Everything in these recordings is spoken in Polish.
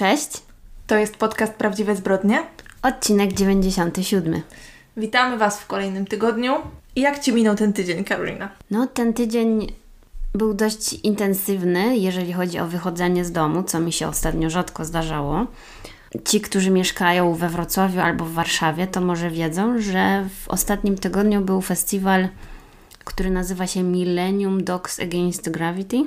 Cześć, To jest podcast Prawdziwe Zbrodnie. odcinek 97. Witamy Was w kolejnym tygodniu. Jak Ci minął ten tydzień, Karolina? No, ten tydzień był dość intensywny, jeżeli chodzi o wychodzenie z domu, co mi się ostatnio rzadko zdarzało. Ci, którzy mieszkają we Wrocławiu albo w Warszawie, to może wiedzą, że w ostatnim tygodniu był festiwal, który nazywa się Millennium Dogs Against Gravity.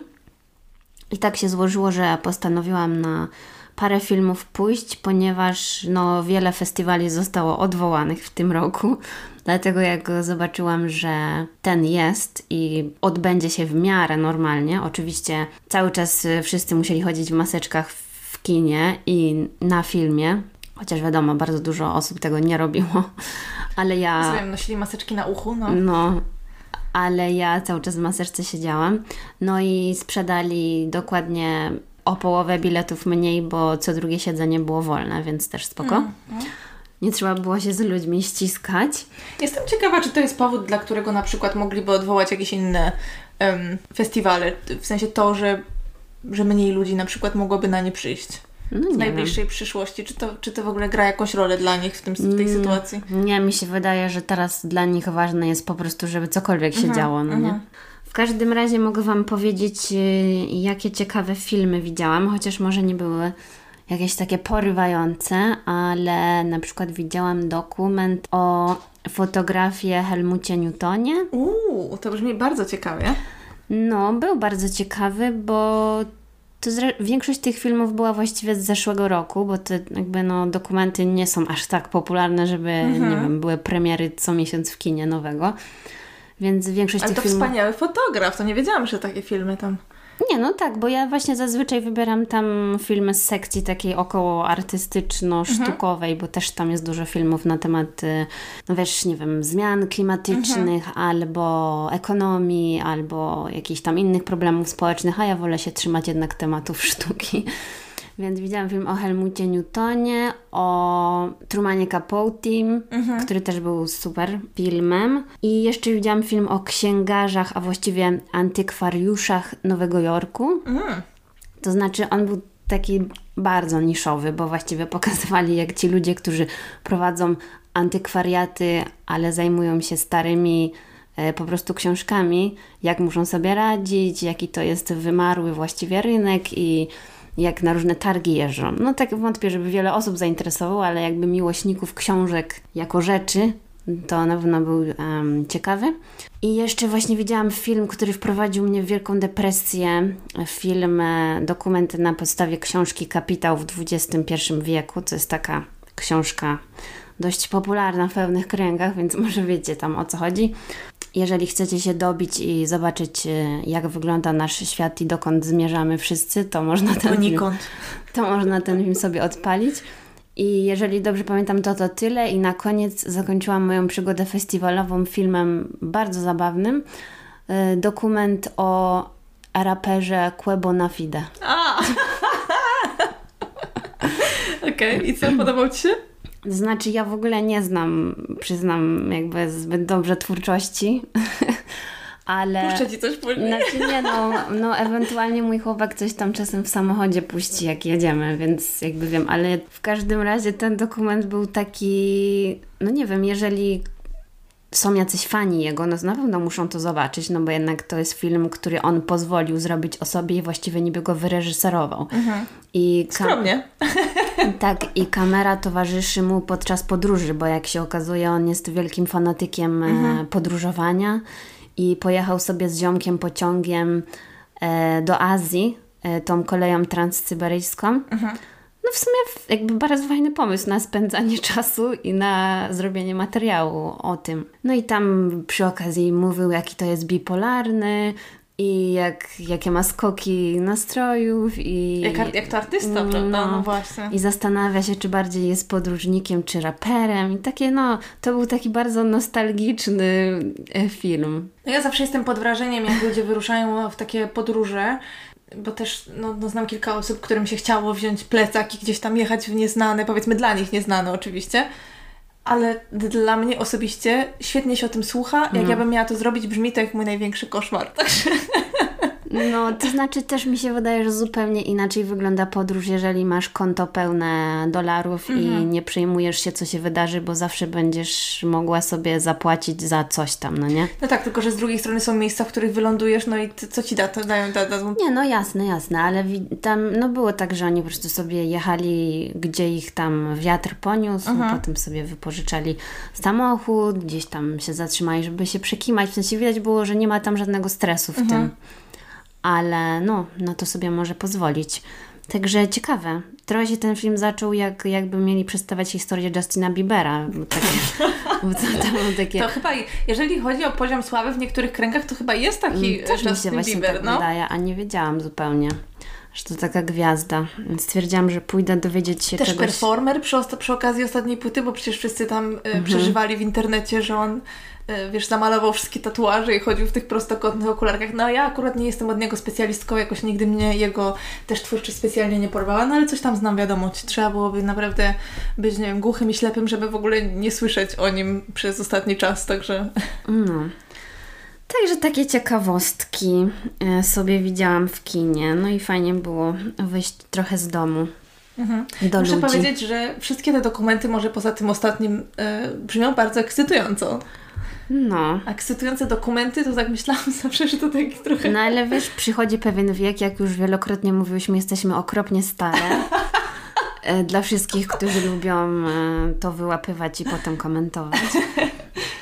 I tak się złożyło, że postanowiłam na parę filmów pójść, ponieważ no, wiele festiwali zostało odwołanych w tym roku. Dlatego jak zobaczyłam, że ten jest i odbędzie się w miarę normalnie, oczywiście cały czas y, wszyscy musieli chodzić w maseczkach w kinie i na filmie, chociaż wiadomo, bardzo dużo osób tego nie robiło, ale ja... Wiem, nosili maseczki na uchu, no. No, ale ja cały czas w maseczce siedziałam. No i sprzedali dokładnie o połowę biletów mniej, bo co drugie siedzenie było wolne, więc też spoko. Nie trzeba było się z ludźmi ściskać. Jestem ciekawa, czy to jest powód, dla którego na przykład mogliby odwołać jakieś inne em, festiwale. W sensie to, że, że mniej ludzi na przykład mogłoby na nie przyjść. No W nie wiem. najbliższej przyszłości. Czy to, czy to w ogóle gra jakąś rolę dla nich w, tym, w Mm. tej sytuacji? Nie, mi się wydaje, że teraz dla nich ważne jest po prostu, żeby cokolwiek się działo, no nie? W każdym razie mogę Wam powiedzieć, y, jakie ciekawe filmy widziałam, chociaż może nie były jakieś takie porywające, ale na przykład widziałam dokument o fotografię Helmucie Newtonie. Uuu, to brzmi bardzo ciekawie. No, był bardzo ciekawy, bo to większość tych filmów była właściwie z zeszłego roku, bo te jakby no, dokumenty nie są aż tak popularne, żeby, Mhm. nie wiem, były premiery co miesiąc w kinie nowego. Więc większość Ale tych to filmów... wspaniały fotograf, to nie wiedziałam, że takie filmy tam... Nie, no tak, bo ja właśnie zazwyczaj wybieram tam filmy z sekcji takiej około artystyczno-sztukowej, bo też tam jest dużo filmów na temat, y, no wiesz, nie wiem, zmian klimatycznych, albo ekonomii, albo jakichś tam innych problemów społecznych, a ja wolę się trzymać jednak tematów sztuki. Więc widziałam film o Helmucie Newtonie, o Trumanie Capote, który też był super filmem. I jeszcze widziałam film o księgarzach, a właściwie antykwariuszach Nowego Jorku. Mm. To znaczy, on był taki bardzo niszowy, bo właściwie pokazywali, jak ci ludzie, którzy prowadzą antykwariaty, ale zajmują się starymi e, po prostu książkami, jak muszą sobie radzić, jaki to jest wymarły właściwie rynek i jak na różne targi jeżdżą. No tak wątpię, żeby wiele osób zainteresowało, ale jakby miłośników książek jako rzeczy, to na pewno był em, ciekawy. I jeszcze właśnie widziałam film, który wprowadził mnie w wielką depresję. Film, e, dokument na podstawie książki Kapitał w XXI wieku. To jest taka książka dość popularna w pewnych kręgach, więc może wiecie tam o co chodzi. Jeżeli chcecie się dobić i zobaczyć, e, jak wygląda nasz świat i dokąd zmierzamy wszyscy, to można ten film to można ten film sobie odpalić. I jeżeli dobrze pamiętam, to to tyle. I na koniec zakończyłam moją przygodę festiwalową filmem bardzo zabawnym. Y, Dokument o raperze Quebo na Fide. A! Okej, i co, podobał Ci się? Znaczy, ja w ogóle nie znam, przyznam, jakby zbyt dobrze twórczości, ale... Puszczę Ci coś później. Znaczy nie, no, no ewentualnie mój chłopak coś tam czasem w samochodzie puści, jak jedziemy, więc jakby wiem, ale w każdym razie ten dokument był taki, no nie wiem, jeżeli są jacyś fani jego, no na pewno muszą to zobaczyć, no bo jednak to jest film, który on pozwolił zrobić o sobie i właściwie niby go wyreżyserował. I kam- Skromnie. tak, i kamera towarzyszy mu podczas podróży, bo jak się okazuje, on jest wielkim fanatykiem e, podróżowania i pojechał sobie z ziomkiem pociągiem e, do Azji, e, tą koleją transsyberyjską. No w sumie jakby bardzo fajny pomysł na spędzanie czasu i na zrobienie materiału o tym. No i tam przy okazji mówił, jaki to jest bipolarny i jak, jakie ma skoki nastrojów i... Jak, jak to artysta, Mm, prawda? no. No właśnie. I zastanawia się, czy bardziej jest podróżnikiem, czy raperem. I takie, no, to był taki bardzo nostalgiczny e, film. No ja zawsze jestem pod wrażeniem, jak ludzie wyruszają w takie podróże, bo też no, no, znam kilka osób, którym się chciało wziąć plecak i gdzieś tam jechać w nieznane, powiedzmy dla nich nieznane oczywiście, ale dla mnie osobiście świetnie się o tym słucha. Jak ja bym miała to zrobić, brzmi to jak mój największy koszmar. Także No, to znaczy też mi się wydaje, że zupełnie inaczej wygląda podróż, jeżeli masz konto pełne dolarów i Mhm. nie przejmujesz się, co się wydarzy, bo zawsze będziesz mogła sobie zapłacić za coś tam, no nie? No tak, tylko że z drugiej strony są miejsca, w których wylądujesz, no i ty, co ci da, to dają, da, dadzą Nie, no jasne, jasne, ale tam no było tak, że oni po prostu sobie jechali, gdzie ich tam wiatr poniósł, Mhm. potem sobie wypożyczali samochód, gdzieś tam się zatrzymali, żeby się przekimać. W sensie widać było, że nie ma tam żadnego stresu w Mhm. tym, ale no, na to sobie może pozwolić. Także ciekawe. Trochę się ten film zaczął, jak, jakby mieli przedstawiać historię Justina Biebera. Takie, takie... To chyba, jeżeli chodzi o poziom sławy w niektórych kręgach, to chyba jest taki Mm, Też mi się Justin właśnie Bieber, tak no. wydaje, a nie wiedziałam zupełnie, że to taka gwiazda. Więc stwierdziłam, że pójdę dowiedzieć się Też czegoś. performer przy, przy okazji ostatniej płyty, bo przecież wszyscy tam e, Mhm. przeżywali w internecie, że on, e, wiesz, zamalował wszystkie tatuaże i chodził w tych prostokątnych okularkach. No ja akurat nie jestem od niego specjalistką, jakoś nigdy mnie jego też twórczość specjalnie nie porwała, no ale coś tam znam, wiadomo. Trzeba byłoby naprawdę być, nie wiem, głuchym i ślepym, żeby w ogóle nie słyszeć o nim przez ostatni czas, także... No. Także takie ciekawostki e, sobie widziałam w kinie. No i fajnie było wyjść trochę z domu do Muszę ludzi. powiedzieć, że wszystkie te dokumenty, może poza tym ostatnim, e, brzmią bardzo ekscytująco. No. Ekscytujące dokumenty, to tak myślałam zawsze, że to taki trochę... No ale wiesz, przychodzi pewien wiek, jak już wielokrotnie mówiłyśmy, jesteśmy okropnie stare. E, Dla wszystkich, którzy lubią to wyłapywać i potem komentować.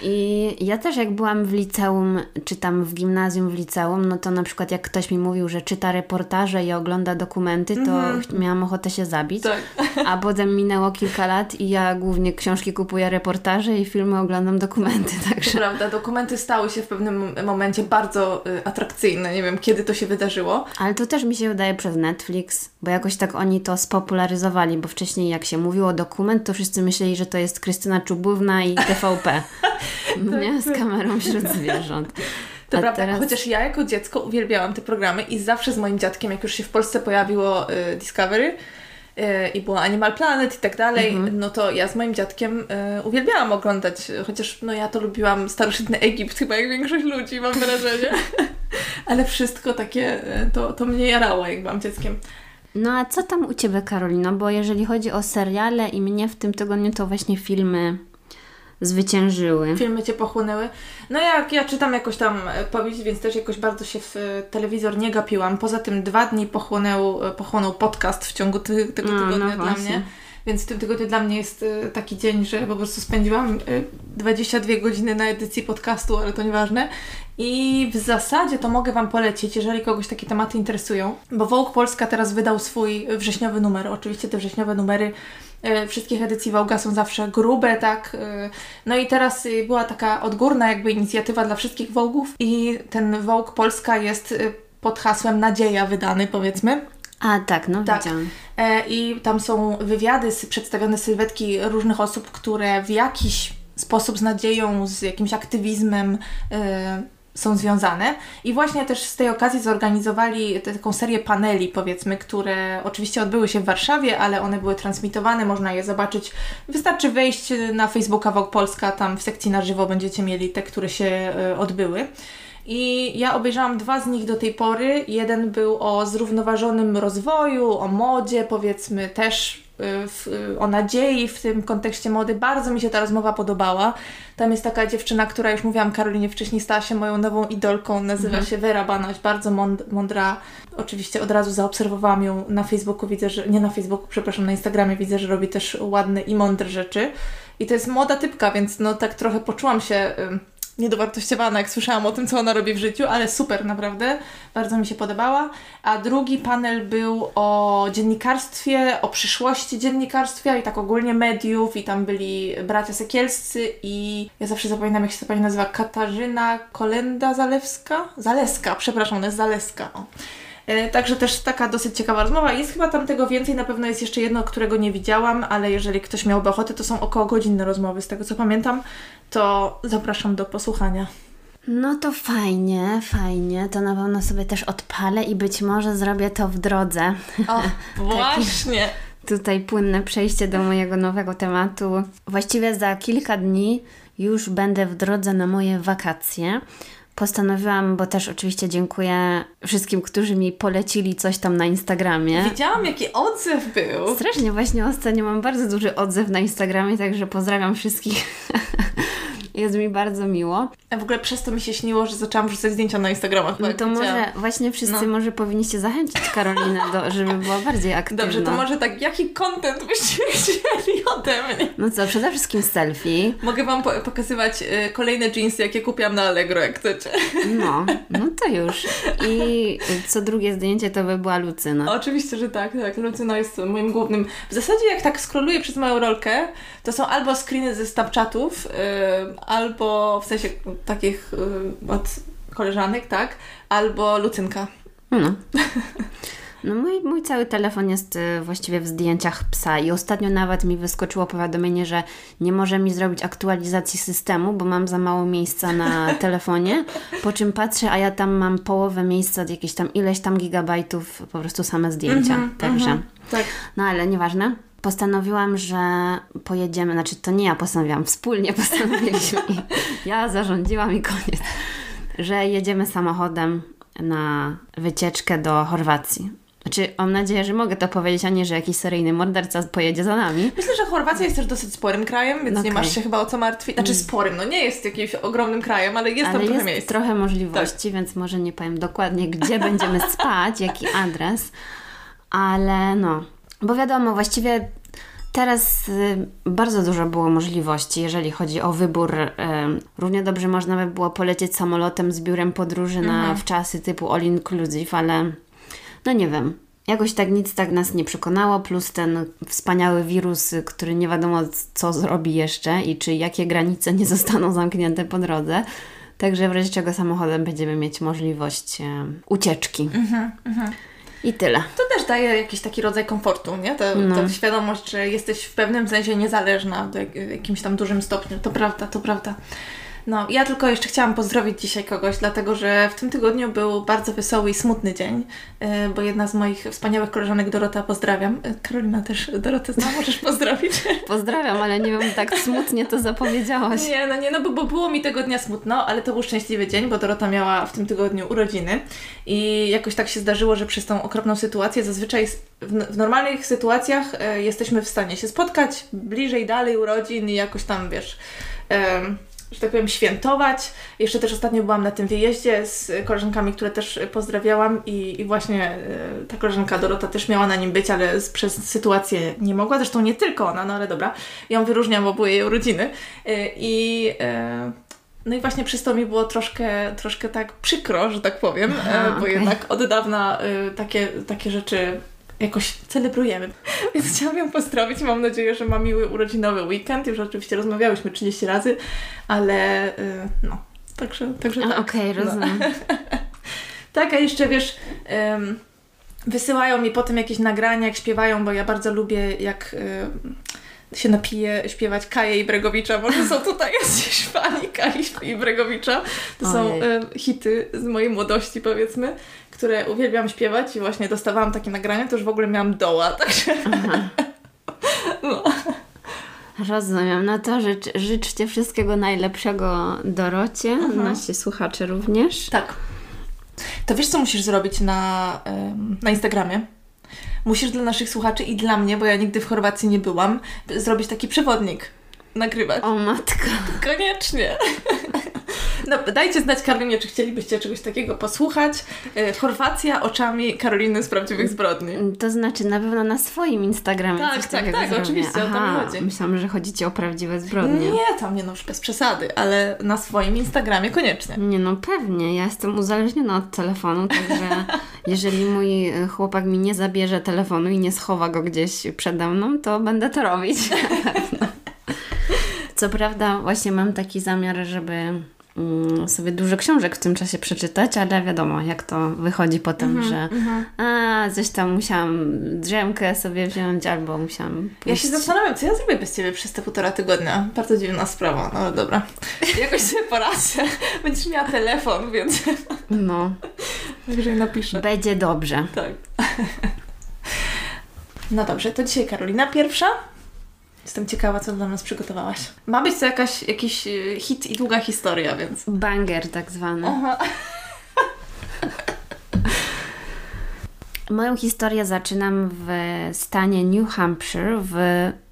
I ja też jak byłam w liceum, czy tam w gimnazjum w liceum, no to na przykład jak ktoś mi mówił, że czyta reportaże i ogląda dokumenty, to ch- miałam ochotę się zabić. Tak. A potem minęło kilka lat i ja głównie książki kupuję reportaże i filmy oglądam dokumenty, To także... prawda, dokumenty stały się w pewnym momencie bardzo y, atrakcyjne. Nie wiem, kiedy to się wydarzyło. Ale to też mi się wydaje przez Netflix, bo jakoś tak oni to spopularyzowali, bo wcześniej jak się mówiło dokument, to wszyscy myśleli, że to jest Krystyna Czubówna i TVP. Nie? Z kamerą wśród zwierząt. To A prawda, teraz- chociaż ja jako dziecko uwielbiałam te programy i zawsze z moim dziadkiem, jak już się w Polsce pojawiło y, Discovery y, i było Animal Planet i tak dalej, Mhm. no to ja z moim dziadkiem y, uwielbiałam oglądać, chociaż no ja to lubiłam starożytny Egipt, chyba jak większość ludzi, mam wrażenie. Ale wszystko takie, y, to, to mnie jarało, jak byłam dzieckiem. No a co tam u Ciebie, Karolino? Bo jeżeli chodzi o seriale i mnie w tym tygodniu, to właśnie filmy zwyciężyły. Filmy Cię pochłonęły. No jak ja czytam jakoś tam e, powieść, więc też jakoś bardzo się w e, telewizor nie gapiłam. Poza tym dwa dni pochłonął, e, pochłonął podcast w ciągu ty, tego No, no tygodnia dla właśnie. mnie. Więc w tym tygodniu dla mnie jest taki dzień, że po prostu spędziłam e, 22 godziny na edycji podcastu, ale to nieważne. I w zasadzie to mogę Wam polecić, jeżeli kogoś takie tematy interesują, bo Vogue Polska teraz wydał swój wrześniowy numer. Oczywiście te wrześniowe numery wszystkich edycji Vogue'a są zawsze grube, tak? E, No i teraz y, była taka odgórna jakby inicjatywa dla wszystkich Vogue'ów i ten Vogue Polska jest y, pod hasłem Nadzieja wydany, powiedzmy. A tak, no Tak. widziałam. E, I tam są wywiady, przedstawione sylwetki różnych osób, które w jakiś sposób z nadzieją, z jakimś aktywizmem e, są związane. I właśnie też z tej okazji zorganizowali taką serię paneli, powiedzmy, które oczywiście odbyły się w Warszawie, ale one były transmitowane, można je zobaczyć. Wystarczy wejść na Facebooka Vogue Polska, tam w sekcji na żywo będziecie mieli te, które się e, odbyły. I ja obejrzałam dwa z nich do tej pory. Jeden był o zrównoważonym rozwoju, o modzie, powiedzmy też w, y, o nadziei w tym kontekście mody. Bardzo mi się ta rozmowa podobała. Tam jest taka dziewczyna, która już mówiłam Karolinie wcześniej, stała się moją nową idolką. Nazywa się Vera Banaś, bardzo mąd- mądra. Oczywiście od razu zaobserwowałam ją na Facebooku, widzę, że nie na Facebooku, przepraszam, na Instagramie widzę, że robi też ładne i mądre rzeczy. I to jest młoda typka, więc no tak trochę poczułam się niedowartościowana, jak słyszałam o tym, co ona robi w życiu, ale super, naprawdę. Bardzo mi się podobała. A drugi panel był o dziennikarstwie, o przyszłości dziennikarstwa i tak ogólnie mediów i tam byli bracia Sekielscy i ja zawsze zapominam, jak się ta pani nazywa, Katarzyna Kolenda Zalewska? Zaleska, przepraszam, ona jest Zaleska. O. E, Także też taka dosyć ciekawa rozmowa. Jest chyba tam tego więcej, na pewno jest jeszcze jedno, którego nie widziałam, ale jeżeli ktoś miałby ochotę, to są około godzinne rozmowy, z tego co pamiętam, to zapraszam do posłuchania. No to fajnie, fajnie. To na pewno sobie też odpalę i być może zrobię to w drodze. O, właśnie! Tutaj płynne przejście do mojego nowego tematu. Właściwie za kilka dni już będę w drodze na moje wakacje, postanowiłam, bo też oczywiście dziękuję wszystkim, którzy mi polecili coś tam na Instagramie. Widziałam, jaki odzew był. Strasznie właśnie ostatnio mam bardzo duży odzew na Instagramie, także pozdrawiam wszystkich. Jest mi bardzo miło. A w ogóle przez to mi się śniło, że zaczęłam wrzucać zdjęcia na Instagramach. No to może właśnie wszyscy no. może powinniście zachęcić Karolinę, do, żeby była bardziej aktywna. Dobrze, to może tak, jaki content byście chcieli ode mnie? No co, przede wszystkim selfie. Mogę Wam po pokazywać y, kolejne jeansy, jakie kupiłam na Allegro, jak chcecie. No, no to już. I co drugie zdjęcie to by była Lucyna. Oczywiście, że tak, tak. Lucyna jest moim głównym... W zasadzie jak tak skroluję przez moją rolkę, to są albo screeny ze Snapchatów, yy, albo w sensie takich y, od koleżanek, tak? Albo Lucynka. No. No mój, mój cały telefon jest y, właściwie w zdjęciach psa i ostatnio nawet mi wyskoczyło powiadomienie, że nie może mi zrobić aktualizacji systemu, bo mam za mało miejsca na telefonie, po czym patrzę, a ja tam mam połowę miejsca, jakieś tam ileś tam gigabajtów, po prostu same zdjęcia, mm -hmm, także. Mm -hmm, tak. No ale nieważne postanowiłam, że pojedziemy, znaczy to nie ja postanowiłam, wspólnie postanowiliśmy i ja zarządziłam i koniec, że jedziemy samochodem na wycieczkę do Chorwacji. Znaczy, mam nadzieję, że mogę to powiedzieć, a nie, że jakiś seryjny morderca pojedzie za nami. Myślę, że Chorwacja jest też dosyć sporym krajem, więc okay. nie masz się chyba o co martwić. Znaczy mm. sporym, no nie jest jakimś ogromnym krajem, ale jest ale tam trochę miejsc. trochę możliwości, tak. więc może nie powiem dokładnie, gdzie będziemy spać, jaki adres, ale no, bo wiadomo, właściwie teraz y, bardzo dużo było możliwości, jeżeli chodzi o wybór. Y, równie dobrze można by było polecieć samolotem z biurem podróży mhm. na w czasy typu all inclusive, ale no nie wiem. Jakoś tak nic tak nas nie przekonało, plus ten wspaniały wirus, który nie wiadomo co zrobi jeszcze i czy jakie granice nie zostaną zamknięte po drodze. Także w razie czego samochodem będziemy mieć możliwość e, ucieczki. Mhm, mhm. I tyle. To też daje jakiś taki rodzaj komfortu, nie? Ta, no. ta świadomość, że jesteś w pewnym sensie niezależna w jakimś tam dużym stopniu. To prawda, to prawda. No, ja tylko jeszcze chciałam pozdrowić dzisiaj kogoś, dlatego że w tym tygodniu był bardzo wesoły i smutny dzień, y, bo jedna z moich wspaniałych koleżanek Dorota, pozdrawiam. Y, Karolina też Dorotę zna, możesz pozdrowić. Pozdrawiam, ale nie wiem, tak smutnie to zapowiedziałaś. Nie, no nie, no bo, bo było mi tego dnia smutno, ale to był szczęśliwy dzień, bo Dorota miała w tym tygodniu urodziny i jakoś tak się zdarzyło, że przez tą okropną sytuację zazwyczaj w, w normalnych sytuacjach y, jesteśmy w stanie się spotkać bliżej, dalej urodzin i jakoś tam, wiesz że tak powiem, świętować. Jeszcze też ostatnio byłam na tym wyjeździe z koleżankami, które też pozdrawiałam i, i właśnie y, ta koleżanka Dorota też miała na nim być, ale z, przez sytuację nie mogła. Zresztą nie tylko ona, no ale dobra. Ją wyróżniam, bo były jej urodziny. Y, I y, no i właśnie przez to mi było troszkę, troszkę tak przykro, że tak powiem, Aha, bo okay. jednak od dawna takie, takie rzeczy jakoś celebrujemy. Więc chciałam ją pozdrowić. Mam nadzieję, że ma miły urodzinowy weekend. Już oczywiście rozmawiałyśmy 30 razy, ale yy, no, także, także tak. Okej, okay, rozumiem. No. tak, a jeszcze wiesz... Yy, wysyłają mi potem jakieś nagrania, jak śpiewają, bo ja bardzo lubię, jak y, się napije śpiewać Kaję i Bregowicza. Może są tutaj jacyś fani Kai i Bregowicza. To Ojej. są y, hity z mojej młodości, powiedzmy które uwielbiam śpiewać i właśnie dostawałam takie nagrania, to już w ogóle miałam doła, także... no. Rozumiem. No to życz, życzcie wszystkiego najlepszego Dorocie, mhm. nasi słuchacze również. Tak. To wiesz, co musisz zrobić na, na Instagramie? Musisz dla naszych słuchaczy i dla mnie, bo ja nigdy w Chorwacji nie byłam, zrobić taki przewodnik. Nagrywać. O matka. Koniecznie. No, dajcie znać Karolinie, czy chcielibyście czegoś takiego posłuchać. E, Chorwacja oczami Karoliny z prawdziwych zbrodni. To znaczy na pewno na swoim Instagramie tak, tak, tak, zrobię. oczywiście, Aha, o to mi chodzi. Myślałam, że chodzi o prawdziwe zbrodnie. Nie, tam nie no, już bez przesady, ale na swoim Instagramie koniecznie. Nie no, pewnie. Ja jestem uzależniona od telefonu, także jeżeli mój chłopak mi nie zabierze telefonu i nie schowa go gdzieś przede mną, to będę to robić. Co prawda, właśnie mam taki zamiar, żeby Mm, sobie dużo książek w tym czasie przeczytać, ale wiadomo, jak to wychodzi potem, mm -hmm, że mm -hmm. a, coś tam musiałam drzemkę sobie wziąć, albo musiałam pójść. Ja się zastanawiam, co ja zrobię bez Ciebie przez te półtora tygodnia. Bardzo dziwna sprawa, no ale dobra. Jakoś sobie poradzę. Będziesz miała telefon, więc... No. Także napiszę. Będzie dobrze. Tak. No dobrze, to dzisiaj Karolina pierwsza. Jestem ciekawa, co dla nas przygotowałaś. Ma być to jakaś, jakiś y, hit i długa historia, więc... Banger tak zwany. Moją historię zaczynam w stanie New Hampshire w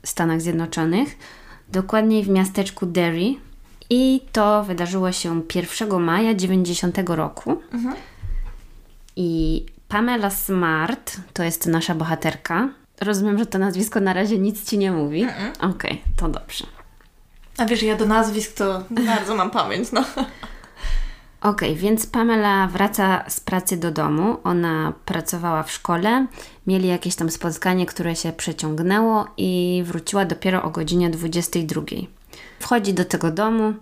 Stanach Zjednoczonych, dokładniej w miasteczku Derry. I to wydarzyło się 1 maja 90 roku. I Pamela Smart to jest nasza bohaterka. Rozumiem, że to nazwisko na razie nic ci nie mówi. Okej, to dobrze. A wiesz, ja do nazwisk to bardzo mam pamięć, no. Okej, więc Pamela wraca z pracy do domu. Ona pracowała w szkole, mieli jakieś tam spotkanie, które się przeciągnęło i wróciła dopiero o godzinie 22. Wchodzi do tego domu,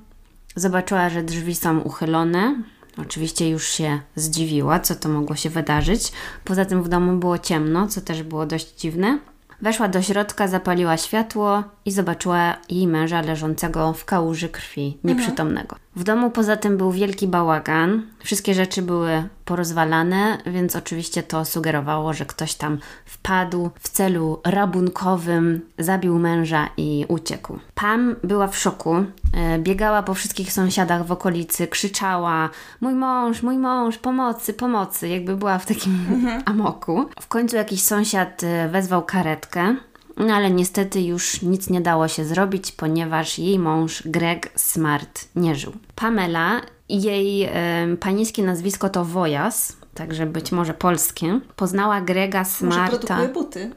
zobaczyła, że drzwi są uchylone. Oczywiście już się zdziwiła, co to mogło się wydarzyć. Poza tym w domu było ciemno, co też było dość dziwne. Weszła do środka, zapaliła światło i zobaczyła jej męża leżącego w kałuży krwi, nieprzytomnego. W domu poza tym był wielki bałagan, wszystkie rzeczy były porozwalane, więc oczywiście to sugerowało, że ktoś tam wpadł w celu rabunkowym, zabił męża i uciekł. Pam była w szoku, e, biegała po wszystkich sąsiadach w okolicy, krzyczała: Mój mąż, mój mąż, pomocy, pomocy, jakby była w takim amoku. W końcu jakiś sąsiad e, wezwał karetkę. No ale niestety już nic nie dało się zrobić, ponieważ jej mąż Greg Smart nie żył. Pamela, jej panieńskie nazwisko to Wojas, także być może polskie, poznała Grega Może Smarta. produkuje buty.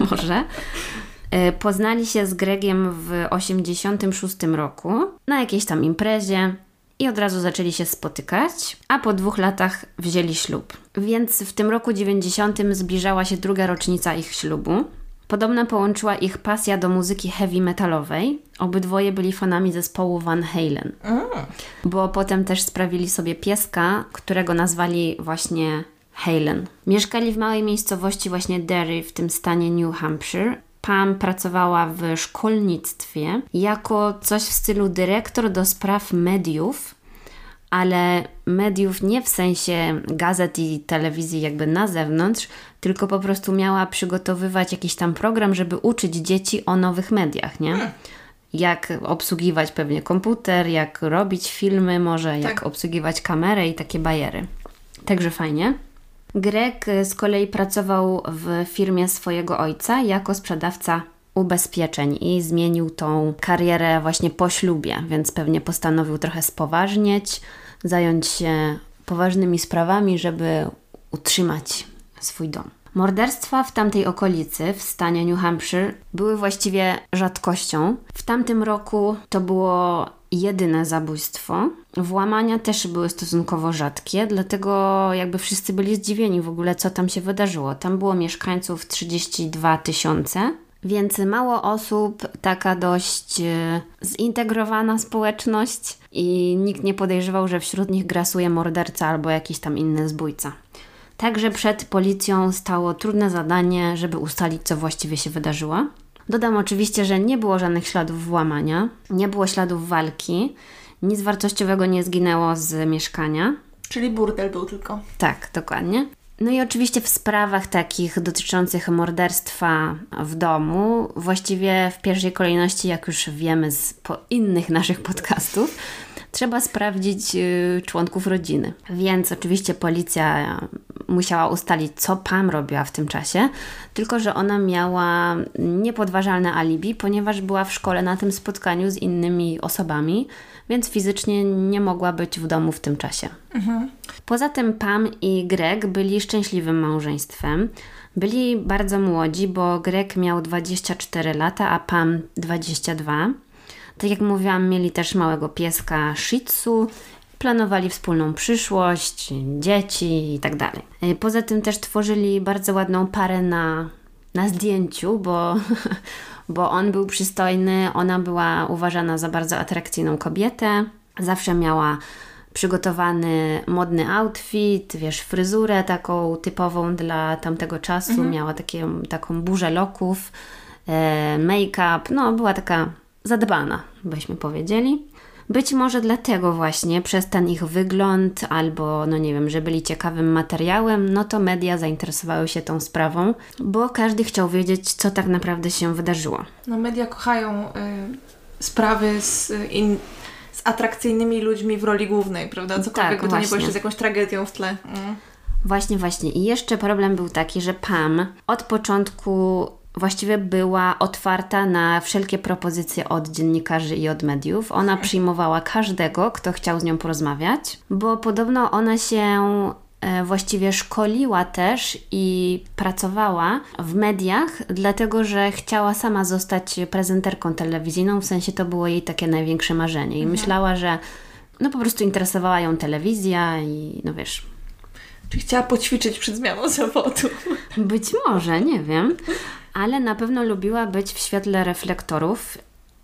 Może. Poznali się z Gregiem w 86 roku na jakiejś tam imprezie i od razu zaczęli się spotykać, a po dwóch latach wzięli ślub. Więc w tym roku 90 zbliżała się druga rocznica ich ślubu. Podobno połączyła ich pasja do muzyki heavy metalowej. Obydwoje byli fanami zespołu Van Halen. Bo potem też sprawili sobie pieska, którego nazwali właśnie Halen. Mieszkali w małej miejscowości właśnie Derry w tym stanie New Hampshire. Pam pracowała w szkolnictwie jako coś w stylu dyrektor do spraw mediów, ale mediów nie w sensie gazet i telewizji jakby na zewnątrz, tylko po prostu miała przygotowywać jakiś tam program, żeby uczyć dzieci o nowych mediach, nie? Jak obsługiwać pewnie komputer, jak robić filmy, może jak Tak. obsługiwać kamerę i takie bajery. Także fajnie. Greg y, z kolei pracował w firmie swojego ojca jako sprzedawca ubezpieczeń i zmienił tą karierę właśnie po ślubie, więc pewnie postanowił trochę spoważnieć, zająć się poważnymi sprawami, żeby utrzymać swój dom. Morderstwa w tamtej okolicy, w stanie New Hampshire, były właściwie rzadkością. W tamtym roku to było jedyne zabójstwo. Włamania też były stosunkowo rzadkie, dlatego jakby wszyscy byli zdziwieni w ogóle, co tam się wydarzyło. Tam było mieszkańców 32 tysiące, więc mało osób, taka dość e, zintegrowana społeczność i nikt nie podejrzewał, że wśród nich grasuje morderca albo jakiś tam inny zbójca. Także przed policją stało trudne zadanie, żeby ustalić, co właściwie się wydarzyło. Dodam oczywiście, że nie było żadnych śladów włamania, nie było śladów walki, nic wartościowego nie zginęło z mieszkania. Czyli burdel był tylko. Tak, dokładnie. No i oczywiście w sprawach takich dotyczących morderstwa w domu, właściwie w pierwszej kolejności, jak już wiemy z po innych naszych podcastów, trzeba sprawdzić y, członków rodziny. Więc oczywiście policja musiała ustalić, co Pam robiła w tym czasie, tylko że ona miała niepodważalne alibi, ponieważ była w szkole na tym spotkaniu z innymi osobami, więc fizycznie nie mogła być w domu w tym czasie. Poza tym Pam i Greg byli szczęśliwym małżeństwem. Byli bardzo młodzi, bo Greg miał 24 lata, a Pam 22. Tak jak mówiłam, mieli też małego pieska Shih Tzu, planowali wspólną przyszłość, dzieci i tak dalej. Y, Poza tym też tworzyli bardzo ładną parę na, na zdjęciu, bo, bo on był przystojny, ona była uważana za bardzo atrakcyjną kobietę. Zawsze miała przygotowany modny outfit, wiesz, fryzurę taką typową dla tamtego czasu, miała takie, taką burzę loków, e, make-up, no była taka zadbana, byśmy powiedzieli. Być może dlatego właśnie, przez ten ich wygląd, albo no nie wiem, że byli ciekawym materiałem, no to media zainteresowały się tą sprawą, bo każdy chciał wiedzieć, co tak naprawdę się wydarzyło. No media kochają y, sprawy z, y, in, z atrakcyjnymi ludźmi w roli głównej, prawda? Cokolwiek Tak, by to nie było jeszcze z jakąś tragedią w tle. Mm. Właśnie, właśnie. I jeszcze problem był taki, że Pam od początku właściwie była otwarta na wszelkie propozycje od dziennikarzy i od mediów. Ona przyjmowała każdego, kto chciał z nią porozmawiać, bo podobno ona się e, właściwie szkoliła też i pracowała w mediach, dlatego że chciała sama zostać prezenterką telewizyjną, w sensie to było jej takie największe marzenie. I myślała, że no po prostu interesowała ją telewizja i no wiesz, Czy chciała poćwiczyć przed zmianą zawodu? być może, nie wiem, ale na pewno lubiła być w świetle reflektorów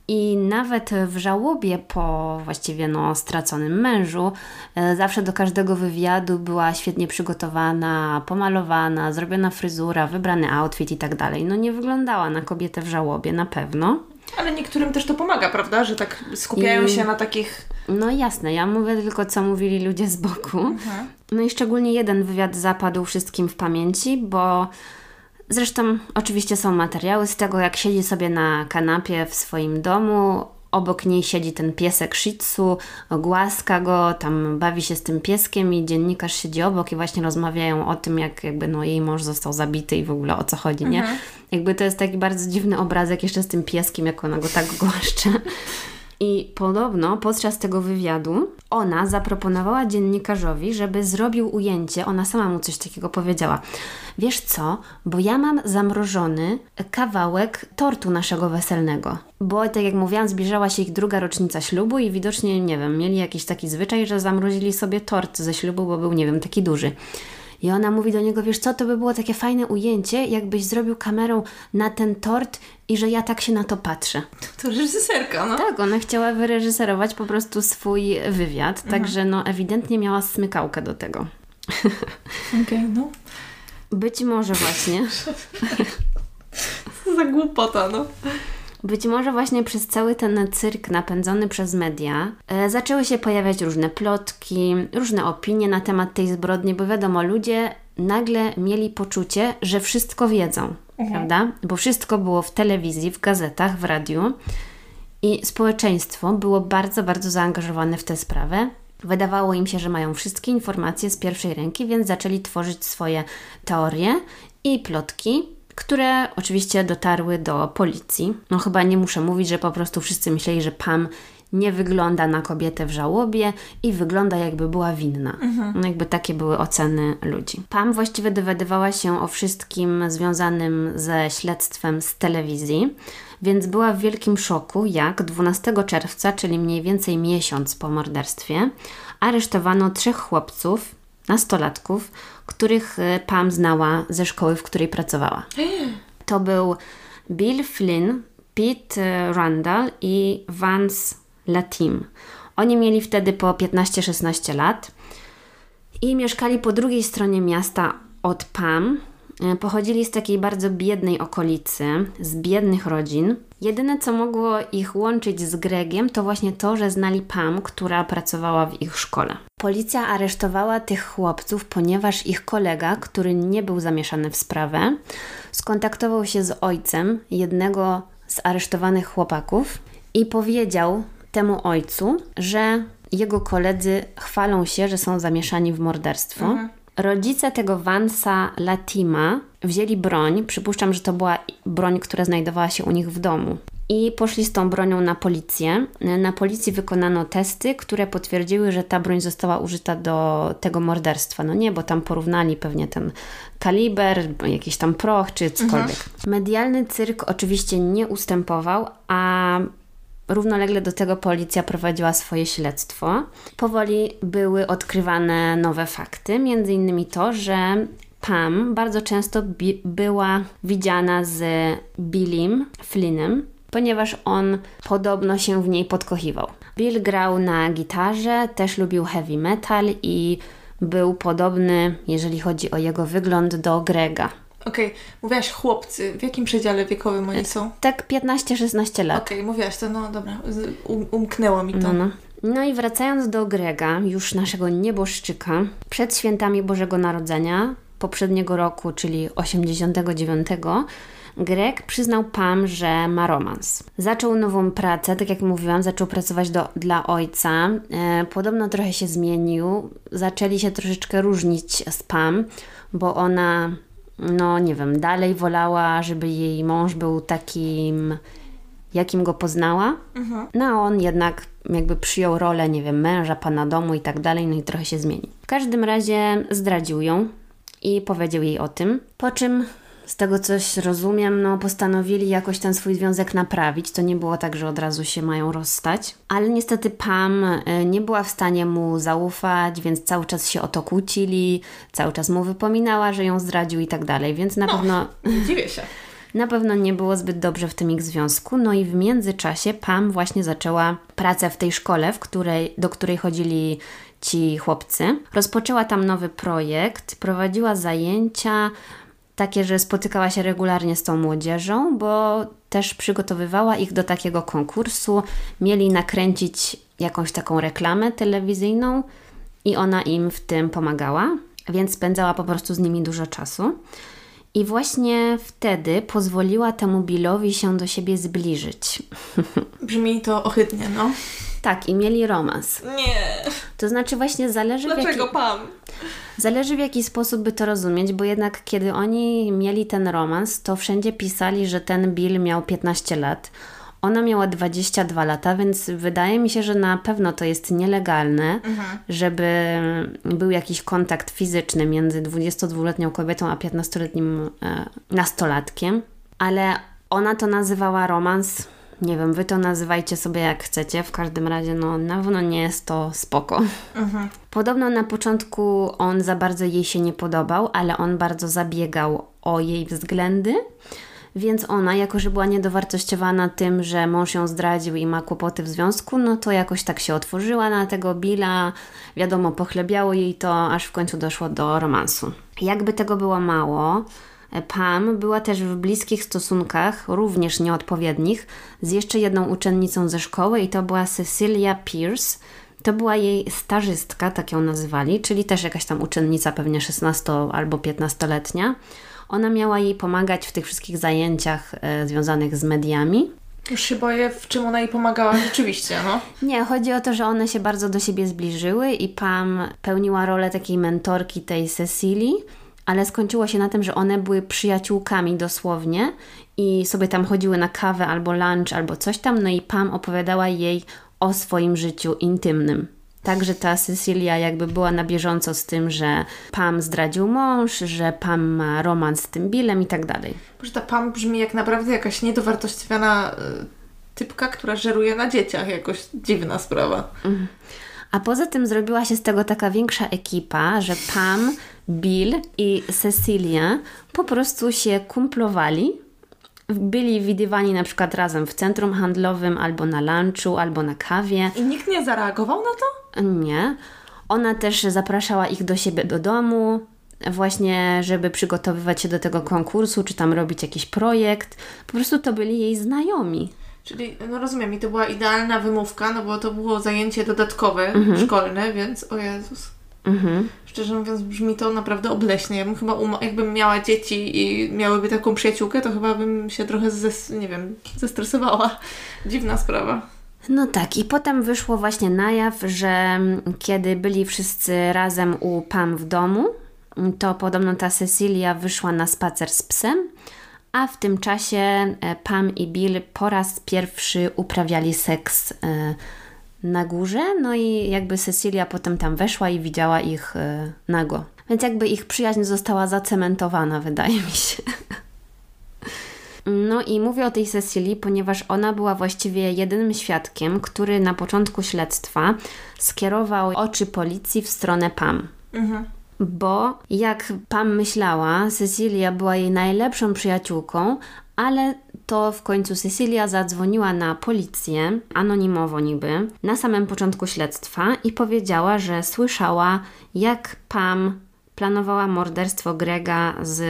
i nawet w żałobie po właściwie no, straconym mężu, e, zawsze do każdego wywiadu była świetnie przygotowana, pomalowana, zrobiona fryzura, wybrany outfit i tak dalej. No nie wyglądała na kobietę w żałobie, na pewno. Ale niektórym też to pomaga, prawda? Że tak skupiają I- się na takich... No jasne, ja mówię tylko, co mówili ludzie z boku. No i szczególnie jeden wywiad zapadł wszystkim w pamięci, bo zresztą oczywiście są materiały z tego, jak siedzi sobie na kanapie w swoim domu. Obok niej siedzi ten piesek Shih Tzu, głaska go, tam bawi się z tym pieskiem i dziennikarz siedzi obok i właśnie rozmawiają o tym, jak jakby no jej mąż został zabity i w ogóle o co chodzi, nie? Jakby to jest taki bardzo dziwny obrazek jeszcze z tym pieskiem, jak ona go tak głaszcze. I podobno podczas tego wywiadu ona zaproponowała dziennikarzowi, żeby zrobił ujęcie. Ona sama mu coś takiego powiedziała. Wiesz co, bo ja mam zamrożony kawałek tortu naszego weselnego. Bo tak jak mówiłam, zbliżała się ich druga rocznica ślubu i widocznie, nie wiem, mieli jakiś taki zwyczaj, że zamrozili sobie tort ze ślubu, bo był, nie wiem, taki duży. I ona mówi do niego, wiesz co, to by było takie fajne ujęcie, jakbyś zrobił kamerą na ten tort i że ja tak się na to patrzę. To reżyserka, no. Tak, ona chciała wyreżyserować po prostu swój wywiad, także no ewidentnie miała smykałkę do tego. Okej, no. Być może właśnie, za głupota, no. Być może właśnie przez cały ten cyrk napędzony przez media e, zaczęły się pojawiać różne plotki, różne opinie na temat tej zbrodni, bo wiadomo, ludzie nagle mieli poczucie, że wszystko wiedzą, prawda? Bo wszystko było w telewizji, w gazetach, w radiu. I społeczeństwo było bardzo, bardzo zaangażowane w tę sprawę. Wydawało im się, że mają wszystkie informacje z pierwszej ręki, więc zaczęli tworzyć swoje teorie i plotki, które oczywiście dotarły do policji. No chyba nie muszę mówić, że po prostu wszyscy myśleli, że Pam nie wygląda na kobietę w żałobie i wygląda jakby była winna. No jakby takie były oceny ludzi. Pam właściwie dowiadywała się o wszystkim związanym ze śledztwem z telewizji, więc była w wielkim szoku, jak 12 czerwca, czyli mniej więcej miesiąc po morderstwie, aresztowano trzech chłopców, nastolatków, których e, Pam znała ze szkoły, w której pracowała. To był Bill Flynn, Pete e, Randall i Vance Latim. Oni mieli wtedy po 15-16 lat i mieszkali po drugiej stronie miasta od Pam. E, Pochodzili z takiej bardzo biednej okolicy, z biednych rodzin. Jedyne, co mogło ich łączyć z Gregiem, to właśnie to, że znali Pam, która pracowała w ich szkole. Policja aresztowała tych chłopców, ponieważ ich kolega, który nie był zamieszany w sprawę, skontaktował się z ojcem jednego z aresztowanych chłopaków i powiedział temu ojcu, że jego koledzy chwalą się, że są zamieszani w morderstwo. Rodzice tego Vansa Latima wzięli broń, przypuszczam, że to była broń, która znajdowała się u nich w domu. I poszli z tą bronią na policję. Na policji wykonano testy, które potwierdziły, że ta broń została użyta do tego morderstwa. No nie, bo tam porównali pewnie ten kaliber, jakiś tam proch czy cokolwiek. Medialny cyrk oczywiście nie ustępował, a Równolegle do tego policja prowadziła swoje śledztwo. Powoli były odkrywane nowe fakty, między innymi to, że Pam bardzo często bi- była widziana z Billim Flynnem, ponieważ on podobno się w niej podkochiwał. Bill grał na gitarze, też lubił heavy metal i był podobny, jeżeli chodzi o jego wygląd, do Grega. Okej, mówiłaś chłopcy. W jakim przedziale wiekowym oni są? Tak 15-16 lat. Okej, mówiłaś to, no dobra. Um, umknęło mi to. No, no. No i wracając do Grega, już naszego nieboszczyka, przed świętami Bożego Narodzenia poprzedniego roku, czyli 89, Greg przyznał Pam, że ma romans. Zaczął nową pracę, tak jak mówiłam, zaczął pracować do, dla ojca. E, podobno trochę się zmienił. Zaczęli się troszeczkę różnić z Pam, bo ona, no nie wiem, dalej wolała, żeby jej mąż był takim, jakim go poznała. Mhm. No a on jednak jakby przyjął rolę, nie wiem, męża, pana domu i tak dalej, no i trochę się zmienił. W każdym razie zdradził ją i powiedział jej o tym, po czym z tego coś rozumiem, no postanowili jakoś ten swój związek naprawić. To nie było tak, że od razu się mają rozstać. Ale niestety Pam e, nie była w stanie mu zaufać, więc cały czas się o to kłócili, cały czas mu wypominała, że ją zdradził i tak dalej, więc na no, pewno... Dziwię się. Na pewno nie było zbyt dobrze w tym ich związku. No i w międzyczasie Pam właśnie zaczęła pracę w tej szkole, w której, do której chodzili ci chłopcy. Rozpoczęła tam nowy projekt, prowadziła zajęcia takie, że spotykała się regularnie z tą młodzieżą, bo też przygotowywała ich do takiego konkursu. Mieli nakręcić jakąś taką reklamę telewizyjną i ona im w tym pomagała, więc spędzała po prostu z nimi dużo czasu. I właśnie wtedy pozwoliła temu Billowi się do siebie zbliżyć. Brzmi to ohydnie, no. Tak, i mieli romans. Nie. To znaczy właśnie zależy Dlaczego w jaki... Pam? Zależy w jaki sposób by to rozumieć, bo jednak kiedy oni mieli ten romans, to wszędzie pisali, że ten Bill miał 15 lat. Ona miała 22 lata, więc wydaje mi się, że na pewno to jest nielegalne, mhm. żeby był jakiś kontakt fizyczny między 22-letnią kobietą a 15-letnim e, nastolatkiem. Ale ona to nazywała romans nie wiem, wy to nazywajcie sobie jak chcecie, w każdym razie no na pewno nie jest to spoko. Mhm. Podobno na początku on za bardzo jej się nie podobał, ale on bardzo zabiegał o jej względy. Więc ona, jako że była niedowartościowana tym, że mąż ją zdradził i ma kłopoty w związku, no to jakoś tak się otworzyła na tego Billa. Wiadomo, pochlebiało jej to, aż w końcu doszło do romansu. Jakby tego było mało, Pam była też w bliskich stosunkach, również nieodpowiednich, z jeszcze jedną uczennicą ze szkoły i to była Cecilia Pierce. To była jej stażystka, tak ją nazywali, czyli też jakaś tam uczennica, pewnie 16 albo 15-letnia. Ona miała jej pomagać w tych wszystkich zajęciach e, związanych z mediami. Już się boję, w czym ona jej pomagała rzeczywiście, no. Nie, chodzi o to, że one się bardzo do siebie zbliżyły i Pam pełniła rolę takiej mentorki tej Cecilii ale skończyło się na tym, że one były przyjaciółkami dosłownie i sobie tam chodziły na kawę albo lunch albo coś tam, no i Pam opowiadała jej o swoim życiu intymnym. Także ta Cecilia jakby była na bieżąco z tym, że Pam zdradził mąż, że Pam ma romans z tym Billem i tak dalej. Że ta Pam brzmi jak naprawdę jakaś niedowartościowana y, typka, która żeruje na dzieciach. Jakoś dziwna sprawa. Mhm. A poza tym zrobiła się z tego taka większa ekipa, że Pam Bill i Cecilia po prostu się kumplowali. Byli widywani na przykład razem w centrum handlowym, albo na lunchu, albo na kawie. I nikt nie zareagował na to? Nie. Ona też zapraszała ich do siebie do domu, właśnie, żeby przygotowywać się do tego konkursu, czy tam robić jakiś projekt. Po prostu to byli jej znajomi. Czyli, no rozumiem, i to była idealna wymówka, no bo to było zajęcie dodatkowe, mhm. szkolne, więc o Jezus. Mhm. Szczerze mówiąc, brzmi to naprawdę obleśnie. Ja bym chyba, jakbym miała dzieci i miałyby taką przyjaciółkę, to chyba bym się trochę, zes, nie wiem, zestresowała. Dziwna sprawa. No tak, i potem wyszło właśnie na jaw, że kiedy byli wszyscy razem u Pam w domu, to podobno ta Cecilia wyszła na spacer z psem, a w tym czasie e, Pam i Bill po raz pierwszy uprawiali seks e, na górze, no i jakby Cecilia potem tam weszła i widziała ich y, nago. Więc jakby ich przyjaźń została zacementowana, wydaje mi się. No i mówię o tej Cecilii, ponieważ ona była właściwie jedynym świadkiem, który na początku śledztwa skierował oczy policji w stronę Pam. Mhm. Bo jak Pam myślała, Cecilia była jej najlepszą przyjaciółką, ale to w końcu Cecilia zadzwoniła na policję, anonimowo niby, na samym początku śledztwa i powiedziała, że słyszała, jak Pam planowała morderstwo Grega z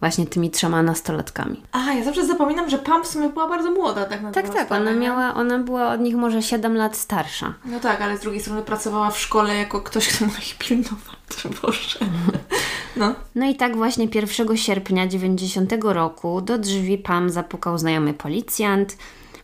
właśnie tymi trzema nastolatkami. A, ja zawsze zapominam, że Pam w sumie była bardzo młoda tak na Tak, tak, ona nie? miała, ona była od nich może 7 lat starsza. No tak, ale z drugiej strony pracowała w szkole jako ktoś, kto ma ich pilnować. Boże. No. No i tak właśnie 1 sierpnia 90 roku do drzwi Pam zapukał znajomy policjant.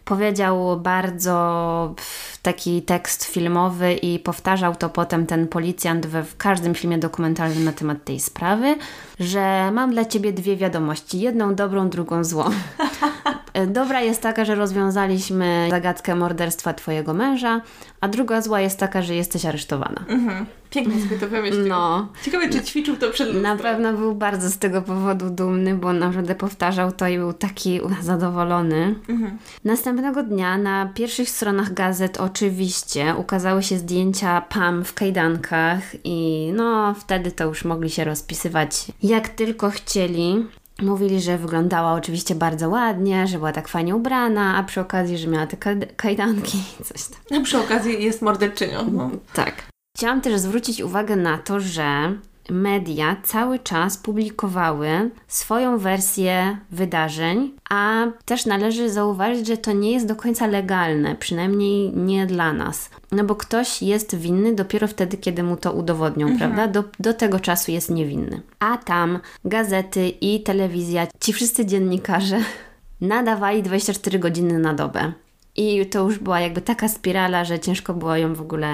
Powiedział bardzo taki tekst filmowy i powtarzał to potem ten policjant we w każdym filmie dokumentalnym na temat tej sprawy, że mam dla ciebie dwie wiadomości, jedną dobrą, drugą złą. Dobra jest taka, że rozwiązaliśmy zagadkę morderstwa twojego męża, a druga zła jest taka, że jesteś aresztowana. Mhm. Pięknie sobie to wymyślił. No. Ciekawe, czy ćwiczył to przed lustrem. Na pewno był bardzo z tego powodu dumny, bo naprawdę powtarzał to i był taki zadowolony. Mhm. Następnego dnia na pierwszych stronach gazet oczywiście ukazały się zdjęcia Pam w kajdankach i no wtedy to już mogli się rozpisywać jak tylko chcieli. Mówili, że wyglądała oczywiście bardzo ładnie, że była tak fajnie ubrana, a przy okazji, że miała te kaj- kajdanki i coś tam. A przy okazji jest morderczynią. No. Tak. Chciałam też zwrócić uwagę na to, że media cały czas publikowały swoją wersję wydarzeń, a też należy zauważyć, że to nie jest do końca legalne, przynajmniej nie dla nas. No bo ktoś jest winny dopiero wtedy, kiedy mu to udowodnią, prawda? Do, do tego czasu jest niewinny. A tam gazety i telewizja, ci wszyscy dziennikarze nadawali 24 godziny na dobę. I to już była jakby taka spirala, że ciężko było ją w ogóle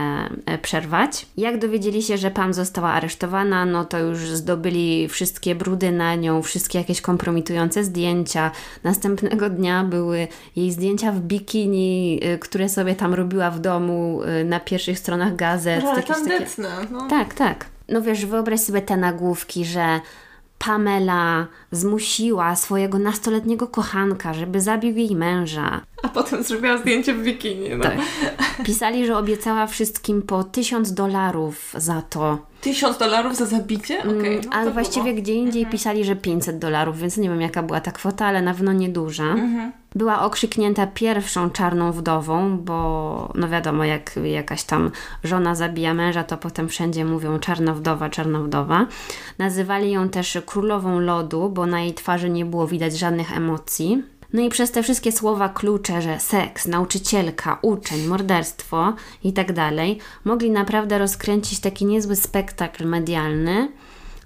e, przerwać. Jak dowiedzieli się, że Pam została aresztowana, no to już zdobyli wszystkie brudy na nią, wszystkie jakieś kompromitujące zdjęcia. Następnego dnia były jej zdjęcia w bikini, y, które sobie tam robiła w domu y, na pierwszych stronach gazet. Ale jakieś takie- tandetne. No. tak, tak. No wiesz, wyobraź sobie te nagłówki, że Pamela zmusiła swojego nastoletniego kochanka, żeby zabił jej męża. A potem zrobiła zdjęcie w bikini. No. Tak. Pisali, że obiecała wszystkim po tysiąc dolarów za to. Tysiąc dolarów za zabicie? Okej. no A to właściwie było. gdzie indziej pisali, że 500 dolarów, więc nie wiem jaka była ta kwota, ale na pewno nieduża. Mhm. Była okrzyknięta pierwszą czarną wdową, bo no wiadomo, jak jakaś tam żona zabija męża, to potem wszędzie mówią czarna wdowa, czarna wdowa. Nazywali ją też królową lodu, bo na jej twarzy nie było widać żadnych emocji. No i przez te wszystkie słowa klucze, że seks, nauczycielka, uczeń, morderstwo i tak dalej, mogli naprawdę rozkręcić taki niezły spektakl medialny,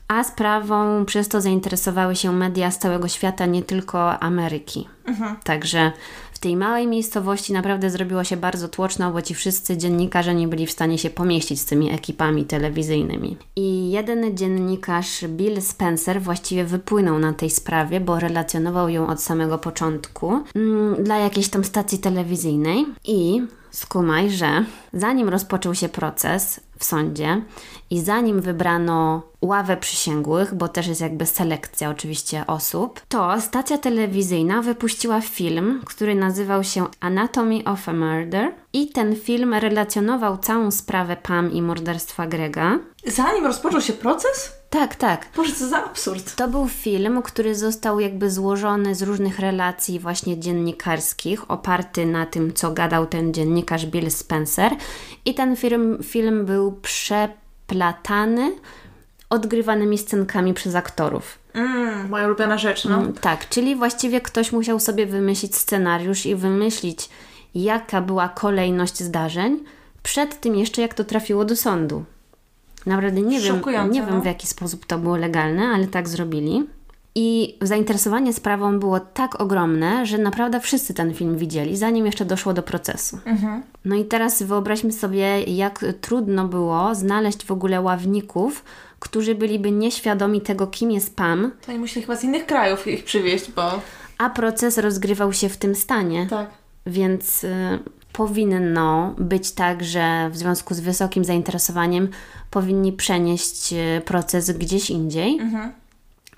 a sprawą przez to zainteresowały się media z całego świata, nie tylko Ameryki. Także w tej małej miejscowości naprawdę zrobiło się bardzo tłoczno, bo ci wszyscy dziennikarze nie byli w stanie się pomieścić z tymi ekipami telewizyjnymi. I jeden dziennikarz, Bill Spencer, właściwie wypłynął na tej sprawie, bo relacjonował ją od samego początku mm, dla jakiejś tam stacji telewizyjnej i skumaj, że zanim rozpoczął się proces w sądzie i zanim wybrano ławę przysięgłych, bo też jest jakby selekcja oczywiście osób, to stacja telewizyjna wypuściła film, który nazywał się Anatomy of a Murder i ten film relacjonował całą sprawę Pam i morderstwa Grega. Zanim rozpoczął się proces? Tak, tak. Boże, co za absurd. To był film, który został jakby złożony z różnych relacji właśnie dziennikarskich, oparty na tym, co gadał ten dziennikarz Bill Spencer. I ten film, film był przeplatany odgrywanymi scenkami przez aktorów. Mm, moja ulubiona rzecz, no. Mm, Tak, czyli właściwie ktoś musiał sobie wymyślić scenariusz i wymyślić, jaka była kolejność zdarzeń, przed tym jeszcze jak to trafiło do sądu. Naprawdę nie wiem, nie no. wiem w jaki sposób to było legalne, ale tak zrobili. I zainteresowanie sprawą było tak ogromne, że naprawdę wszyscy ten film widzieli, zanim jeszcze doszło do procesu. No i teraz wyobraźmy sobie, jak trudno było znaleźć w ogóle ławników, którzy byliby nieświadomi tego, kim jest Pam, To musieli chyba z innych krajów ich przywieźć, bo... a proces rozgrywał się w tym stanie. Tak. Więc y, powinno być tak, że w związku z wysokim zainteresowaniem powinni przenieść y, proces gdzieś indziej.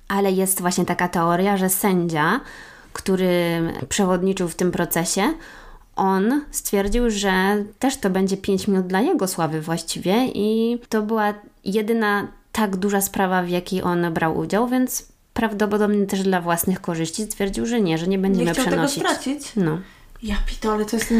Ale jest właśnie taka teoria, że sędzia, który przewodniczył w tym procesie, on stwierdził, że też to będzie 5 minut dla jego sławy właściwie i to była jedyna tak duża sprawa, w jakiej on brał udział, więc prawdopodobnie też dla własnych korzyści stwierdził, że nie, że nie będziemy Nie chciał tego przenosić. stracić. No. Ja pitole, to jest...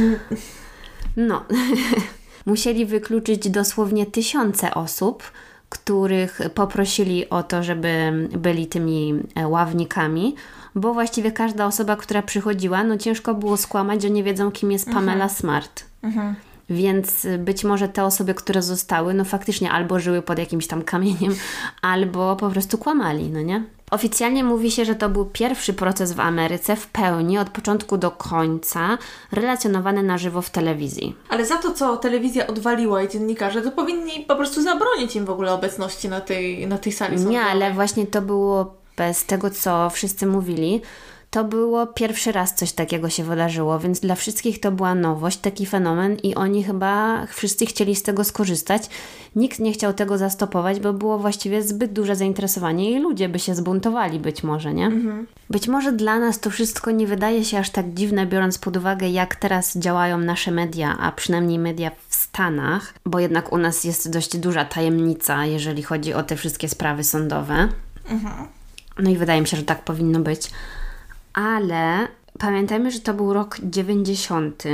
No. Musieli wykluczyć dosłownie tysiące osób, których poprosili o to, żeby byli tymi e, ławnikami, bo właściwie każda osoba, która przychodziła, no ciężko było skłamać, że nie wiedzą, kim jest Pamela mhm. Smart. Mhm. Więc być może te osoby, które zostały, no faktycznie albo żyły pod jakimś tam kamieniem, albo po prostu kłamali, no nie? Oficjalnie mówi się, że to był pierwszy proces w Ameryce w pełni, od początku do końca, relacjonowany na żywo w telewizji. Ale za to, co telewizja odwaliła i dziennikarze, to powinni po prostu zabronić im w ogóle obecności na tej, na tej sali sądowej. Nie, ale właśnie to było bez tego, co wszyscy mówili, to było pierwszy raz coś takiego się wydarzyło, więc dla wszystkich to była nowość, taki fenomen i oni chyba wszyscy chcieli z tego skorzystać. Nikt nie chciał tego zastopować, bo było właściwie zbyt duże zainteresowanie i ludzie by się zbuntowali być może, nie? Mhm. Być może dla nas to wszystko nie wydaje się aż tak dziwne, biorąc pod uwagę, jak teraz działają nasze media, a przynajmniej media w Stanach, bo jednak u nas jest dość duża tajemnica, jeżeli chodzi o te wszystkie sprawy sądowe. Mhm. No i wydaje mi się, że tak powinno być ale pamiętajmy, że to był rok 90.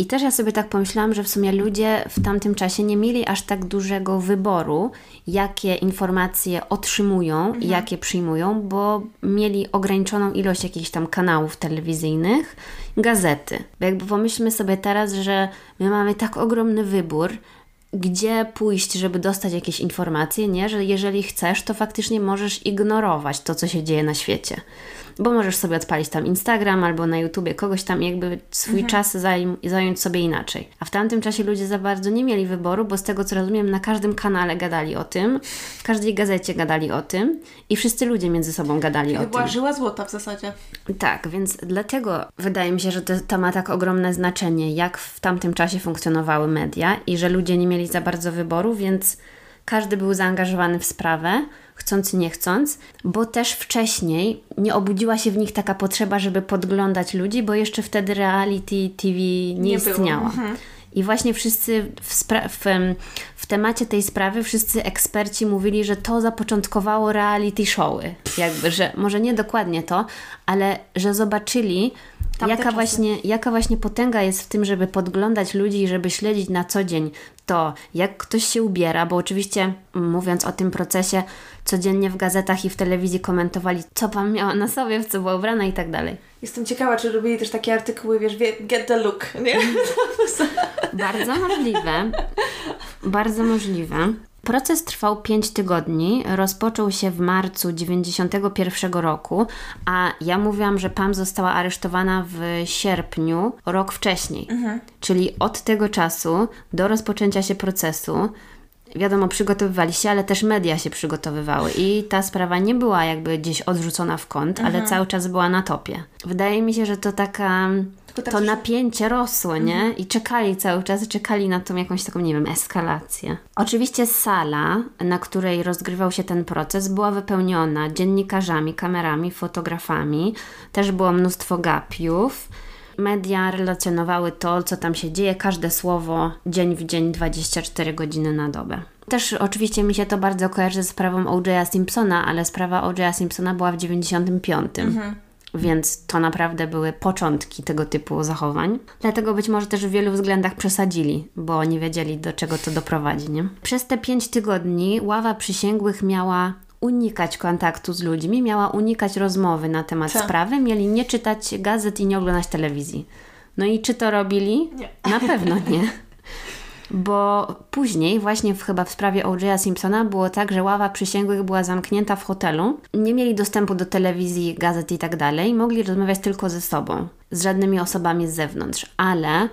I też ja sobie tak pomyślałam, że w sumie ludzie w tamtym czasie nie mieli aż tak dużego wyboru, jakie informacje otrzymują mhm. i jakie przyjmują, bo mieli ograniczoną ilość jakichś tam kanałów telewizyjnych, gazety. Bo jakby pomyślmy sobie teraz, że my mamy tak ogromny wybór, gdzie pójść, żeby dostać jakieś informacje, nie? Że jeżeli chcesz, to faktycznie możesz ignorować to, co się dzieje na świecie bo możesz sobie odpalić tam Instagram albo na YouTubie kogoś tam jakby swój mhm. czas zajm- zająć sobie inaczej. A w tamtym czasie ludzie za bardzo nie mieli wyboru, bo z tego co rozumiem, na każdym kanale gadali o tym, w każdej gazecie gadali o tym i wszyscy ludzie między sobą gadali Czyli o była tym. żyła złota w zasadzie. Tak, więc dlatego wydaje mi się, że to, to ma tak ogromne znaczenie, jak w tamtym czasie funkcjonowały media i że ludzie nie mieli za bardzo wyboru, więc każdy był zaangażowany w sprawę, chcąc nie chcąc, bo też wcześniej nie obudziła się w nich taka potrzeba, żeby podglądać ludzi, bo jeszcze wtedy reality TV nie, nie istniała. Mhm. I właśnie wszyscy w, w, w, temacie tej sprawy, wszyscy eksperci mówili, że to zapoczątkowało reality showy. Jakby, że może nie dokładnie to, ale że zobaczyli, jaka właśnie, jaka właśnie potęga jest w tym, żeby podglądać ludzi i żeby śledzić na co dzień to, jak ktoś się ubiera, bo oczywiście mówiąc o tym procesie, codziennie w gazetach i w telewizji komentowali, co pan miała na sobie, w co była ubrana i tak dalej. Jestem ciekawa, czy robili też takie artykuły, wiesz, get the look, nie? Bardzo możliwe. Bardzo możliwe. Proces trwał 5 tygodni, rozpoczął się w marcu 91 roku, a ja mówiłam, że Pam została aresztowana w sierpniu rok wcześniej. Mhm. Czyli od tego czasu do rozpoczęcia się procesu wiadomo, przygotowywali się, ale też media się przygotowywały i ta sprawa nie była jakby gdzieś odrzucona w kąt, mhm. ale cały czas była na topie. Wydaje mi się, że to taka tak to napięcie rosło, nie? Mhm. I czekali cały czas, czekali na tą jakąś taką, nie wiem, eskalację. Oczywiście sala, na której rozgrywał się ten proces, była wypełniona dziennikarzami, kamerami, fotografami. Też było mnóstwo gapiów. Media relacjonowały to, co tam się dzieje, każde słowo, dzień w dzień, 24 godziny na dobę. Też oczywiście mi się to bardzo kojarzy ze sprawą O.J. Simpsona, ale sprawa O.J. Simpsona była w 95. Mhm. Więc to naprawdę były początki tego typu zachowań. Dlatego być może też w wielu względach przesadzili, bo nie wiedzieli do czego to doprowadzi. Nie? Przez te pięć tygodni ława przysięgłych miała unikać kontaktu z ludźmi, miała unikać rozmowy na temat Co? sprawy, mieli nie czytać gazet i nie oglądać telewizji. No i czy to robili? Nie. Na pewno nie. Bo później, właśnie w, chyba w sprawie O.J. Simpsona, było tak, że ława przysięgłych była zamknięta w hotelu, nie mieli dostępu do telewizji, gazet i tak dalej, mogli rozmawiać tylko ze sobą, z żadnymi osobami z zewnątrz, ale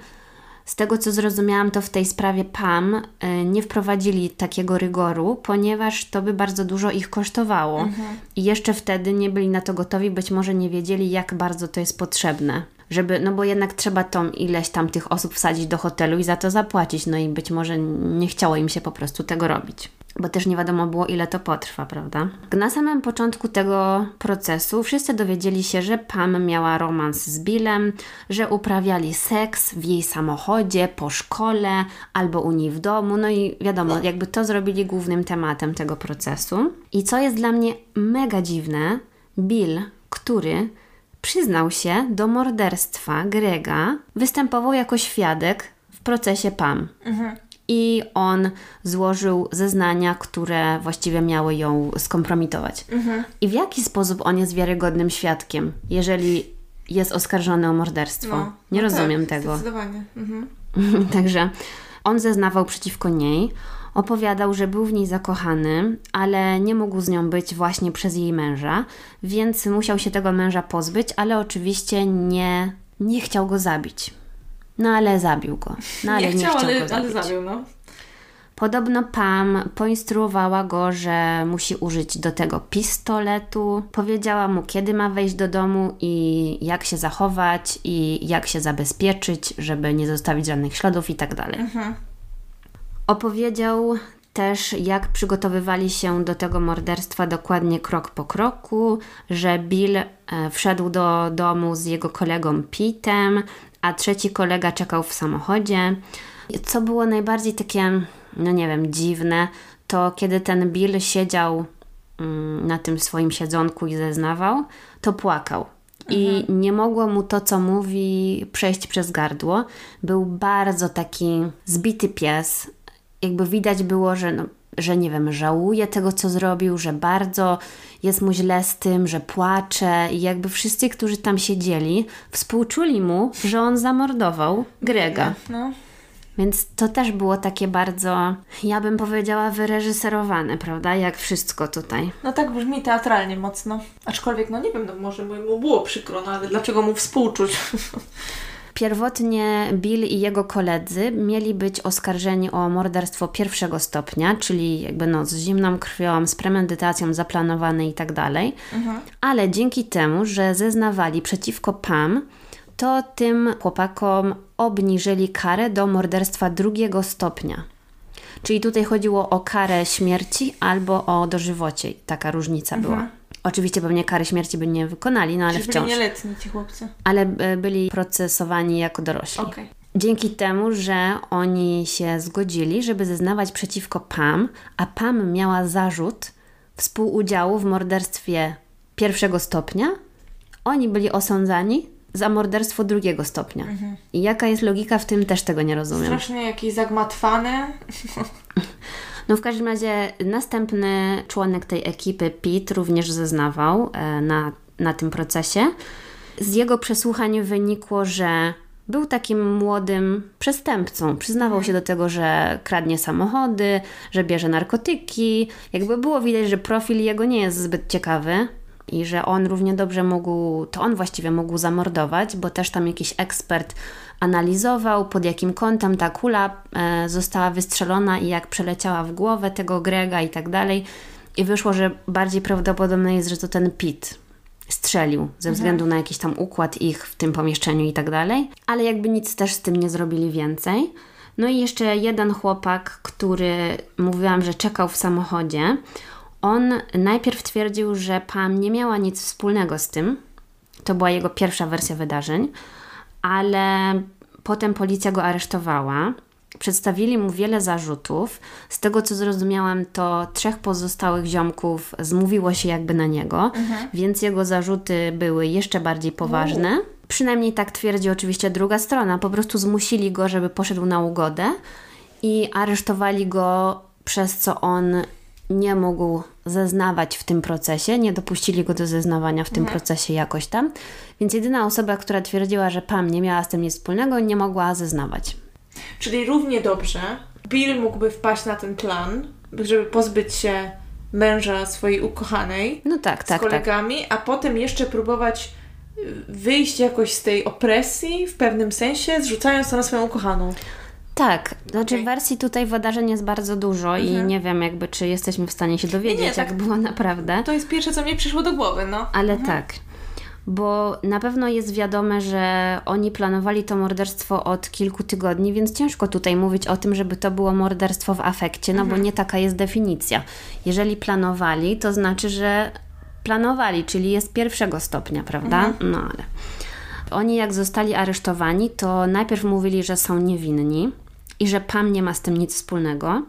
z tego co zrozumiałam, to w tej sprawie PAM y, nie wprowadzili takiego rygoru, ponieważ to by bardzo dużo ich kosztowało. Mhm. I jeszcze wtedy nie byli na to gotowi, być może nie wiedzieli, jak bardzo to jest potrzebne żeby, no bo jednak trzeba tą ileś tam tych osób wsadzić do hotelu i za to zapłacić, no i być może nie chciało im się po prostu tego robić. Bo też nie wiadomo było, ile to potrwa, prawda? Na samym początku tego procesu wszyscy dowiedzieli się, że Pam miała romans z Billem, że uprawiali seks w jej samochodzie, po szkole albo u niej w domu. No i wiadomo, jakby to zrobili głównym tematem tego procesu. I co jest dla mnie mega dziwne, Bill, który przyznał się do morderstwa Grega, występował jako świadek w procesie PAM. Mhm. I on złożył zeznania, które właściwie miały ją skompromitować. I w jaki sposób on jest wiarygodnym świadkiem, jeżeli jest oskarżony o morderstwo? No, Nie no rozumiem tak, tego. Zdecydowanie. Mhm. Także on zeznawał przeciwko niej. Opowiadał, że był w niej zakochany, ale nie mógł z nią być właśnie przez jej męża, więc musiał się tego męża pozbyć, ale oczywiście nie, nie chciał go zabić. No ale zabił go. No ale nie nie, chciał, chciał ale, ale zabił, no. Podobno Pam poinstruowała go, że musi użyć do tego pistoletu. Powiedziała mu, kiedy ma wejść do domu i jak się zachować i jak się zabezpieczyć, żeby nie zostawić żadnych śladów i tak dalej. Opowiedział też, jak przygotowywali się do tego morderstwa dokładnie krok po kroku, że Bill e, wszedł do domu z jego kolegą Pitem, a trzeci kolega czekał w samochodzie. Co było najbardziej takie, no nie wiem, dziwne, to kiedy ten Bill siedział mm, na tym swoim siedzonku i zeznawał, to płakał. I nie mogło mu to, co mówi, przejść przez gardło. Był bardzo taki zbity pies. Jakby widać było, że, no, że nie wiem, żałuje tego, co zrobił, że bardzo jest mu źle z tym, że płacze. I jakby wszyscy, którzy tam siedzieli, współczuli mu, że on zamordował Grega. no. Więc to też było takie bardzo, ja bym powiedziała, wyreżyserowane, prawda? Jak wszystko tutaj. No tak brzmi teatralnie mocno. Aczkolwiek, no nie wiem, no może mu było przykro, no ale dlaczego mu współczuć? Pierwotnie Bill i jego koledzy mieli być oskarżeni o morderstwo pierwszego stopnia, czyli jakby no z zimną krwią, z premedytacją zaplanowane i tak dalej. Ale dzięki temu, że zeznawali przeciwko Pam, to tym chłopakom obniżyli karę do morderstwa drugiego stopnia. Czyli tutaj chodziło o karę śmierci albo o dożywocie. Taka różnica była. Oczywiście pewnie kary śmierci by nie wykonali, no ale Czyli byli wciąż. nieletni ci chłopcy. Ale e, byli procesowani jako dorośli. Okej. Dzięki temu, że oni się zgodzili, żeby zeznawać przeciwko Pam, a Pam miała zarzut współudziału w morderstwie pierwszego stopnia, oni byli osądzani za morderstwo drugiego stopnia. I jaka jest logika w tym, też tego nie rozumiem. Strasznie jakieś zagmatwane. No w każdym razie następny członek tej ekipy, Pete, również zeznawał e, na, na tym procesie. Z jego przesłuchań wynikło, że był takim młodym przestępcą. Przyznawał się do tego, że kradnie samochody, że bierze narkotyki. Jakby było widać, że profil jego nie jest zbyt ciekawy i że on równie dobrze mógł, to on właściwie mógł zamordować, bo też tam jakiś ekspert analizował, pod jakim kątem ta kula e, została wystrzelona i jak przeleciała w głowę tego Grega i tak dalej. I wyszło, że bardziej prawdopodobne jest, że to ten Pit strzelił ze względu na jakiś tam układ ich w tym pomieszczeniu i tak dalej. Ale jakby nic też z tym nie zrobili więcej. No i jeszcze jeden chłopak, który mówiłam, że czekał w samochodzie. On najpierw twierdził, że Pam nie miała nic wspólnego z tym. To była jego pierwsza wersja wydarzeń, ale potem policja go aresztowała. Przedstawili mu wiele zarzutów. Z tego co zrozumiałam, to trzech pozostałych ziomków zmówiło się jakby na niego, więc jego zarzuty były jeszcze bardziej poważne. Przynajmniej tak twierdzi oczywiście druga strona. Po prostu zmusili go, żeby poszedł na ugodę i aresztowali go, przez co on nie mógł zeznawać w tym procesie, nie dopuścili go do zeznawania w tym procesie jakoś tam. Więc jedyna osoba, która twierdziła, że Pam nie miała z tym nic wspólnego, nie mogła zeznawać. Czyli równie dobrze Bill mógłby wpaść na ten plan, żeby pozbyć się męża swojej ukochanej No tak, z tak, tak. kolegami, a potem jeszcze próbować y, wyjść jakoś z tej opresji w pewnym sensie, zrzucając to na swoją ukochaną. Tak, znaczy Okej. wersji tutaj wydarzeń jest bardzo dużo i nie wiem jakby, czy jesteśmy w stanie się dowiedzieć, Nie, nie, tak. jak było naprawdę. To jest pierwsze, co mi przyszło do głowy, no. Ale tak, bo na pewno jest wiadome, że oni planowali to morderstwo od kilku tygodni, więc ciężko tutaj mówić o tym, żeby to było morderstwo w afekcie, no bo nie taka jest definicja. Jeżeli planowali, to znaczy, że planowali, czyli jest pierwszego stopnia, prawda? No ale. Oni jak zostali aresztowani, to najpierw mówili, że są niewinni i że Pam nie ma z tym nic wspólnego,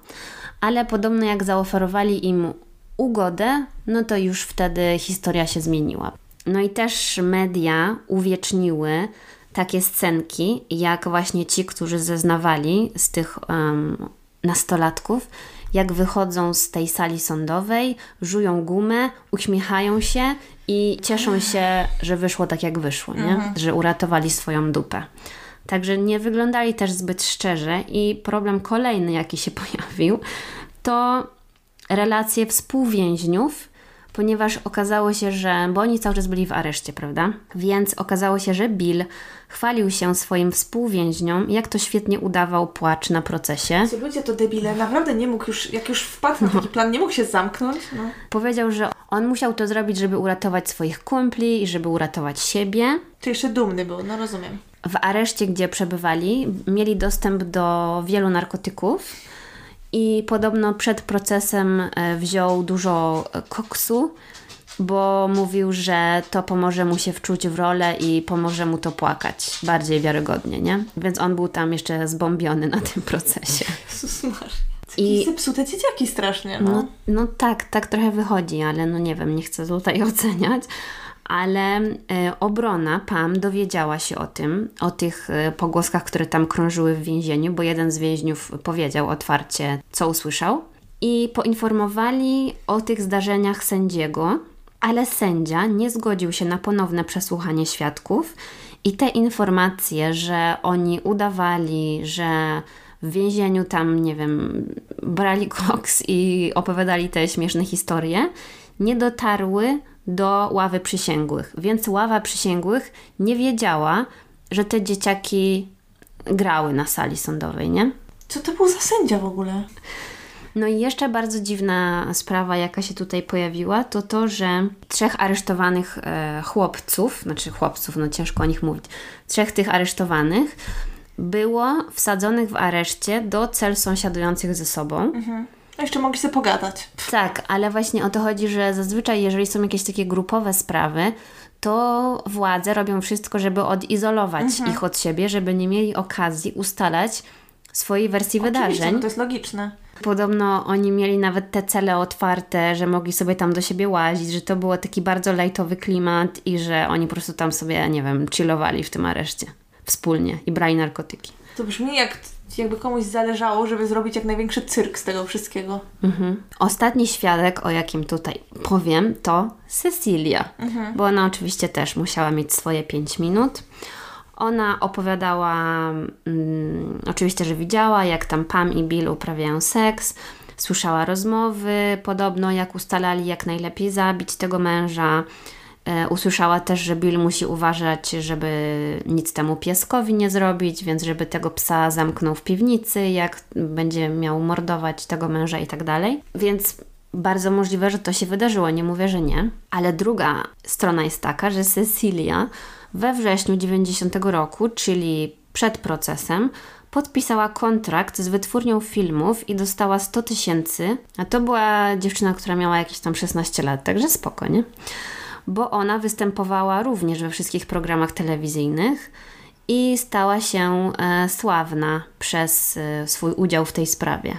ale podobno jak zaoferowali im ugodę, no to już wtedy historia się zmieniła. No i też media uwieczniły takie scenki, jak właśnie ci, którzy zeznawali z tych em, nastolatków, jak wychodzą z tej sali sądowej, żują gumę, uśmiechają się i cieszą się, że wyszło tak, jak wyszło, nie? Mhm. że uratowali swoją dupę. Także nie wyglądali też zbyt szczerze, i problem kolejny, jaki się pojawił, to relacje współwięźniów, ponieważ okazało się, że, bo oni cały czas byli w areszcie, prawda? Więc okazało się, że Bill chwalił się swoim współwięźniom, jak to świetnie udawał płacz na procesie. Ci ludzie to debile, naprawdę nie mógł już, jak już wpadł na taki plan, nie mógł się zamknąć. No. Powiedział, że on musiał to zrobić, żeby uratować swoich kumpli i żeby uratować siebie. Czy jeszcze dumny był, no rozumiem. W areszcie, gdzie przebywali, mieli dostęp do wielu narkotyków i podobno przed procesem e, wziął dużo e, koksu, bo mówił, że to pomoże mu się wczuć w rolę i pomoże mu to płakać bardziej wiarygodnie, nie? Więc on był tam jeszcze zbombiony na tym procesie. Jezus I zepsute dzieciaki strasznie, no. No, no tak, tak trochę wychodzi, ale no nie wiem, nie chcę tutaj oceniać. Ale e, obrona PAM dowiedziała się o tym, o tych e, pogłoskach, które tam krążyły w więzieniu, bo jeden z więźniów powiedział otwarcie, co usłyszał. I poinformowali o tych zdarzeniach sędziego, ale sędzia nie zgodził się na ponowne przesłuchanie świadków i te informacje, że oni udawali, że w więzieniu tam, nie wiem, brali koks i opowiadali te śmieszne historie, nie dotarły do ławy przysięgłych. Więc ława przysięgłych nie wiedziała, że te dzieciaki grały na sali sądowej, nie? Co to był za sędzia w ogóle? No i jeszcze bardzo dziwna sprawa, jaka się tutaj pojawiła, to to, że trzech aresztowanych e, chłopców, znaczy chłopców, no ciężko o nich mówić, trzech tych aresztowanych było wsadzonych w areszcie do cel sąsiadujących ze sobą. A jeszcze mogli sobie pogadać. Tak, ale właśnie o to chodzi, że zazwyczaj, jeżeli są jakieś takie grupowe sprawy, to władze robią wszystko, żeby odizolować ich od siebie, żeby nie mieli okazji ustalać swojej wersji Oczywiście, wydarzeń. no to jest logiczne. Podobno oni mieli nawet te cele otwarte, że mogli sobie tam do siebie łazić, że to było taki bardzo lajtowy klimat i że oni po prostu tam sobie, nie wiem, chillowali w tym areszcie wspólnie i brali narkotyki. To brzmi jak jakby komuś zależało, żeby zrobić jak największy cyrk z tego wszystkiego. Mhm. Ostatni świadek, o jakim tutaj powiem, to Cecilia, bo ona oczywiście też musiała mieć swoje 5 minut. Ona opowiadała, mm, oczywiście, że widziała, jak tam Pam i Bill uprawiają seks, słyszała rozmowy, podobno jak ustalali, jak najlepiej zabić tego męża. E, usłyszała też, że Bill musi uważać, żeby nic temu pieskowi nie zrobić, więc żeby tego psa zamknął w piwnicy, jak będzie miał mordować tego męża i tak dalej. Więc bardzo możliwe, że to się wydarzyło, nie mówię, że nie. Ale druga strona jest taka, że Cecilia we wrześniu 90 roku, czyli przed procesem, podpisała kontrakt z wytwórnią filmów i dostała 100 tysięcy, a to była dziewczyna, która miała jakieś tam 16 lat, także spoko, nie? Bo ona występowała również we wszystkich programach telewizyjnych i stała się e, sławna przez e, swój udział w tej sprawie.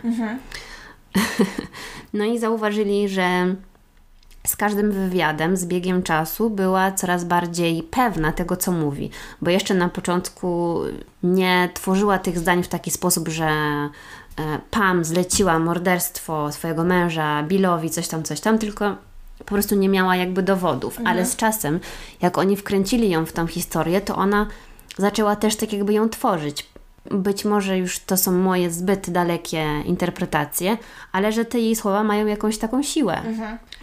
no i zauważyli, że z każdym wywiadem, z biegiem czasu, była coraz bardziej pewna tego, co mówi. Bo jeszcze na początku nie tworzyła tych zdań w taki sposób, że e, Pam zleciła morderstwo swojego męża Billowi, coś tam, coś tam, tylko po prostu nie miała jakby dowodów. Ale z czasem, jak oni wkręcili ją w tą historię, to ona zaczęła też tak jakby ją tworzyć. Być może już to są moje zbyt dalekie interpretacje, ale że te jej słowa mają jakąś taką siłę.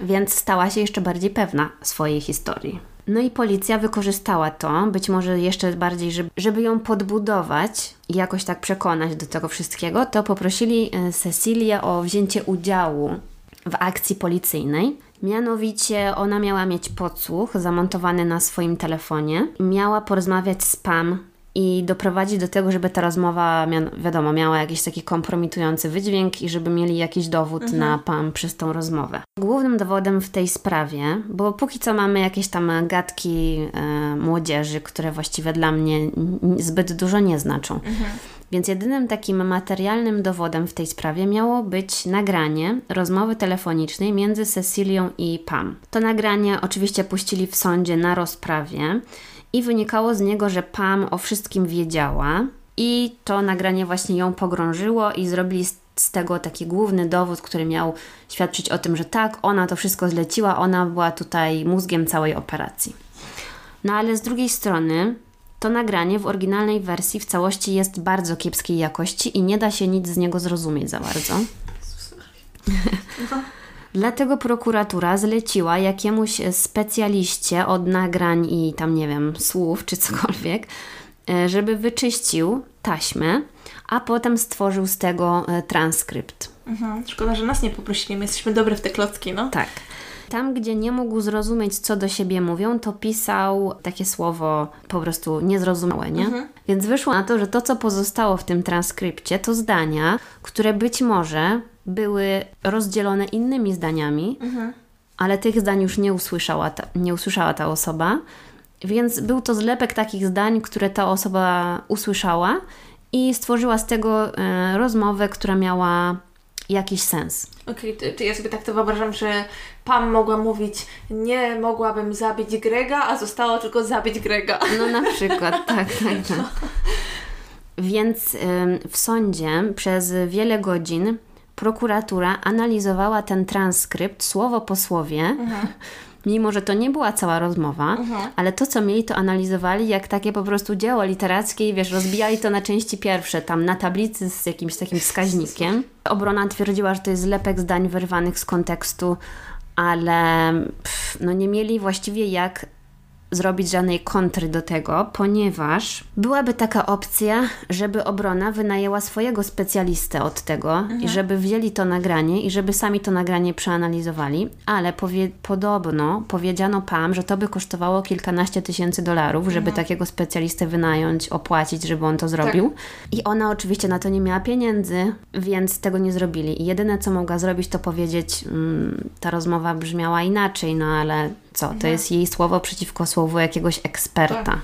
Więc stała się jeszcze bardziej pewna swojej historii. No i policja wykorzystała to, być może jeszcze bardziej, żeby, żeby ją podbudować i jakoś tak przekonać do tego wszystkiego, to poprosili e, Cecilię o wzięcie udziału w akcji policyjnej. Mianowicie ona miała mieć podsłuch zamontowany na swoim telefonie. Miała porozmawiać z Pam i doprowadzić do tego, żeby ta rozmowa, wiadomo, miała jakiś taki kompromitujący wydźwięk i żeby mieli jakiś dowód na Pam przez tą rozmowę. Głównym dowodem w tej sprawie, bo póki co mamy jakieś tam gadki e, młodzieży, które właściwie dla mnie zbyt dużo nie znaczą. Więc jedynym takim materialnym dowodem w tej sprawie miało być nagranie rozmowy telefonicznej między Cecilią i Pam. To nagranie oczywiście puścili w sądzie na rozprawie i wynikało z niego, że Pam o wszystkim wiedziała i to nagranie właśnie ją pogrążyło i zrobili z tego taki główny dowód, który miał świadczyć o tym, że tak, ona to wszystko zleciła, ona była tutaj mózgiem całej operacji. No ale z drugiej strony to nagranie w oryginalnej wersji w całości jest bardzo kiepskiej jakości i nie da się nic z niego zrozumieć za bardzo. Dlatego prokuratura zleciła jakiemuś specjaliście od nagrań i tam, nie wiem, słów czy cokolwiek, e, żeby wyczyścił taśmę, a potem stworzył z tego e, transkrypt. Mhm. Szkoda, że nas nie poprosili, my jesteśmy dobre w te klocki, no. Tak. Tam, gdzie nie mógł zrozumieć, co do siebie mówią, to pisał takie słowo po prostu niezrozumiałe, nie? Mhm. Więc wyszło na to, że to, co pozostało w tym transkrypcie, to zdania, które być może były rozdzielone innymi zdaniami, mhm. ale tych zdań już nie usłyszała, ta, nie usłyszała ta osoba. Więc był to zlepek takich zdań, które ta osoba usłyszała i stworzyła z tego e, rozmowę, która miała jakiś sens. Okej, okay, to, ja sobie tak to wyobrażam, że Pam mogła mówić, nie mogłabym zabić Grega, a zostało tylko zabić Grega. No na przykład, tak, tak, tak. Więc w sądzie przez wiele godzin prokuratura analizowała ten transkrypt słowo po słowie. Mhm mimo że to nie była cała rozmowa, mhm. ale to, co mieli, to analizowali jak takie po prostu dzieło literackie i wiesz, rozbijali to na części pierwsze, tam na tablicy z jakimś takim wskaźnikiem. Obrona twierdziła, że to jest zlepek zdań wyrwanych z kontekstu, ale pff, no nie mieli właściwie jak zrobić żadnej kontry do tego, ponieważ byłaby taka opcja, żeby obrona wynajęła swojego specjalistę od tego mhm. i żeby wzięli to nagranie i żeby sami to nagranie przeanalizowali, ale powie podobno powiedziano Pam, że to by kosztowało kilkanaście tysięcy dolarów, żeby mhm. takiego specjalistę wynająć, opłacić, żeby on to zrobił. Tak. I ona oczywiście na to nie miała pieniędzy, więc tego nie zrobili. I jedyne, co mogła zrobić, to powiedzieć, mm, ta rozmowa brzmiała inaczej, no ale co? To mhm. jest jej słowo przeciwko słowu jakiegoś eksperta. Tak.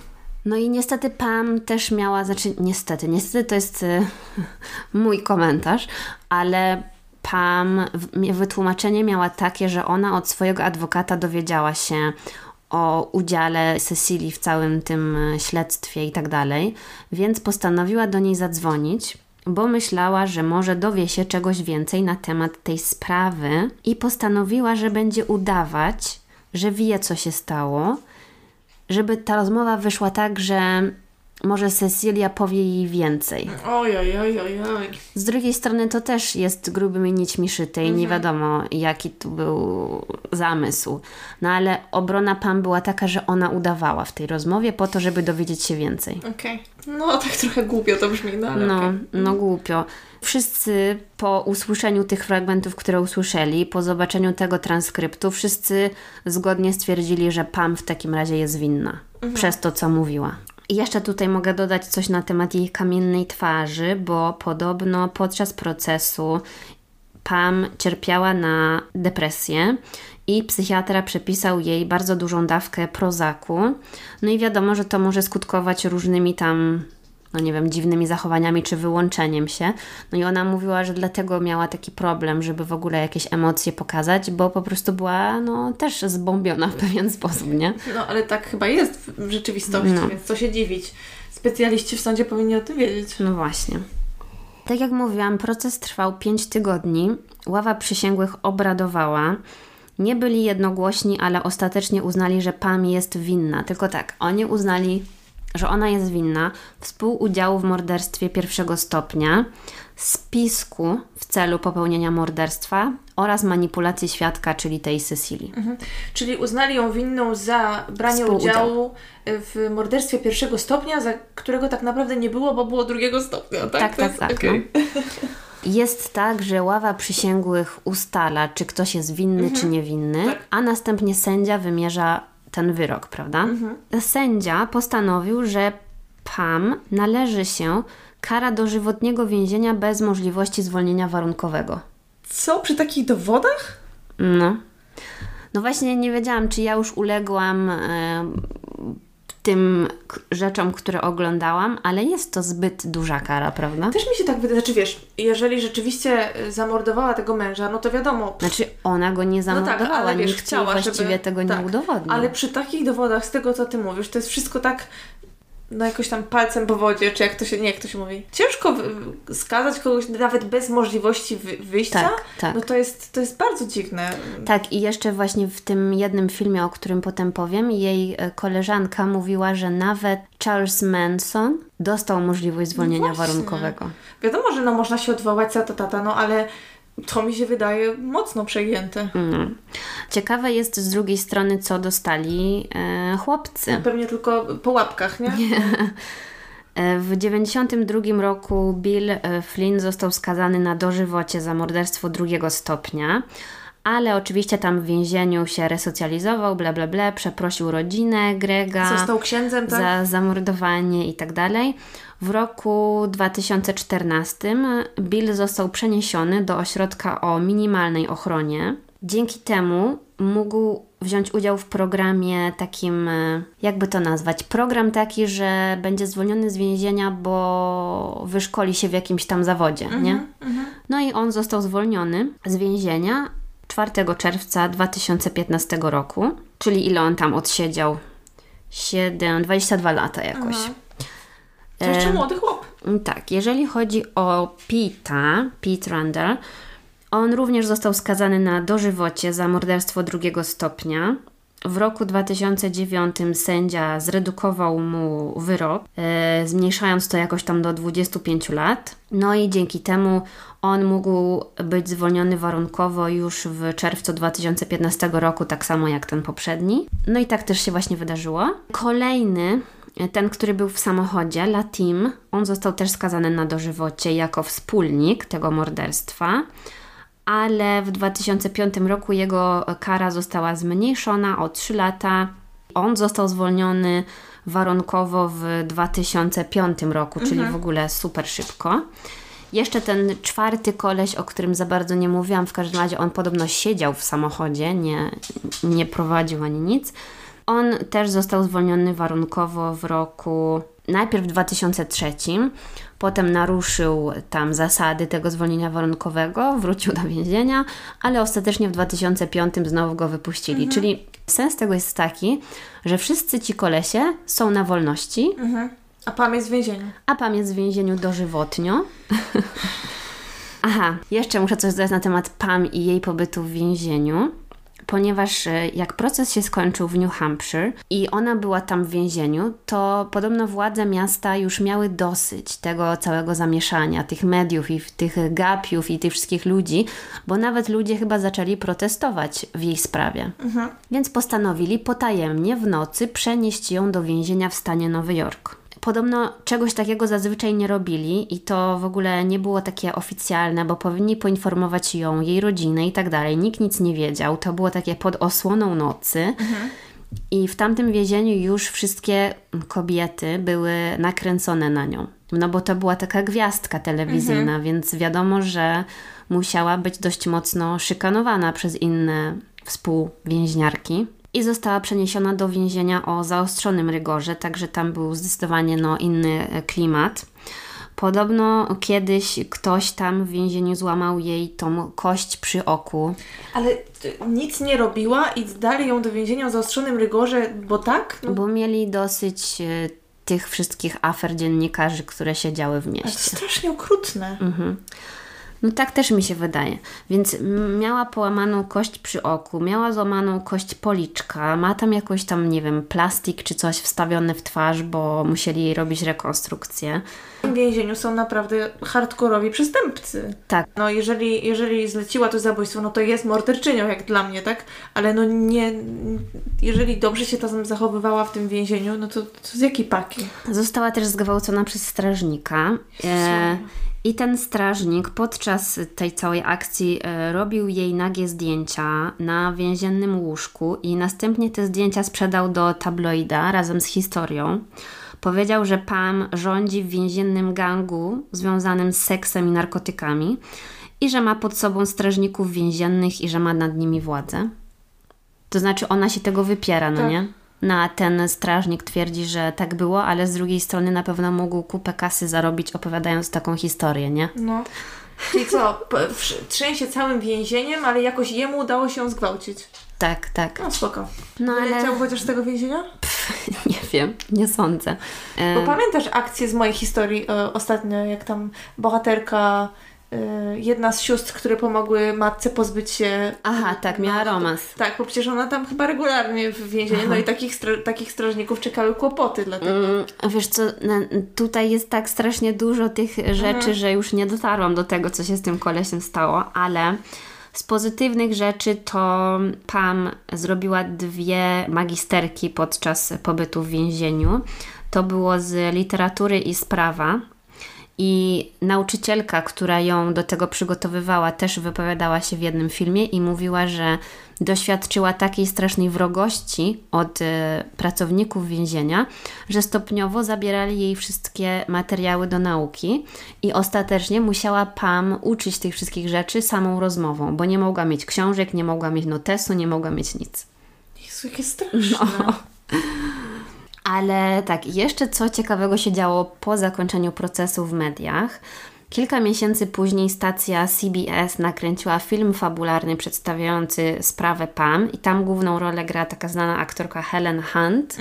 No i niestety Pam też miała, znaczy niestety, niestety to jest y, mój komentarz, ale Pam wytłumaczenie miała takie, że ona od swojego adwokata dowiedziała się o udziale Cecilii w całym tym y, śledztwie i tak dalej, więc postanowiła do niej zadzwonić, bo myślała, że może dowie się czegoś więcej na temat tej sprawy i postanowiła, że będzie udawać, że wie, co się stało, żeby ta rozmowa wyszła tak, że może Cecilia powie jej więcej. Oj, oj, oj, oj. Z drugiej strony to też jest grubymi nićmi szyte i mhm. nie wiadomo, jaki tu był zamysł. No ale obrona Pam była taka, że ona udawała w tej rozmowie po to, żeby dowiedzieć się więcej. Okej. Okay. No tak trochę głupio to brzmi, no ale No, okay. no głupio. Wszyscy po usłyszeniu tych fragmentów, które usłyszeli, po zobaczeniu tego transkryptu, wszyscy zgodnie stwierdzili, że Pam w takim razie jest winna mhm. przez to, co mówiła. I jeszcze tutaj mogę dodać coś na temat jej kamiennej twarzy, bo podobno podczas procesu Pam cierpiała na depresję i psychiatra przepisał jej bardzo dużą dawkę prozaku. No i wiadomo, że to może skutkować różnymi tam no nie wiem, dziwnymi zachowaniami czy wyłączeniem się. No i ona mówiła, że dlatego miała taki problem, żeby w ogóle jakieś emocje pokazać, bo po prostu była no też zbombiona w pewien sposób, nie? No ale tak chyba jest w rzeczywistości, no. więc co się dziwić. Specjaliści w sądzie powinni o tym wiedzieć. No właśnie. Tak jak mówiłam, proces trwał 5 tygodni. Ława przysięgłych obradowała. Nie byli jednogłośni, ale ostatecznie uznali, że Pam jest winna. Tylko tak, oni uznali że ona jest winna współudziału w morderstwie pierwszego stopnia, spisku w celu popełnienia morderstwa oraz manipulacji świadka, czyli tej Cecilii. Mhm. Czyli uznali ją winną za branie udziału w morderstwie pierwszego stopnia, za którego tak naprawdę nie było, bo było drugiego stopnia, tak? Tak, tak, tak. Okay. No. Jest tak, że ława przysięgłych ustala, czy ktoś jest winny, mhm. czy niewinny, tak. a następnie sędzia wymierza ten wyrok, prawda? Mhm. Sędzia postanowił, że Pam należy się kara dożywotniego więzienia bez możliwości zwolnienia warunkowego. Co? Przy takich dowodach? No. No właśnie nie wiedziałam, czy ja już uległam tym rzeczom, które oglądałam, ale jest to zbyt duża kara, prawda? Też mi się tak wydaje, znaczy wiesz, jeżeli rzeczywiście zamordowała tego męża, no to wiadomo. Znaczy ona go nie zamordowała, no tak, ale wiesz, nikt chciała, właściwie żeby, tego tak, nie udowodnił. Ale przy takich dowodach, z tego co Ty mówisz, to jest wszystko tak no jakoś tam palcem po wodzie, czy jak to się, nie, jak to się mówi. Ciężko skazać kogoś nawet bez możliwości wy, wyjścia. Tak, tak. No to jest, to jest bardzo dziwne. Tak, i jeszcze właśnie w tym jednym filmie, o którym potem powiem, jej e, koleżanka mówiła, że nawet Charles Manson dostał możliwość zwolnienia No warunkowego. Wiadomo, że no można się odwołać za tata, no ale to mi się wydaje mocno przegięte. Mm. Ciekawe jest z drugiej strony, co dostali e, chłopcy. Pewnie tylko po łapkach, nie? E, W 1992 roku Bill e, Flynn został skazany na dożywocie za morderstwo drugiego stopnia, ale oczywiście tam w więzieniu się resocjalizował, bla bla bla, przeprosił rodzinę Grega Został księdzem, tak? za zamordowanie i tak dalej. W roku 2014 Bill został przeniesiony do ośrodka o minimalnej ochronie. Dzięki temu mógł wziąć udział w programie takim, jakby to nazwać, program taki, że będzie zwolniony z więzienia, bo wyszkoli się w jakimś tam zawodzie, nie? No i on został zwolniony z więzienia 4 czerwca 2015 roku, czyli ile on tam odsiedział? 7, 22 lata jakoś. To jeszcze E, młody chłop. tak, jeżeli chodzi o Pita, Pete Randall, on również został skazany na dożywocie za morderstwo drugiego stopnia. W roku 2009 sędzia zredukował mu wyrok, e, zmniejszając to jakoś tam do 25 lat. No i dzięki temu on mógł być zwolniony warunkowo już w czerwcu 2015 roku, tak samo jak ten poprzedni. No i tak też się właśnie wydarzyło. Kolejny ten, który był w samochodzie, Latim, on został też skazany na dożywocie jako wspólnik tego morderstwa, ale w 2005 roku jego kara została zmniejszona o 3 lata. On został zwolniony warunkowo w 2005 roku, czyli w ogóle super szybko. Jeszcze ten czwarty koleś, o którym za bardzo nie mówiłam, w każdym razie on podobno siedział w samochodzie, nie, nie prowadził ani nic. On też został zwolniony warunkowo w roku najpierw w 2003, potem naruszył tam zasady tego zwolnienia warunkowego, wrócił do więzienia, ale ostatecznie w 2005 znowu go wypuścili. Czyli sens tego jest taki, że wszyscy ci kolesie są na wolności, A Pam jest w więzieniu. a Pam jest w więzieniu dożywotnio. Aha, jeszcze muszę coś dodać na temat Pam i jej pobytu w więzieniu. Ponieważ e, jak proces się skończył w New Hampshire i ona była tam w więzieniu, to podobno władze miasta już miały dosyć tego całego zamieszania, tych mediów i tych gapiów i tych wszystkich ludzi, bo nawet ludzie chyba zaczęli protestować w jej sprawie. Więc postanowili potajemnie w nocy przenieść ją do więzienia w stanie Nowy Jork. Podobno czegoś takiego zazwyczaj nie robili i to w ogóle nie było takie oficjalne, bo powinni poinformować ją, jej rodzinę i tak dalej. Nikt nic nie wiedział. To było takie pod osłoną nocy. I w tamtym więzieniu już wszystkie kobiety były nakręcone na nią. No bo to była taka gwiazdka telewizyjna, więc wiadomo, że musiała być dość mocno szykanowana przez inne współwięźniarki. I została przeniesiona do więzienia o zaostrzonym rygorze, także tam był zdecydowanie no, inny e, klimat. Podobno kiedyś ktoś tam w więzieniu złamał jej tą kość przy oku. Ale nic nie robiła i dali ją do więzienia o zaostrzonym rygorze, bo tak? No, Bo mieli dosyć e, tych wszystkich afer dziennikarzy, które się działy w to mieście. strasznie okrutne. No tak też mi się wydaje. Więc miała połamaną kość przy oku, miała złamaną kość policzka, ma tam jakoś tam, nie wiem, plastik czy coś wstawiony w twarz, bo musieli jej robić rekonstrukcję. W tym więzieniu są naprawdę hardkorowi przestępcy. Tak, No jeżeli, jeżeli zleciła to zabójstwo, no to jest morderczynią, jak dla mnie, tak? Ale no nie... Jeżeli dobrze się tam zachowywała w tym więzieniu, no to, to z jakiej paki? Została też zgwałcona przez strażnika. E, I ten strażnik podczas tej całej akcji e, robił jej nagie zdjęcia na więziennym łóżku i następnie te zdjęcia sprzedał do tabloida razem z historią. Powiedział, że Pam rządzi w więziennym gangu związanym z seksem i narkotykami i że ma pod sobą strażników więziennych i że ma nad nimi władzę. To znaczy ona się tego wypiera, no Tak. nie? No a ten strażnik twierdzi, że tak było, ale z drugiej strony na pewno mógł kupę kasy zarobić opowiadając taką historię, nie? No. Czyli co, trzęsie całym więzieniem, ale jakoś jemu udało się zgwałcić. Tak, tak. No spoko. No ale Wyleciał chociaż z tego więzienia? nie wiem, nie sądzę. Bo pamiętasz akcję z mojej historii e, ostatnio, jak tam bohaterka, jedna z sióstr, które pomogły matce pozbyć się... Aha, tak, miała romans. Tak, bo przecież ona tam chyba regularnie w więzieniu, no i takich, takich strażników czekały kłopoty dlatego. Mm, Wiesz co, na- tutaj jest tak strasznie dużo tych rzeczy, że już nie dotarłam do tego, co się z tym kolesiem stało, ale z pozytywnych rzeczy to Pam zrobiła dwie magisterki podczas pobytu w więzieniu. To było z literatury i z prawa. I nauczycielka, która ją do tego przygotowywała, też wypowiadała się w jednym filmie i mówiła, że doświadczyła takiej strasznej wrogości od e, pracowników więzienia, że stopniowo zabierali jej wszystkie materiały do nauki i ostatecznie musiała Pam uczyć tych wszystkich rzeczy samą rozmową, bo nie mogła mieć książek, nie mogła mieć notesu, nie mogła mieć nic. Jezu, jakie straszne. No. Ale tak, jeszcze co ciekawego się działo po zakończeniu procesu w mediach. Kilka miesięcy później stacja CBS nakręciła film fabularny przedstawiający sprawę Pam i tam główną rolę gra taka znana aktorka Helen Hunt.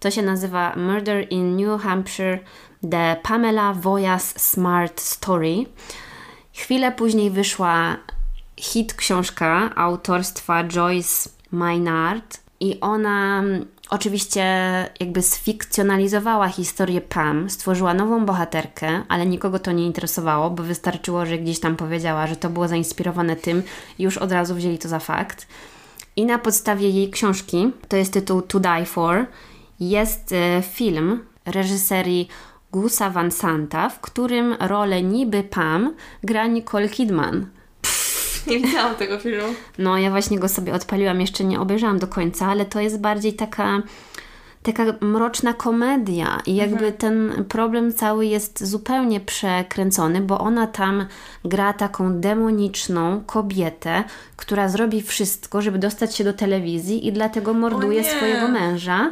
To się nazywa Murder in New Hampshire The Pamela Voyas Smart Story. Chwilę później wyszła hit książka autorstwa Joyce Maynard i ona oczywiście jakby sfikcjonalizowała historię Pam, stworzyła nową bohaterkę, ale nikogo to nie interesowało, bo wystarczyło, że gdzieś tam powiedziała, że to było zainspirowane tym już od razu wzięli to za fakt. I na podstawie jej książki, to jest tytuł To Die For, jest e, film reżyserii Gusa Van Santa, w którym rolę niby Pam gra Nicole Kidman. Nie widziałam tego filmu. No, ja właśnie go sobie odpaliłam, jeszcze nie obejrzałam do końca, ale to jest bardziej taka, taka mroczna komedia i jakby ten problem cały jest zupełnie przekręcony, bo ona tam gra taką demoniczną kobietę, która zrobi wszystko, żeby dostać się do telewizji i dlatego morduje swojego męża.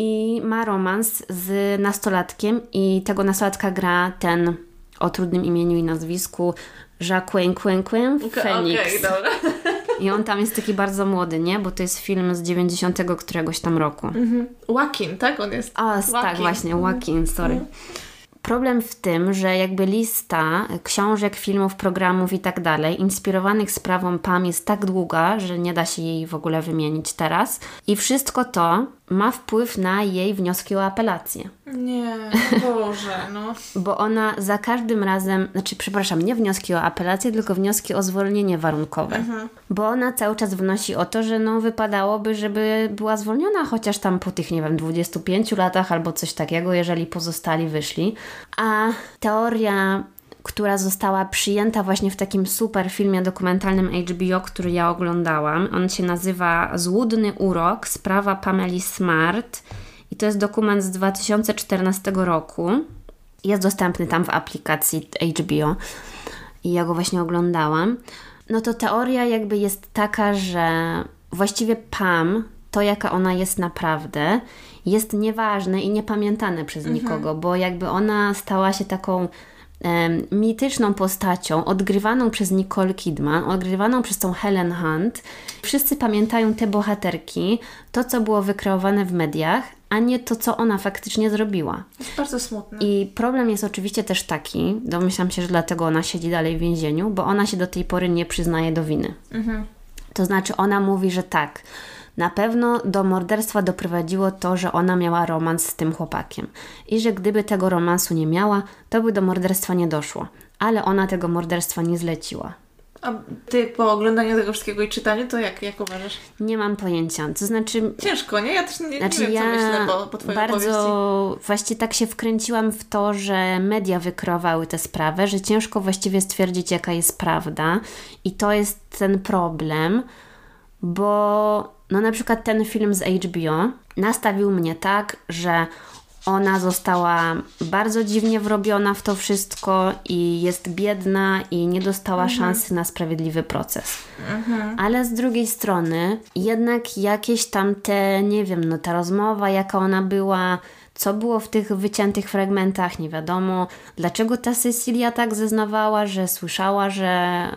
I ma romans z nastolatkiem i tego nastolatka gra ten o trudnym imieniu i nazwisku Jacqueline Quen Quen Phoenix. Okej, dobra. I on tam jest taki bardzo młody, nie? Bo to jest film z 90 któregoś tam roku. Mhm. Joaquin, tak? On jest. A, tak, Joaquin. właśnie, Joaquin, sorry. Problem w tym, że jakby lista książek, filmów, programów i tak dalej, inspirowanych sprawą Pam jest tak długa, że nie da się jej w ogóle wymienić teraz. I wszystko to ma wpływ na jej wnioski o apelację. Nie, Boże, no. Bo ona za każdym razem, znaczy, przepraszam, nie wnioski o apelację, tylko wnioski o zwolnienie warunkowe. Bo ona cały czas wnosi o to, że no wypadałoby, żeby była zwolniona chociaż tam po tych, nie wiem, 25 latach albo coś takiego, jeżeli pozostali wyszli. A teoria która została przyjęta właśnie w takim super filmie dokumentalnym HBO, który ja oglądałam. On się nazywa Złudny Urok, sprawa Pameli Smart i to jest dokument z 2014 roku. Jest dostępny tam w aplikacji HBO i ja go właśnie oglądałam. No to teoria jakby jest taka, że właściwie Pam, to jaka ona jest naprawdę, jest nieważne i niepamiętane przez nikogo, bo jakby ona stała się taką mityczną postacią, odgrywaną przez Nicole Kidman, odgrywaną przez tą Helen Hunt. Wszyscy pamiętają te bohaterki, to co było wykreowane w mediach, a nie to, co ona faktycznie zrobiła. Jest bardzo smutne. I problem jest oczywiście też taki, domyślam się, że dlatego ona siedzi dalej w więzieniu, bo ona się do tej pory nie przyznaje do winy. To znaczy, ona mówi, że tak, na pewno do morderstwa doprowadziło to, że ona miała romans z tym chłopakiem. I że gdyby tego romansu nie miała, to by do morderstwa nie doszło. Ale ona tego morderstwa nie zleciła. A ty po oglądaniu tego wszystkiego i czytaniu, to jak, jak uważasz? Nie mam pojęcia. To znaczy, Ciężko, nie? Ja też nie, Znaczy nie wiem, ja co myślę po, po twojej opowieści. bardzo właśnie tak się wkręciłam w to, że media wykreowały tę sprawę, że ciężko właściwie stwierdzić, jaka jest prawda. I to jest ten problem, bo no na przykład ten film z HBO nastawił mnie tak, że ona została bardzo dziwnie wrobiona w to wszystko i jest biedna i nie dostała Mhm. szansy na sprawiedliwy proces. Ale z drugiej strony, jednak jakieś tam te, nie wiem, no ta rozmowa, jaka ona była, co było w tych wyciętych fragmentach, nie wiadomo. Dlaczego ta Cecilia tak zeznawała, że słyszała, że e,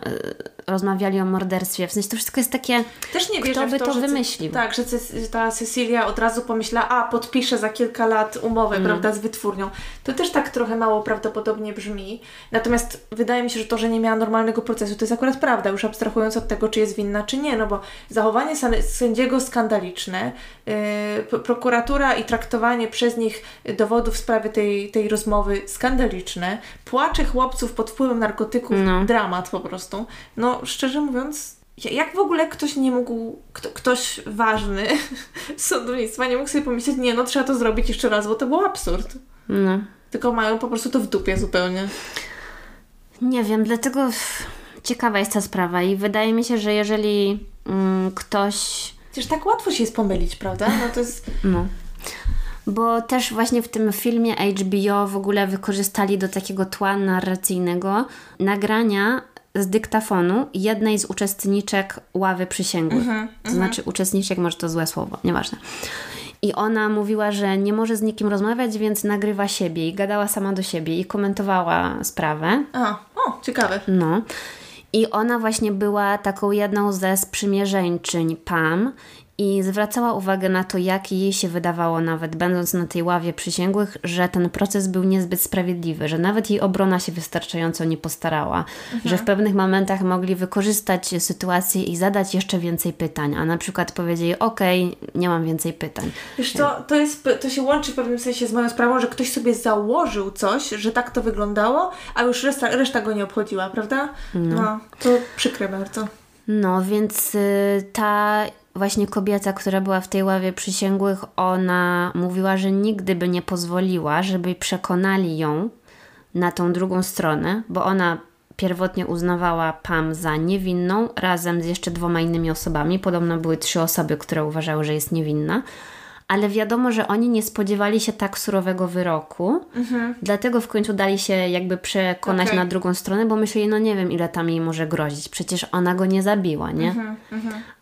rozmawiali o morderstwie. W sensie to wszystko jest takie. Też nie Kto wierzę by w to, to wymyślił? Tak, że ta Cecilia od razu pomyślała, a podpisze za kilka lat umowę, Mm. prawda, z wytwórnią. To też tak trochę mało prawdopodobnie brzmi. Natomiast wydaje mi się, że to, że nie miała normalnego procesu, to jest akurat prawda, już abstrahując od tego, czy jest winna, czy nie, no bo zachowanie sędziego skandaliczne, yy, prokuratura i traktowanie przez nich dowodów w sprawie tej, tej rozmowy skandaliczne, płacze chłopców pod wpływem narkotyków, No. dramat po prostu. No, szczerze mówiąc, ja- jak w ogóle ktoś nie mógł, kto, ktoś ważny z sądownictwa nie mógł sobie pomyśleć, nie no, trzeba to zrobić jeszcze raz, bo to był absurd. No. Tylko mają po prostu to w dupie zupełnie. Nie wiem, dlatego ciekawa jest ta sprawa i wydaje mi się, że jeżeli mm, ktoś. Przecież tak łatwo się jest pomylić, prawda? No to jest... No. Bo też właśnie w tym filmie HBO w ogóle wykorzystali do takiego tła narracyjnego nagrania z dyktafonu jednej z uczestniczek ławy przysięgłych. to znaczy uczestniczek, może to złe słowo, nieważne. I ona mówiła, że nie może z nikim rozmawiać, więc nagrywa siebie i gadała sama do siebie i komentowała sprawę. A, o, ciekawe. No. I ona właśnie była taką jedną ze sprzymierzeńczyń Pam i zwracała uwagę na to, jak jej się wydawało, nawet będąc na tej ławie przysięgłych, że ten proces był niezbyt sprawiedliwy, że nawet jej obrona się wystarczająco nie postarała, że w pewnych momentach mogli wykorzystać sytuację i zadać jeszcze więcej pytań, a na przykład powiedzieli: Okej, nie mam więcej pytań. Wiesz co, to, jest, to się łączy w pewnym sensie z moją sprawą, że ktoś sobie założył coś, że tak to wyglądało, a już reszta, reszta go nie obchodziła, prawda? No. to przykre bardzo. No, więc y, ta właśnie kobieta, która była w tej ławie przysięgłych, ona mówiła, że nigdy by nie pozwoliła, żeby przekonali ją na tą drugą stronę, bo ona pierwotnie uznawała Pam za niewinną razem z jeszcze dwoma innymi osobami. Podobno były trzy osoby, które uważały, że jest niewinna. Ale wiadomo, że oni nie spodziewali się tak surowego wyroku, dlatego w końcu dali się jakby przekonać Okej. na drugą stronę, bo myśleli, no nie wiem, ile tam jej może grozić. Przecież ona go nie zabiła, nie?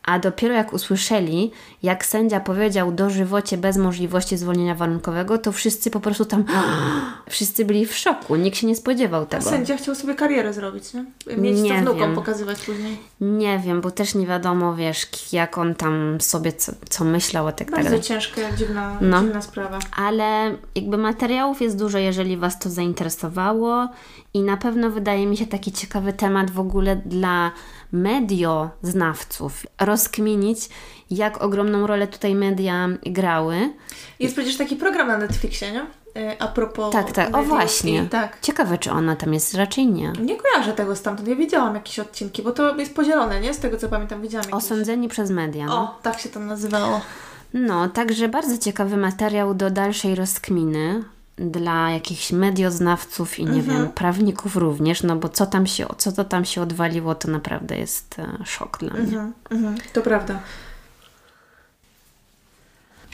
A dopiero jak usłyszeli, jak sędzia powiedział dożywocie bez możliwości zwolnienia warunkowego, to wszyscy po prostu tam, wszyscy byli w szoku. Nikt się nie spodziewał A tego. sędzia chciał sobie karierę zrobić, nie? Mieć Nie to wnukom wiem. pokazywać później. Nie wiem, bo też nie wiadomo, wiesz, jak on tam sobie co, co myślał o tak Bardzo dalej. ciężka, dziwna, No. dziwna sprawa. Ale jakby materiałów jest dużo, jeżeli Was to zainteresowało i na pewno wydaje mi się taki ciekawy temat w ogóle dla medioznawców. Rozkminić, jak ogromną rolę tutaj media grały. Jest przecież taki program na Netflixie, nie? E, A propos Tak, tak, o właśnie. I, tak. Ciekawe, czy ona tam jest, raczej nie. Nie kojarzę tego stamtąd. Ja widziałam jakieś odcinki, bo to jest podzielone, nie? Z tego co pamiętam, widziałam jakieś... Osądzeni przez media. No. O, tak się to nazywało. no, także bardzo ciekawy materiał do dalszej rozkminy dla jakichś medioznawców i nie wiem, prawników również, no bo co tam się, co to tam się odwaliło, to naprawdę jest e, szok dla mnie. Mhm, mhm, to prawda.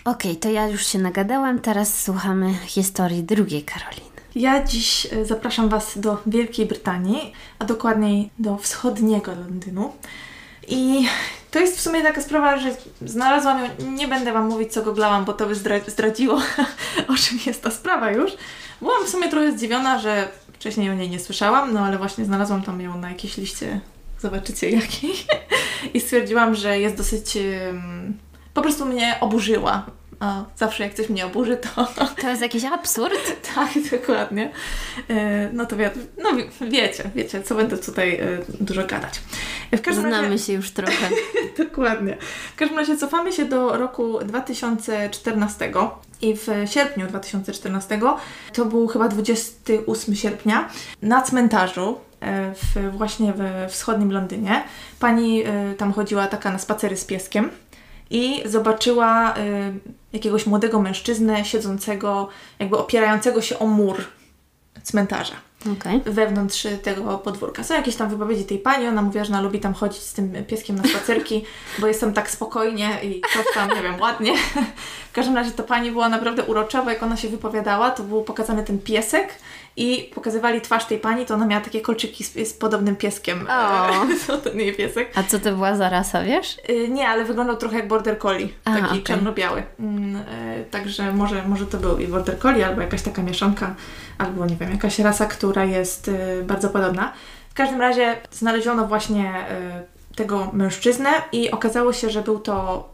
Okej, to ja już się nagadałam, teraz słuchamy historii drugiej Karoliny. Ja dziś e, zapraszam Was do Wielkiej Brytanii, a dokładniej do wschodniego Londynu. I to jest w sumie taka sprawa, że znalazłam ją, nie będę Wam mówić co googlałam, bo to by zdra- zdradziło o czym jest ta sprawa już. Byłam w sumie trochę zdziwiona, że wcześniej o niej nie słyszałam, no ale właśnie znalazłam tam ją na jakiejś liście, zobaczycie jakiej. I stwierdziłam, że jest dosyć... po prostu mnie oburzyła. A zawsze jak coś mnie oburzy, to To jest jakiś absurd? tak, dokładnie. E, No to wie, no wie- wiecie, wiecie, co będę tutaj e, dużo gadać. W każdym Znamy razie, się już trochę. dokładnie. W każdym razie cofamy się do roku 2014 i w sierpniu 2014, to był chyba 28 sierpnia, na cmentarzu e, w, właśnie we wschodnim Londynie, pani tam chodziła taka na spacery z pieskiem i zobaczyła y, jakiegoś młodego mężczyznę siedzącego, jakby opierającego się o mur cmentarza. Okej. wewnątrz tego podwórka. Są jakieś tam wypowiedzi tej pani, ona mówiła, że ona lubi tam chodzić z tym pieskiem na spacerki, bo jest tam tak spokojnie i coś tam, nie wiem, ładnie. W każdym razie to pani była naprawdę urocza, bo jak ona się wypowiadała, to był pokazany ten piesek i pokazywali twarz tej pani, to ona miała takie kolczyki z, z podobnym pieskiem. O. to ten jej piesek. A co to była za rasa, wiesz? Y, Nie, ale wyglądał trochę jak border collie, Aha, taki okej. czarno-biały. Mm, y, Także może, może to był i border collie, albo jakaś taka mieszanka, albo nie wiem, jakaś rasa, która jest y, bardzo podobna. W każdym razie znaleziono właśnie tego mężczyznę i okazało się, że był to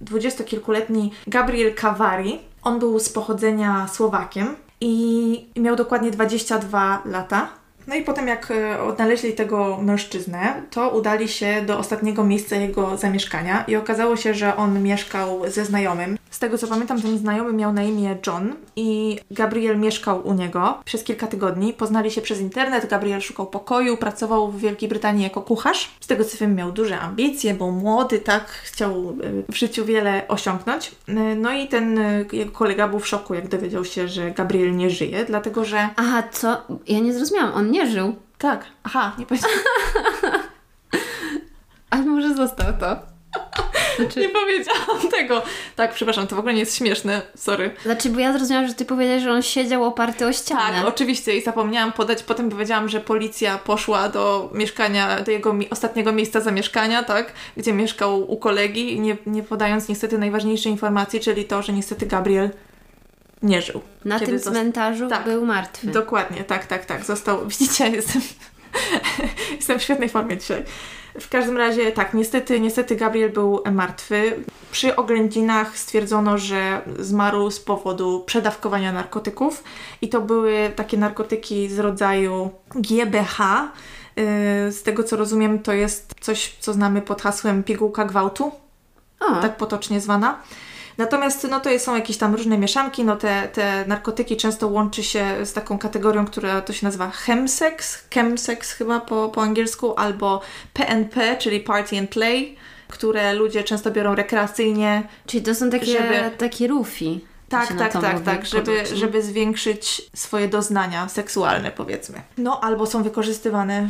dwudziestokilkuletni Gabriel Cavari. On był z pochodzenia Słowakiem i miał dokładnie 22 lata. No i potem jak e, odnaleźli tego mężczyznę, to udali się do ostatniego miejsca jego zamieszkania i okazało się, że on mieszkał ze znajomym. Z tego co pamiętam, ten znajomy miał na imię John i Gabriel mieszkał u niego przez kilka tygodni. Poznali się przez internet, Gabriel szukał pokoju, pracował w Wielkiej Brytanii jako kucharz. Z tego co wiem, miał duże ambicje, był młody, tak, chciał e, w życiu wiele osiągnąć. E, No i ten e, jego kolega był w szoku, jak dowiedział się, że Gabriel nie żyje, dlatego że Aha, co? Ja nie zrozumiałam, on nie żył. tak, aha, nie powiedziałam. Ale może został to. Nie Znaczy, powiedziałam tego. Tak, przepraszam, to w ogóle nie jest śmieszne, sorry. znaczy, bo ja zrozumiałam, że ty powiedziałeś, że on siedział oparty o ścianę. Tak, oczywiście i zapomniałam podać, potem powiedziałam, że policja poszła do mieszkania, do jego mi- ostatniego miejsca zamieszkania, tak, gdzie mieszkał u kolegi, nie, nie podając niestety najważniejszej informacji, czyli to, że niestety Gabriel nie żył. Na tym cmentarzu Tak. był martwy. Dokładnie, tak, tak, tak. Został. Widzicie, jestem, jestem w świetnej formie dzisiaj. W każdym razie, tak, niestety, niestety Gabriel był martwy. Przy oględzinach stwierdzono, że zmarł z powodu przedawkowania narkotyków i to były takie narkotyki z rodzaju GBH. Yy, Z tego co rozumiem, to jest coś, co znamy pod hasłem pigułka gwałtu O, tak potocznie zwana. Natomiast no, to są jakieś tam różne mieszanki, no te, te narkotyki często łączy się z taką kategorią, która to się nazywa chemsex, chemsex chyba po, po angielsku, albo PNP, czyli Party and Play, które ludzie często biorą rekreacyjnie, czyli to są takie, żeby- takie rufi. tak, tak, tak, tak, żeby, żeby zwiększyć swoje doznania seksualne, powiedzmy. No, albo są wykorzystywane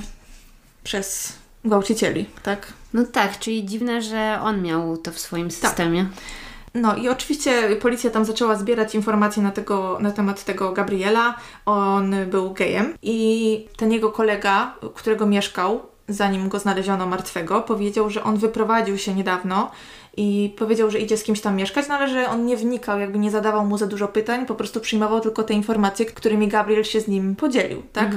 przez gwałcicieli, tak? No tak, czyli dziwne, że on miał to w swoim Tak. No i oczywiście policja tam zaczęła zbierać informacje na, tego, na temat tego Gabriela. On był gejem i ten jego kolega, którego mieszkał, zanim go znaleziono martwego, powiedział, że on wyprowadził się niedawno i powiedział, że idzie z kimś tam mieszkać, no ale że on nie wnikał, jakby nie zadawał mu za dużo pytań, po prostu przyjmował tylko te informacje, którymi Gabriel się z nim podzielił, tak?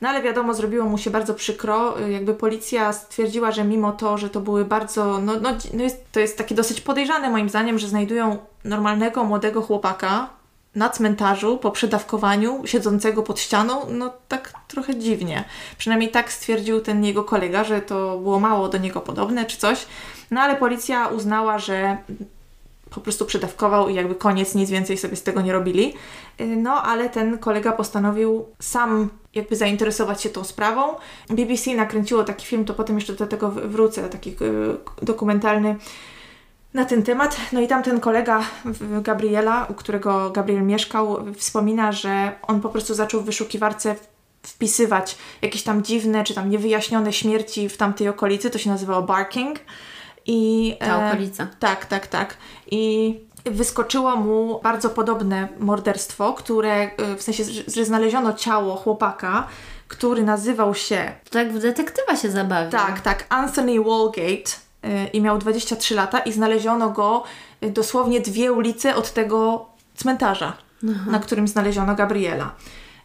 No ale wiadomo, zrobiło mu się bardzo przykro. Y, Jakby policja stwierdziła, że mimo to, że to były bardzo. No, no, no jest, to jest takie dosyć podejrzane moim zdaniem, że znajdują normalnego, młodego chłopaka na cmentarzu po przedawkowaniu, siedzącego pod ścianą, no tak trochę dziwnie. Przynajmniej tak stwierdził ten jego kolega, że to było mało do niego podobne czy coś. No ale policja uznała, że po prostu przedawkował i jakby koniec, nic więcej sobie z tego nie robili. Y, No, ale ten kolega postanowił sam jakby zainteresować się tą sprawą. BBC nakręciło taki film, to potem jeszcze do tego wrócę, taki y, dokumentalny na ten temat. No i tam ten kolega Gabriela, u którego Gabriel mieszkał, wspomina, że on po prostu zaczął w wyszukiwarce wpisywać jakieś tam dziwne czy tam niewyjaśnione śmierci w tamtej okolicy, to się nazywało barking. I, Ta e, okolica. tak, tak, tak. I wyskoczyło mu bardzo podobne morderstwo, które y, w sensie, że- znaleziono ciało chłopaka, który nazywał się To tak w detektywa się zabawia. tak, tak, Anthony Walgate y, i miał 23 lata i znaleziono go y, dosłownie dwie ulice od tego cmentarza, na którym znaleziono Gabriela.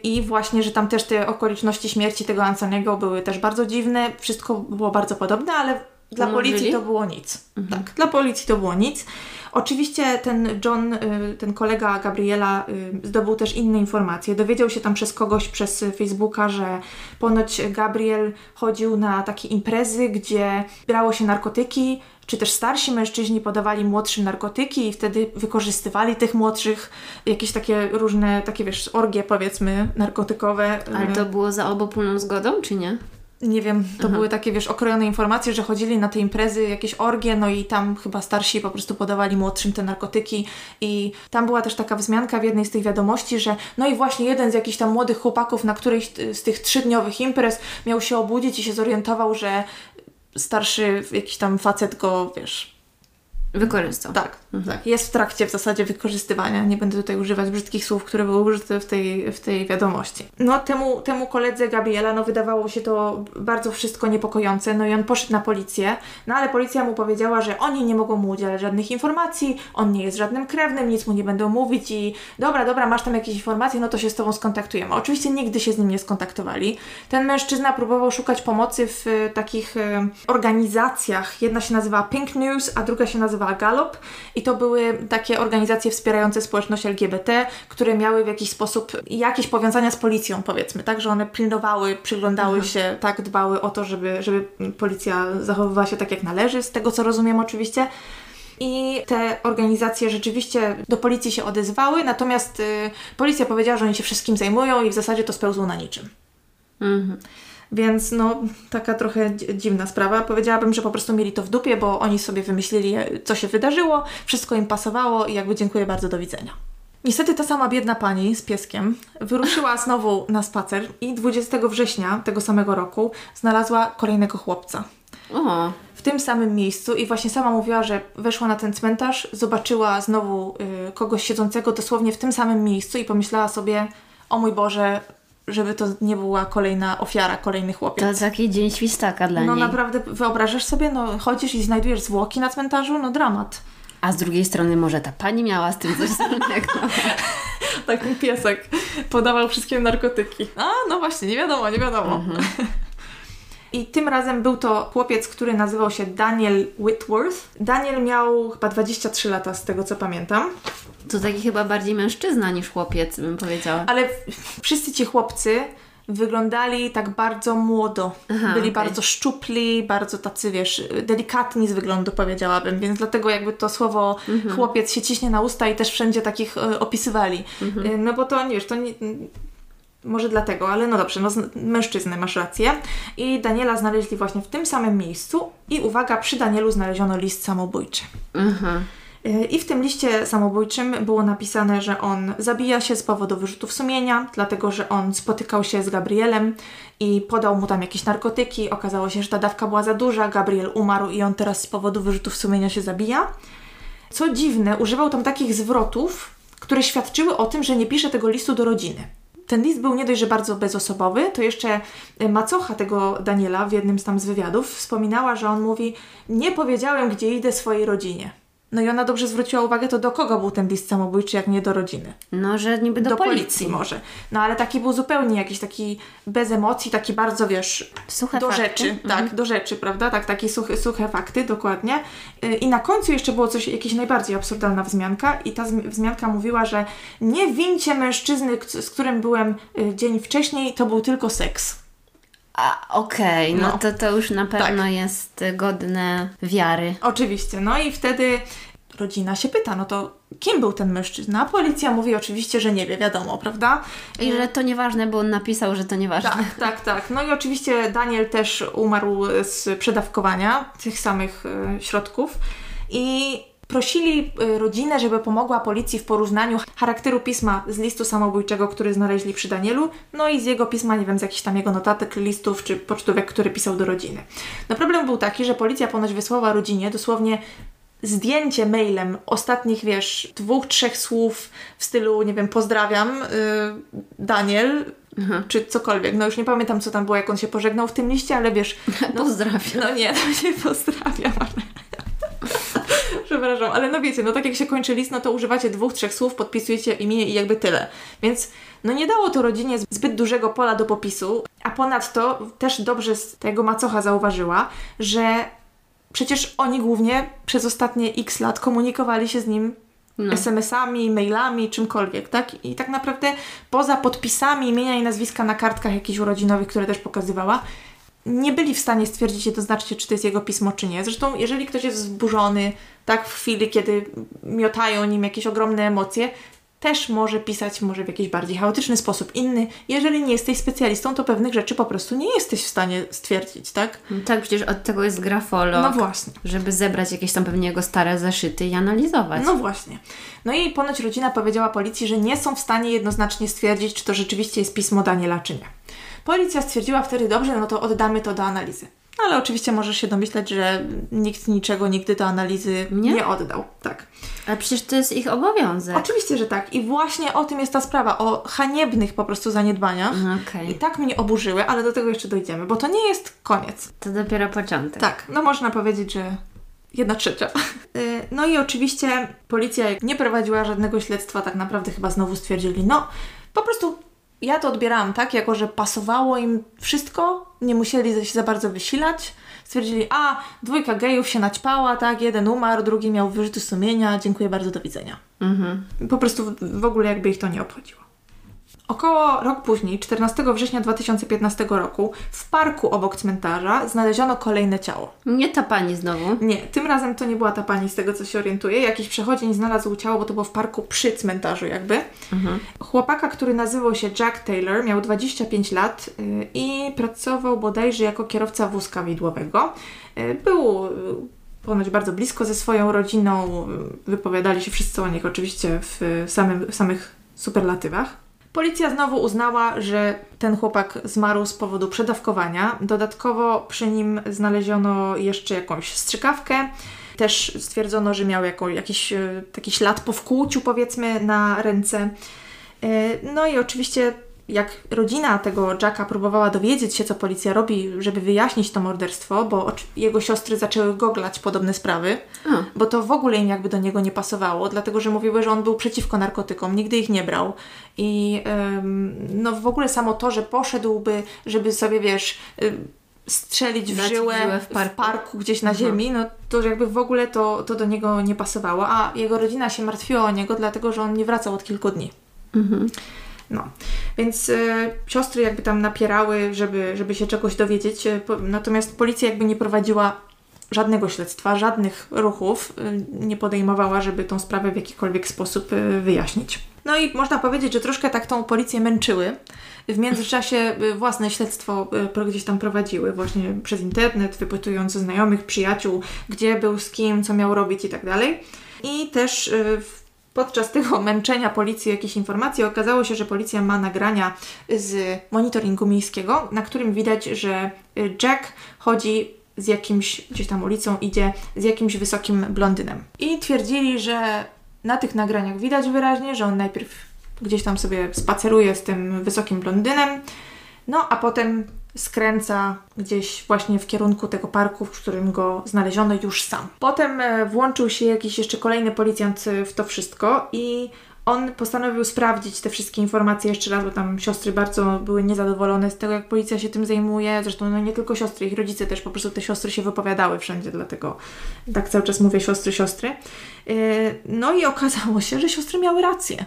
I właśnie, że tam też te okoliczności śmierci tego Anthony'ego były też bardzo dziwne, wszystko było bardzo podobne, ale dla policji to było nic. Tak, dla policji to było nic. Oczywiście ten John, y, ten kolega Gabriela y, zdobył też inne informacje. Dowiedział się tam przez kogoś przez Facebooka, że ponoć Gabriel chodził na takie imprezy, gdzie brało się narkotyki, czy też starsi mężczyźni podawali młodszym narkotyki i wtedy wykorzystywali tych młodszych, jakieś takie różne, takie wiesz, orgie powiedzmy narkotykowe. Ale to było za obopólną zgodą, czy nie? Nie wiem, to były takie, wiesz, okrojone informacje, że chodzili na te imprezy, jakieś orgie, no i tam chyba starsi po prostu podawali młodszym te narkotyki. I tam była też taka wzmianka w jednej z tych wiadomości, że no i właśnie jeden z jakichś tam młodych chłopaków na którejś z tych trzydniowych imprez miał się obudzić i się zorientował, że starszy jakiś tam facet go, wiesz, Wykorzystał. tak, tak. Jest w trakcie w zasadzie wykorzystywania. Nie będę tutaj używać brzydkich słów, które były użyte w tej, w tej wiadomości. No temu, temu koledze Gabriela, no wydawało się to bardzo wszystko niepokojące. No i on poszedł na policję, no ale policja mu powiedziała, że oni nie mogą mu udzielać żadnych informacji, on nie jest żadnym krewnym, nic mu nie będą mówić i dobra, dobra, masz tam jakieś informacje, no to się z tobą skontaktujemy. Oczywiście nigdy się z nim nie skontaktowali. Ten mężczyzna próbował szukać pomocy w e, takich e, organizacjach. Jedna się nazywa Pink News, a druga się nazywa Gallup i to były takie organizacje wspierające społeczność LGBT, które miały w jakiś sposób jakieś powiązania z policją, powiedzmy, tak, że one pilnowały, przyglądały się, tak, dbały o to, żeby, żeby policja zachowywała się tak, jak należy, z tego co rozumiem oczywiście. I te organizacje rzeczywiście do policji się odezwały, natomiast y, policja powiedziała, że oni się wszystkim zajmują i w zasadzie to spełzło na niczym. Więc no, taka trochę dzi- dziwna sprawa. Powiedziałabym, że po prostu mieli to w dupie, bo oni sobie wymyślili, e, co się wydarzyło, wszystko im pasowało i jakby dziękuję bardzo, do widzenia. Niestety ta sama biedna pani z pieskiem wyruszyła znowu na spacer i 20 września tego samego roku znalazła kolejnego chłopca. O, W tym samym miejscu i właśnie sama mówiła, że weszła na ten cmentarz, zobaczyła znowu y, kogoś siedzącego dosłownie w tym samym miejscu i pomyślała sobie, o mój Boże, żeby to nie była kolejna ofiara, kolejny chłopiec. to taki dzień świstaka dla No niej. naprawdę, wyobrażasz sobie, no chodzisz i znajdujesz zwłoki na cmentarzu, no dramat. A z drugiej strony może ta pani miała z tym coś wspólnego. Taki piesek podawał wszystkie narkotyki. A, no właśnie, nie wiadomo, nie wiadomo. I tym razem był to chłopiec, który nazywał się Daniel Whitworth. Daniel miał chyba 23 lata, z tego co pamiętam. To taki chyba bardziej mężczyzna niż chłopiec, bym powiedziała. Ale wszyscy ci chłopcy wyglądali tak bardzo młodo. Aha, Byli okej. bardzo szczupli, bardzo tacy, wiesz, delikatni z wyglądu, powiedziałabym. Więc dlatego jakby to słowo Mhm. chłopiec się ciśnie na usta i też wszędzie takich e, opisywali. Mhm. E, no bo to, nie wiesz, to nie... Może dlatego, ale no dobrze, no zn- mężczyznę, masz rację. I Daniela znaleźli właśnie w tym samym miejscu i uwaga, przy Danielu znaleziono list samobójczy. Mhm. Y, I w tym liście samobójczym było napisane, że on zabija się z powodu wyrzutów sumienia, dlatego że on spotykał się z Gabrielem i podał mu tam jakieś narkotyki. Okazało się, że ta dawka była za duża, Gabriel umarł i on teraz z powodu wyrzutów sumienia się zabija. Co dziwne, używał tam takich zwrotów, które świadczyły o tym, że nie pisze tego listu do rodziny. Ten list był nie dość, że bardzo bezosobowy, to jeszcze y, macocha tego Daniela w jednym z tam z wywiadów wspominała, że on mówi: Nie powiedziałem, gdzie idę swojej rodzinie. No i ona dobrze zwróciła uwagę, to do kogo był ten list samobójczy, jak nie do rodziny? No, że niby do, policji. może. No ale taki był zupełnie jakiś taki bez emocji, taki bardzo, wiesz, Suche do fakty. rzeczy. Mhm. Tak, do rzeczy, prawda? Tak, takie suche, suche fakty, dokładnie. Y, I na końcu jeszcze było coś, jakaś najbardziej absurdalna wzmianka i ta zmi- wzmianka mówiła, że nie wincie mężczyzny, z którym byłem y, dzień wcześniej, to był tylko seks. A, okej, no, No. to to już na pewno Tak. jest godne wiary. Oczywiście. No i wtedy rodzina się pyta, no to kim był ten mężczyzna? Policja mówi oczywiście, że nie wie, wiadomo, prawda? I że to nieważne, bo on napisał, że to nieważne. Tak, tak, tak. No i oczywiście Daniel też umarł z przedawkowania tych samych e, środków i prosili e, rodzinę, żeby pomogła policji w porównaniu charakteru pisma z listu samobójczego, który znaleźli przy Danielu, no i z jego pisma, nie wiem, z jakichś tam jego notatek, listów czy pocztówek, które pisał do rodziny. No problem był taki, że policja ponoć wysłała rodzinie dosłownie zdjęcie mailem ostatnich, wiesz, dwóch, trzech słów w stylu, nie wiem, pozdrawiam, y, Daniel, czy cokolwiek. No już nie pamiętam, co tam było, jak on się pożegnał w tym liście, ale wiesz... No, Pozdrawiam. no nie, to się pozdrawiam. Przepraszam, ale no wiecie, no tak jak się kończy list, no to używacie dwóch, trzech słów, podpisujecie imię i jakby tyle. Więc no nie dało to rodzinie zbyt dużego pola do popisu, a ponadto też dobrze z tego macocha zauważyła, że przecież oni głównie przez ostatnie x lat komunikowali się z nim No. SMS-ami, mailami, czymkolwiek, tak? I tak naprawdę poza podpisami imienia i nazwiska na kartkach jakichś urodzinowych, które też pokazywała, nie byli w stanie stwierdzić jednoznacznie, czy to jest jego pismo, czy nie. Zresztą, jeżeli ktoś jest wzburzony, tak, w chwili, kiedy miotają nim jakieś ogromne emocje, też może pisać może w jakiś bardziej chaotyczny sposób. Inny, jeżeli nie jesteś specjalistą, to pewnych rzeczy po prostu nie jesteś w stanie stwierdzić, tak? No tak, przecież od tego jest grafolog. No właśnie. Żeby zebrać jakieś tam pewnie jego stare zaszyty i analizować. No właśnie. No i ponoć rodzina powiedziała policji, że nie są w stanie jednoznacznie stwierdzić, czy to rzeczywiście jest pismo Daniela, czy nie. Policja stwierdziła wtedy, dobrze, no to oddamy to do analizy. No ale oczywiście możesz się domyślać, że nikt niczego nigdy do analizy nie, Nie? oddał. Tak. Ale przecież to jest ich obowiązek. Oczywiście, że tak. I właśnie o tym jest ta sprawa, o haniebnych po prostu zaniedbaniach. Okej. I tak mnie oburzyły, ale do tego jeszcze dojdziemy, bo to nie jest koniec. To dopiero początek. Tak, no można powiedzieć, że jedna trzecia. Y, No i oczywiście policja nie prowadziła żadnego śledztwa, tak naprawdę chyba znowu stwierdzili, no po prostu ja to odbierałam tak, jako że pasowało im wszystko, nie musieli się za bardzo wysilać. Stwierdzili, a dwójka gejów się naćpała, tak, jeden umarł, drugi miał wyrzuty sumienia, dziękuję bardzo, do widzenia. Mhm. Po prostu w- w ogóle jakby ich to nie obchodziło. Około rok później, 14 września 2015 roku, w parku obok cmentarza znaleziono kolejne ciało. Nie ta pani znowu. Nie, tym razem to nie była ta pani, z tego co się orientuję. Jakiś przechodzień znalazł ciało, bo to było w parku przy cmentarzu jakby. Chłopaka, który nazywał się Jack Taylor, miał 25 lat y, i pracował bodajże jako kierowca wózka widłowego. Y, Był y, ponoć bardzo blisko ze swoją rodziną, wypowiadali się wszyscy o nich oczywiście w samym, w samych superlatywach. Policja znowu uznała, że ten chłopak zmarł z powodu przedawkowania. Dodatkowo przy nim znaleziono jeszcze jakąś strzykawkę. Też stwierdzono, że miał jako, jakiś e, taki ślad po wkłuciu, powiedzmy, na ręce. E, No i oczywiście, jak rodzina tego Jacka próbowała dowiedzieć się, co policja robi, żeby wyjaśnić to morderstwo, bo jego siostry zaczęły goglać podobne sprawy, A. bo to w ogóle im jakby do niego nie pasowało, dlatego że mówiły, że on był przeciwko narkotykom, nigdy ich nie brał. I em, no w ogóle samo to, że poszedłby, żeby sobie, wiesz, ym, strzelić w żyłę, w w parku. parku, gdzieś na Mhm. ziemi, no to jakby w ogóle to, to do niego nie pasowało, a jego rodzina się martwiła o niego, dlatego że on nie wracał od kilku dni. Mhm. No, więc e, siostry jakby tam napierały, żeby, żeby się czegoś dowiedzieć, e, po, natomiast policja jakby nie prowadziła żadnego śledztwa, żadnych ruchów e, nie podejmowała, żeby tą sprawę w jakikolwiek sposób e, wyjaśnić. No i można powiedzieć, że troszkę tak tą policję męczyły. W międzyczasie własne śledztwo gdzieś tam prowadziły właśnie przez internet, wypytując znajomych, przyjaciół, gdzie był, z kim, co miał robić i tak dalej. I też Podczas tego męczenia policji jakichś informacji okazało się, że policja ma nagrania z monitoringu miejskiego, na którym widać, że y, Jack chodzi z jakimś, gdzieś tam ulicą idzie, z jakimś wysokim blondynem. I twierdzili, że na tych nagraniach widać wyraźnie, że on najpierw gdzieś tam sobie spaceruje z tym wysokim blondynem, no a potem skręca gdzieś właśnie w kierunku tego parku, w którym go znaleziono już sam. Potem e, włączył się jakiś jeszcze kolejny policjant e, w to wszystko i on postanowił sprawdzić te wszystkie informacje jeszcze raz, bo tam siostry bardzo były niezadowolone z tego, jak policja się tym zajmuje. Zresztą no nie tylko siostry, ich rodzice też, po prostu te siostry się wypowiadały wszędzie, dlatego tak cały czas mówię siostry, siostry. E, No i okazało się, że siostry miały rację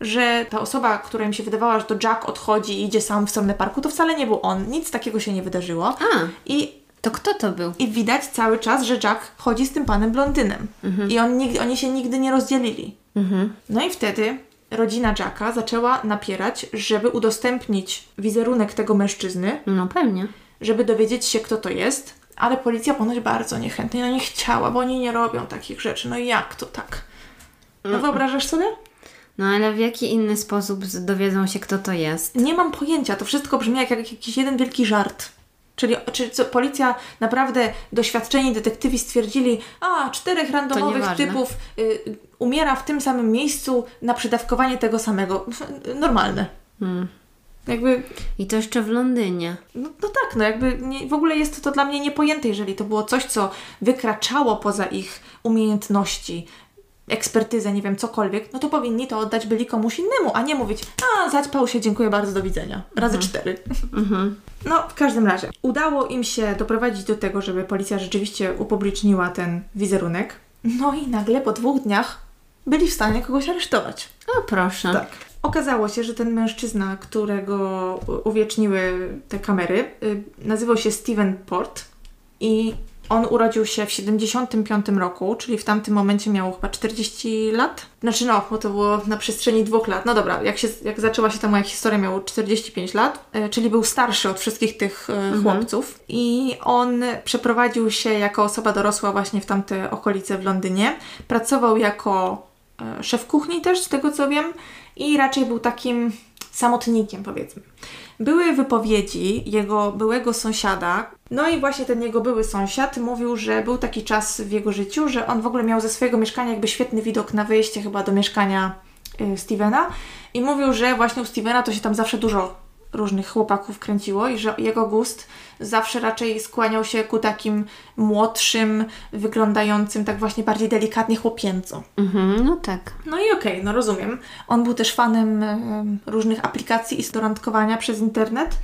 że ta osoba, która im się wydawała, że to Jack odchodzi i idzie sam w stronę parku, to wcale nie był on. Nic takiego się nie wydarzyło. A, I, to kto to był? i widać cały czas, że Jack chodzi z tym panem blondynem. I on, oni się nigdy nie rozdzielili. Mhm. No i wtedy rodzina Jacka zaczęła napierać, żeby udostępnić wizerunek tego mężczyzny, No pewnie. żeby dowiedzieć się, kto to jest. Ale policja ponoć bardzo niechętnie, no nie chciała, bo oni nie robią takich rzeczy. No i jak to tak? No wyobrażasz sobie? No ale w jaki inny sposób dowiedzą się, kto to jest? Nie mam pojęcia. To wszystko brzmi jak, jak jakiś jeden wielki żart. Czyli czy co, policja, naprawdę doświadczeni detektywi stwierdzili, a czterech randomowych typów y, umiera w tym samym miejscu na przydawkowanie tego samego. Normalne. Hmm. Jakby, I to jeszcze w Londynie. no, no tak, no jakby nie, w ogóle jest to dla mnie niepojęte, jeżeli to było coś, co wykraczało poza ich umiejętności, ekspertyzę, nie wiem, cokolwiek, no to powinni to oddać byli komuś innemu, a nie mówić, a zaćpał się, dziękuję bardzo, do widzenia. Razy cztery. Mhm. No, w każdym razie, udało im się doprowadzić do tego, żeby policja rzeczywiście upubliczniła ten wizerunek. No i nagle po dwóch dniach byli w stanie kogoś aresztować. O proszę. Tak. Okazało się, że ten mężczyzna, którego uwieczniły te kamery, y, nazywał się Steven Port i On urodził się w 75 roku, czyli w tamtym momencie miał chyba 40 lat. Znaczy no, bo to było na przestrzeni dwóch lat. No dobra, jak, się, jak zaczęła się ta moja historia, miał 45 lat, e, czyli był starszy od wszystkich tych e, chłopców. I on przeprowadził się jako osoba dorosła właśnie w tamte okolice w Londynie. Pracował jako e, szef kuchni też, z tego co wiem, i raczej był takim samotnikiem, powiedzmy. Były wypowiedzi jego byłego sąsiada, no i właśnie ten jego były sąsiad mówił, że był taki czas w jego życiu, że on w ogóle miał ze swojego mieszkania jakby świetny widok na wyjście chyba do mieszkania y, Stevena i mówił, że właśnie u Stevena to się tam zawsze dużo różnych chłopaków kręciło i że jego gust zawsze raczej skłaniał się ku takim młodszym, wyglądającym tak właśnie bardziej delikatnie chłopięco. Mhm, no tak. No i okej, no rozumiem. On był też fanem em, różnych aplikacji i do randkowania przez internet,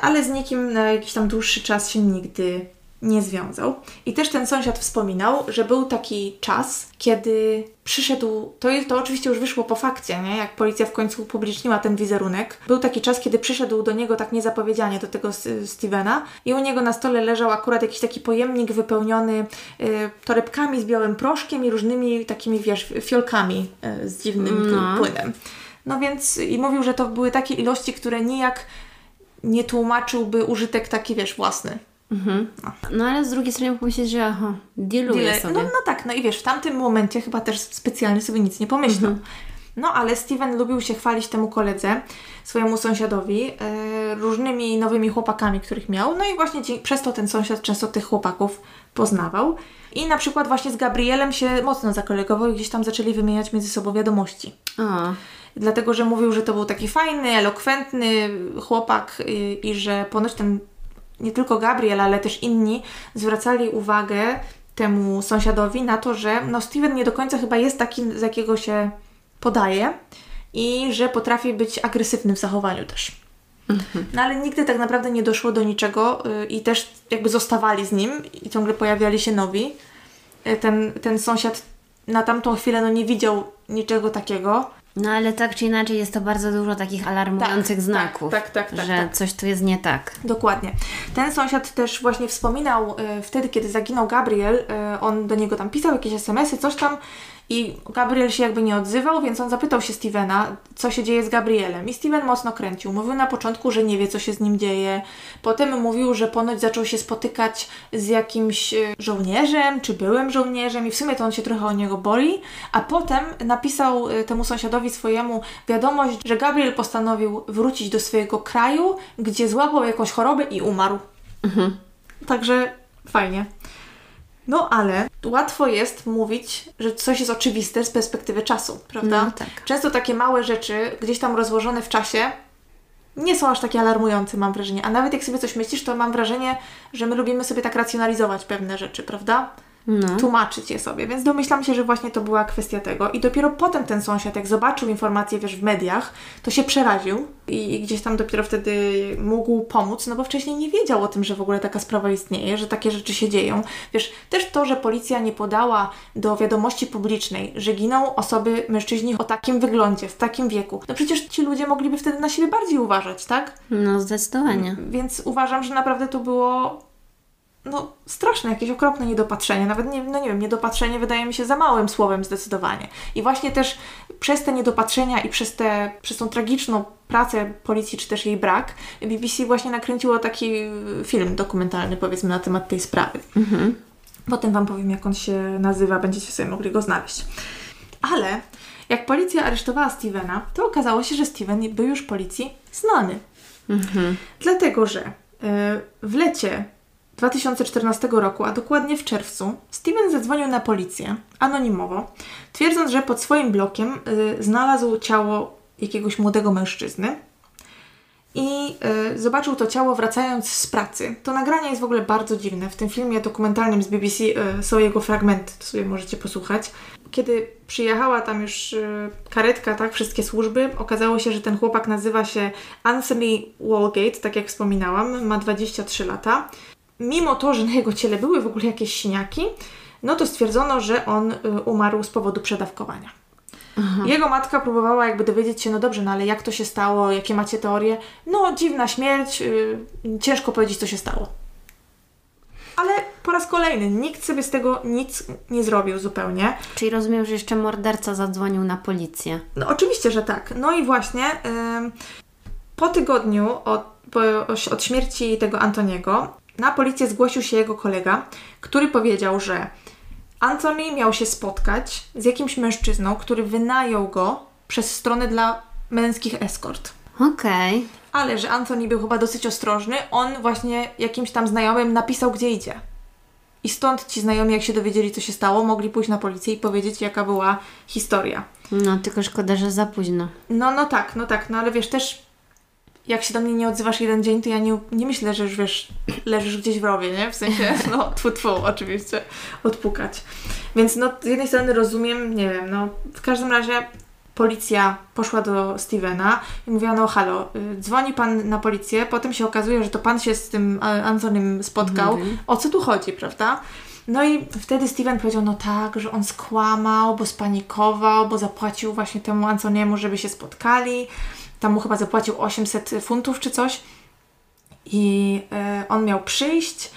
ale z nikim na jakiś tam dłuższy czas się nigdy nie związał. I też ten sąsiad wspominał, że był taki czas, kiedy przyszedł, to, to oczywiście już wyszło po fakcie, nie? jak policja w końcu upubliczniła ten wizerunek. Był taki czas, kiedy przyszedł do niego tak niezapowiedzianie, do tego Stevena i u niego na stole leżał akurat jakiś taki pojemnik wypełniony y, torebkami z białym proszkiem i różnymi takimi, wiesz, fiolkami y, z dziwnym No. płynem. No więc i mówił, że to były takie ilości, które nijak nie tłumaczyłby użytek taki, wiesz, własny. No ale z drugiej strony pomyśleć, że aha, dealuje Dealer. sobie. No, no tak, no i wiesz, w tamtym momencie chyba też specjalnie sobie nic nie pomyślał. No ale Steven lubił się chwalić temu koledze, swojemu sąsiadowi, e, różnymi nowymi chłopakami, których miał. No i właśnie dzie- przez to ten sąsiad często tych chłopaków poznawał. I na przykład właśnie z Gabrielem się mocno zakolegował i gdzieś tam zaczęli wymieniać między sobą wiadomości. O, Dlatego, że mówił, że to był taki fajny, elokwentny chłopak i, i że ponoć ten nie tylko Gabriel, ale też inni zwracali uwagę temu sąsiadowi na to, że no Steven nie do końca chyba jest taki, z jakiego się podaje i że potrafi być agresywny w zachowaniu też. No ale nigdy tak naprawdę nie doszło do niczego y, i też jakby zostawali z nim i ciągle pojawiali się nowi. Y, Ten, ten sąsiad na tamtą chwilę no nie widział niczego takiego. No ale tak czy inaczej jest to bardzo dużo takich alarmujących Tak, znaków, tak, tak, tak, że tak. coś tu jest nie tak. Dokładnie. Ten sąsiad też właśnie wspominał e, wtedy, kiedy zaginął Gabriel, e, on do niego tam pisał jakieś SMS-y, coś tam i Gabriel się jakby nie odzywał, więc on zapytał się Stevena, co się dzieje z Gabrielem. I Steven mocno kręcił. Mówił na początku, że nie wie, co się z nim dzieje. Potem mówił, że ponoć zaczął się spotykać z jakimś e, żołnierzem, czy byłym żołnierzem i w sumie to on się trochę o niego boi. A potem napisał e, temu sąsiadowi swojemu wiadomość, że Gabriel postanowił wrócić do swojego kraju, gdzie złapał jakąś chorobę i umarł. Także fajnie. No ale łatwo jest mówić, że coś jest oczywiste z perspektywy czasu, prawda? No, tak. Często takie małe rzeczy, gdzieś tam rozłożone w czasie, nie są aż takie alarmujące, mam wrażenie. A nawet jak sobie coś myślisz, to mam wrażenie, że my lubimy sobie tak racjonalizować pewne rzeczy, prawda? No. Tłumaczyć je sobie. Więc domyślam się, że właśnie to była kwestia tego. I dopiero potem ten sąsiad, jak zobaczył informacje, wiesz, w mediach, to się przeraził i, i gdzieś tam dopiero wtedy mógł pomóc, no bo wcześniej nie wiedział o tym, że w ogóle taka sprawa istnieje, że takie rzeczy się dzieją. Wiesz, też to, że policja nie podała do wiadomości publicznej, że giną osoby, mężczyźni o takim wyglądzie, w takim wieku. No przecież ci ludzie mogliby wtedy na siebie bardziej uważać, tak? no zdecydowanie. Więc uważam, że naprawdę to było no straszne, jakieś okropne niedopatrzenie. Nawet nie, no nie wiem, niedopatrzenie wydaje mi się za małym słowem zdecydowanie. I właśnie też przez te niedopatrzenia i przez, te, przez tą tragiczną pracę policji, czy też jej brak, BBC właśnie nakręciło taki film dokumentalny, powiedzmy, na temat tej sprawy. Potem Wam powiem, jak on się nazywa, będziecie sobie mogli go znaleźć. Ale jak policja aresztowała Stevena, to okazało się, że Steven był już policji znany. Dlatego, że y, w lecie 2014 roku, a dokładnie w czerwcu, Steven zadzwonił na policję anonimowo, twierdząc, że pod swoim blokiem y, znalazł ciało jakiegoś młodego mężczyzny i y, zobaczył to ciało wracając z pracy. To nagranie jest w ogóle bardzo dziwne. W tym filmie dokumentalnym z BBC y, są jego fragmenty, to sobie możecie posłuchać. Kiedy przyjechała tam już y, karetka, tak, wszystkie służby, okazało się, że ten chłopak nazywa się Anthony Walgate, tak jak wspominałam, ma 23 lata. Mimo to, że na jego ciele były w ogóle jakieś siniaki, no to stwierdzono, że on y, umarł z powodu przedawkowania. Jego matka próbowała jakby dowiedzieć się, no dobrze, no ale jak to się stało, jakie macie teorie? No, dziwna śmierć, y, ciężko powiedzieć, co się stało. Ale po raz kolejny nikt sobie z tego nic nie zrobił zupełnie. Czyli rozumiem, że jeszcze morderca zadzwonił na policję. No oczywiście, że tak. No i właśnie ym, po tygodniu od, po, od śmierci tego Antoniego na policję zgłosił się jego kolega, który powiedział, że Antoni miał się spotkać z jakimś mężczyzną, który wynajął go przez stronę dla męskich eskort. Okej. Ale że Antoni był chyba dosyć ostrożny, on właśnie jakimś tam znajomym napisał, gdzie idzie. I stąd ci znajomi, jak się dowiedzieli, co się stało, mogli pójść na policję i powiedzieć, jaka była historia. No, tylko szkoda, że za późno. No, no tak, no tak, no ale wiesz, też jak się do mnie nie odzywasz jeden dzień, to ja nie, nie myślę, że już wiesz, leżysz gdzieś w rowie, nie? W sensie, no, tfu, tfu, oczywiście, odpukać. Więc no, z jednej strony rozumiem, nie wiem, no, w każdym razie policja poszła do Stevena i mówiła, no halo, y, dzwoni pan na policję, potem się okazuje, że to pan się z tym Antonym spotkał. Mhm. O co tu chodzi, prawda? No i wtedy Steven powiedział, no tak, że on skłamał, bo spanikował, bo zapłacił właśnie temu Antoniemu, żeby się spotkali. Tam mu chyba zapłacił 800 funtów czy coś. I e, on miał przyjść,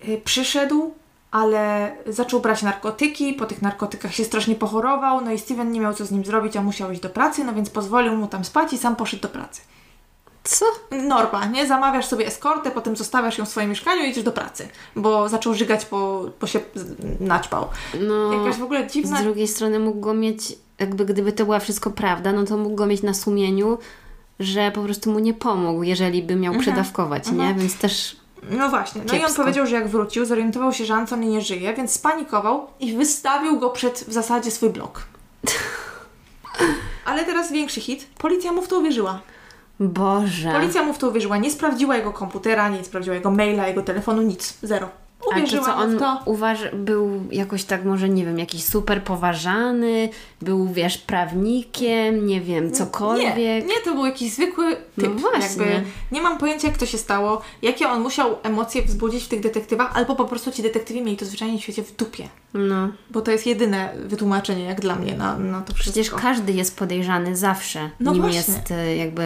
e, przyszedł, ale zaczął brać narkotyki, po tych narkotykach się strasznie pochorował, no i Steven nie miał co z nim zrobić, a musiał iść do pracy, no więc pozwolił mu tam spać i sam poszedł do pracy. Co? Norma, nie? Zamawiasz sobie eskortę, potem zostawiasz ją w swoim mieszkaniu i idziesz do pracy, bo zaczął żygać, bo, bo się naćpał. No, Jakaś w ogóle dziwna... z drugiej strony mógł go mieć, jakby gdyby to była wszystko prawda, no to mógł go mieć na sumieniu, że po prostu mu nie pomógł, jeżeli by miał przedawkować, nie? Więc też No właśnie. No i on Kiepsko. powiedział, że jak wrócił, zorientował się, że Antony nie żyje, więc spanikował i wystawił go przed w zasadzie swój blok. Ale teraz większy hit. Policja mu w to uwierzyła. Boże. Policja mu w to uwierzyła. Nie sprawdziła jego komputera, nie sprawdziła jego maila, jego telefonu, nic. Zero. A to Uwierzyła co, on to. uważ, był jakoś tak może, nie wiem, jakiś super poważany, był, wiesz, prawnikiem, nie wiem, cokolwiek. Nie, nie, to był jakiś zwykły typ. No właśnie. Jakby nie mam pojęcia, jak to się stało, jakie on musiał emocje wzbudzić w tych detektywach, albo po prostu ci detektywi mieli to zwyczajnie w świecie w dupie. No. Bo to jest jedyne wytłumaczenie, jak dla mnie, na, na to wszystko. Przecież każdy jest podejrzany zawsze, No nim właśnie. jest y, jakby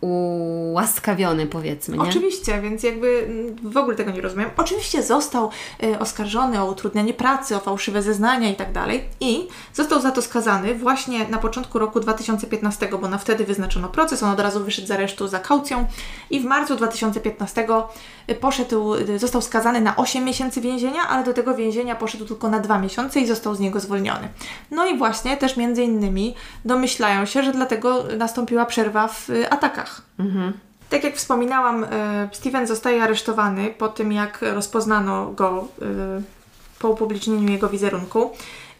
ułaskawiony, powiedzmy, nie? Oczywiście, więc jakby mm, w ogóle tego nie rozumiem. Oczywiście został y, oskarżony o utrudnianie pracy, o fałszywe zeznania i tak dalej i został za to skazany właśnie na początku roku 2015, bo na wtedy wyznaczono proces, on od razu wyszedł z aresztu za kaucją i w marcu 2015 y, poszedł, y, został skazany na 8 miesięcy więzienia, ale do tego więzienia poszedł tylko na 2 miesiące i został z niego zwolniony. No i właśnie też między innymi domyślają się, że dlatego nastąpiła przerwa w y, atakach. Tak jak wspominałam, e, Steven zostaje aresztowany po tym, jak rozpoznano go e, po upublicznieniu jego wizerunku.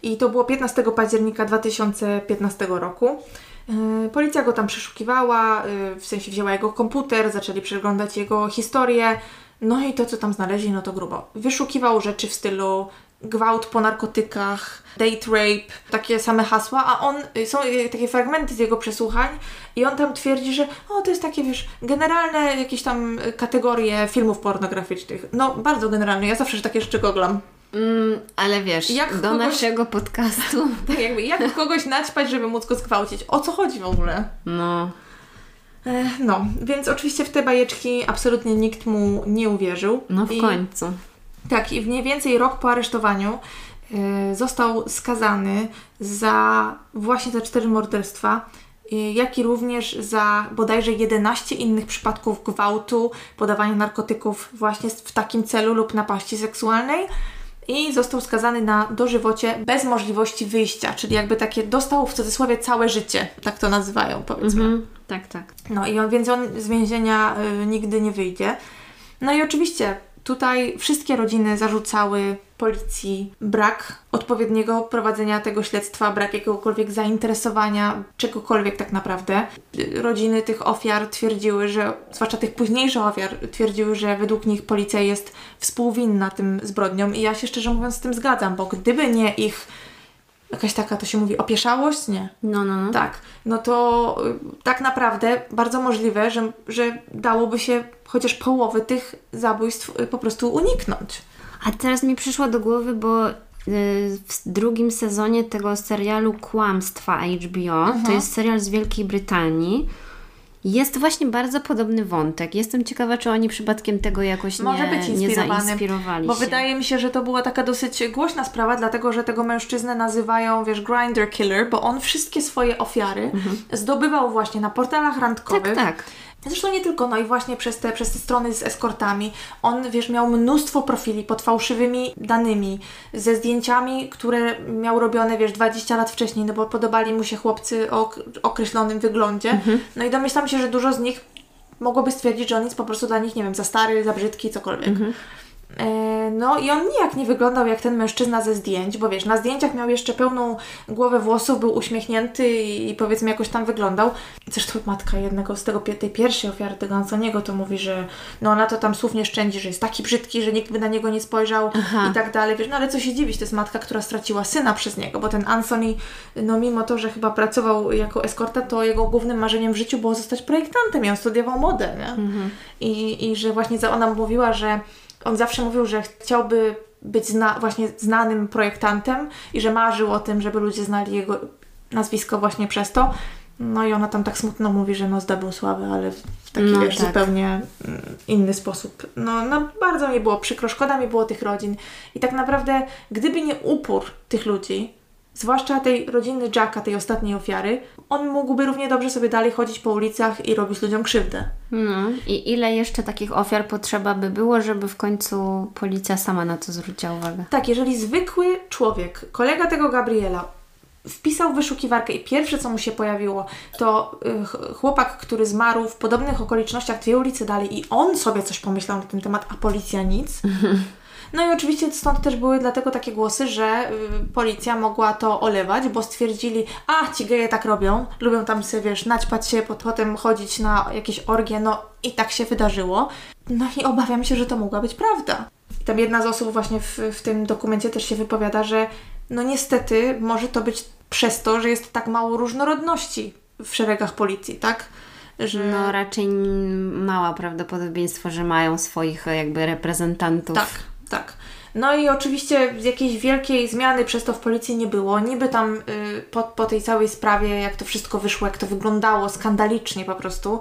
I to było 15 października 2015 roku. E, Policja go tam przeszukiwała, e, w sensie wzięła jego komputer, zaczęli przeglądać jego historię. No i to, co tam znaleźli, no to grubo. Wyszukiwał rzeczy w stylu gwałt po narkotykach, date rape, takie same hasła, a on, y, są takie fragmenty z jego przesłuchań i on tam twierdzi, że o, to jest takie, wiesz, generalne jakieś tam kategorie filmów pornograficznych. No, bardzo generalne, ja zawsze takie rzeczy goglam. Mm, ale wiesz, Jak do kogoś- naszego podcastu, Tak jakby, jak kogoś naćpać, żeby móc go zgwałcić? O co chodzi w ogóle? no, E, No, więc oczywiście w te bajeczki absolutnie nikt mu nie uwierzył. no w I- końcu. Tak, i mniej więcej rok po aresztowaniu y, został skazany za właśnie te cztery morderstwa, jak i również za bodajże 11 innych przypadków gwałtu, podawania narkotyków właśnie w takim celu lub napaści seksualnej. I został skazany na dożywocie bez możliwości wyjścia, czyli jakby takie dostał w cudzysłowie całe życie, tak to nazywają powiedzmy. Mhm. Tak, tak. No i on, więc on z więzienia y, nigdy nie wyjdzie. No i oczywiście tutaj wszystkie rodziny zarzucały policji brak odpowiedniego prowadzenia tego śledztwa, brak jakiegokolwiek zainteresowania, czegokolwiek tak naprawdę. Rodziny tych ofiar twierdziły, że, zwłaszcza tych późniejszych ofiar, twierdziły, że według nich policja jest współwinna tym zbrodniom i ja się szczerze mówiąc z tym zgadzam, bo gdyby nie ich jakaś taka, to się mówi, opieszałość, nie? No, no, no. Tak, no to y, tak naprawdę bardzo możliwe, że, że dałoby się chociaż połowy tych zabójstw y, po prostu uniknąć. A teraz mi przyszło do głowy, bo y, w drugim sezonie tego serialu Kłamstwa HBO, to jest serial z Wielkiej Brytanii Jest właśnie bardzo podobny wątek. Jestem ciekawa, czy oni przypadkiem tego jakoś Może nie, być nie zainspirowali Bo się. wydaje mi się, że to była taka dosyć głośna sprawa, dlatego że tego mężczyznę nazywają, wiesz, grinder killer, bo on wszystkie swoje ofiary zdobywał właśnie na portalach randkowych. Mhm. Tak, tak. Zresztą nie tylko, no i właśnie przez te, przez te strony z eskortami. On, wiesz, miał mnóstwo profili pod fałszywymi danymi, ze zdjęciami, które miał robione, wiesz, 20 lat wcześniej, no bo podobali mu się chłopcy o ok- określonym wyglądzie. No i domyślam się, że dużo z nich mogłoby stwierdzić, że on jest po prostu dla nich, nie wiem, za stary, za brzydki, cokolwiek. E, No i on nijak nie wyglądał jak ten mężczyzna ze zdjęć, bo wiesz, na zdjęciach miał jeszcze pełną głowę włosów, był uśmiechnięty i, powiedzmy jakoś tam wyglądał. Zresztą matka jednego z tego, tej pierwszej ofiary tego Antoniego to mówi, że no ona to tam słów nie szczędzi, że jest taki brzydki, że nikt by na niego nie spojrzał Aha. i tak dalej. Wiesz, no ale co się dziwić, to jest matka, która straciła syna przez niego, bo ten Anthony, no mimo to, że chyba pracował jako eskorta, to jego głównym marzeniem w życiu było zostać projektantem i on studiował modę, nie? I, I że właśnie ona mówiła, że on zawsze mówił, że chciałby być zna, właśnie znanym projektantem i że marzył o tym, żeby ludzie znali jego nazwisko właśnie przez to. No i ona tam tak smutno mówi, że no zdobył sławę, ale w taki No wiesz, tak. zupełnie mm, inny sposób. No, no bardzo mi było przykro, szkoda mi było tych rodzin. I tak naprawdę, gdyby nie upór tych ludzi, zwłaszcza tej rodziny Jacka, tej ostatniej ofiary, on mógłby równie dobrze sobie dalej chodzić po ulicach i robić ludziom krzywdę. No i ile jeszcze takich ofiar potrzeba by było, żeby w końcu policja sama na to zwróciła uwagę? Tak, jeżeli zwykły człowiek, kolega tego Gabriela, wpisał wyszukiwarkę i pierwsze, co mu się pojawiło, to y, ch- chłopak, który zmarł w podobnych okolicznościach dwie ulice dalej i on sobie coś pomyślał na ten temat, a policja nic. No i oczywiście stąd też były dlatego takie głosy, że y, policja mogła to olewać, bo stwierdzili, a ci geje tak robią, lubią tam sobie, wiesz, naćpać się, pot- potem chodzić na jakieś orgie, no i tak się wydarzyło. No i obawiam się, że to mogła być prawda. I tam jedna z osób właśnie w, w tym dokumencie też się wypowiada, że no niestety może to być przez to, że jest tak mało różnorodności w szeregach policji, tak? Że... No raczej mała prawdopodobieństwo, że mają swoich e, jakby reprezentantów. Tak, tak. No i oczywiście jakiejś wielkiej zmiany przez to w policji nie było. Niby tam y, po, po tej całej sprawie, jak to wszystko wyszło, jak to wyglądało skandalicznie po prostu,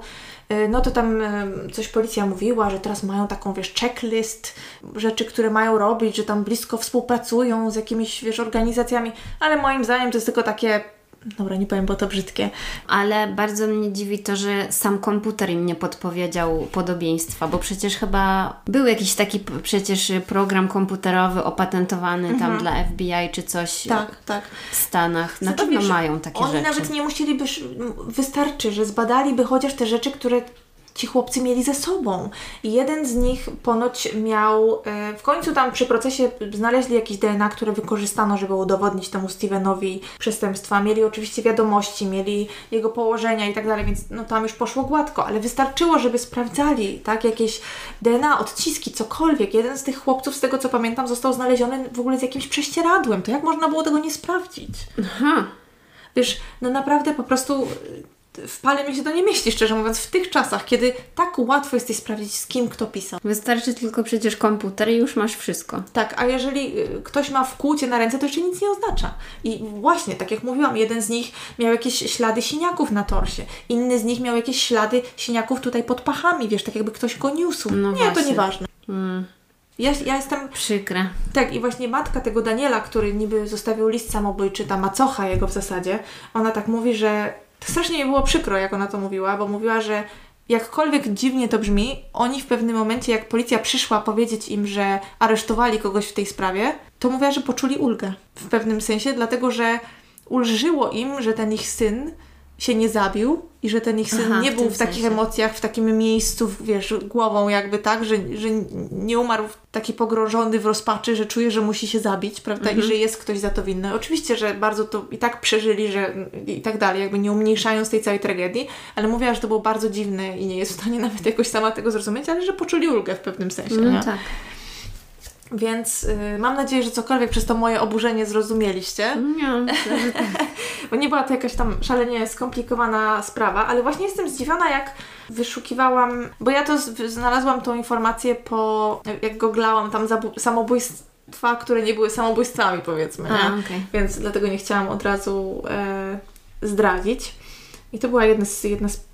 y, no to tam y, coś policja mówiła, że teraz mają taką, wiesz, checklist rzeczy, które mają robić, że tam blisko współpracują z jakimiś, wiesz, organizacjami, ale moim zdaniem to jest tylko takie, dobra, nie powiem, bo to brzydkie, Ale bardzo mnie dziwi to, że sam komputer im nie podpowiedział podobieństwa, bo przecież chyba był jakiś taki przecież program komputerowy opatentowany tam dla FBI czy coś Mhm. tak, tak. w Stanach. Na pewno mają takie Oni rzeczy. nawet nie musieliby, wystarczy, że zbadaliby chociaż te rzeczy, które ci chłopcy mieli ze sobą. I jeden z nich ponoć miał, e, w końcu tam przy procesie znaleźli jakieś DNA, które wykorzystano, żeby udowodnić temu Stevenowi przestępstwa. Mieli oczywiście wiadomości, mieli jego położenia i tak dalej, więc no tam już poszło gładko, ale wystarczyło, żeby sprawdzali, tak, jakieś DNA, odciski, cokolwiek. Jeden z tych chłopców, z tego co pamiętam, został znaleziony w ogóle z jakimś prześcieradłem. To jak można było tego nie sprawdzić? Aha. Wiesz, no naprawdę po prostu w pale mi się to nie mieści, szczerze mówiąc, w tych czasach, kiedy tak łatwo jest sprawdzić, z kim kto pisał. Wystarczy tylko przecież komputer i już masz wszystko. Tak, a jeżeli y, ktoś ma wkłucie na ręce, to jeszcze nic nie oznacza. I właśnie, tak jak mówiłam, jeden z nich miał jakieś ślady siniaków na torsie, inny z nich miał jakieś ślady siniaków tutaj pod pachami, wiesz, tak jakby ktoś go niósł. No nie, to właśnie. nieważne. Mm, Ja, ja jestem przykre. Tak, i właśnie matka tego Daniela, który niby zostawił list samobójczy, ta macocha jego w zasadzie, ona tak mówi, że to strasznie mi było przykro, jak ona to mówiła, bo mówiła, że jakkolwiek dziwnie to brzmi, oni w pewnym momencie, jak policja przyszła powiedzieć im, że aresztowali kogoś w tej sprawie, to mówiła, że poczuli ulgę. W pewnym sensie, dlatego że ulżyło im, że ten ich syn się nie zabił i że ten ich syn Aha, nie w był tym w takich sensie. emocjach, w takim miejscu, wiesz, głową jakby tak, że, że nie umarł taki pogrążony w rozpaczy, że czuje, że musi się zabić, prawda, Mhm. i że jest ktoś za to winny. Oczywiście, że bardzo to i tak przeżyli, że i tak dalej, jakby nie umniejszając tej całej tragedii, ale mówiła, że to było bardzo dziwne i nie jest w stanie nawet jakoś sama tego zrozumieć, ale że poczuli ulgę w pewnym sensie, nie? No tak. Więc y, mam nadzieję, że cokolwiek przez to moje oburzenie zrozumieliście. Nie, myślę, że tak. Bo nie była to jakaś tam szalenie skomplikowana sprawa, ale właśnie jestem zdziwiona, jak wyszukiwałam, bo ja to znalazłam tą informację po, jak googlałam tam samobójstwa, które nie były samobójstwami, powiedzmy, A, okej. Więc dlatego nie chciałam od razu e, zdradzić. I to była jedna z, jedna z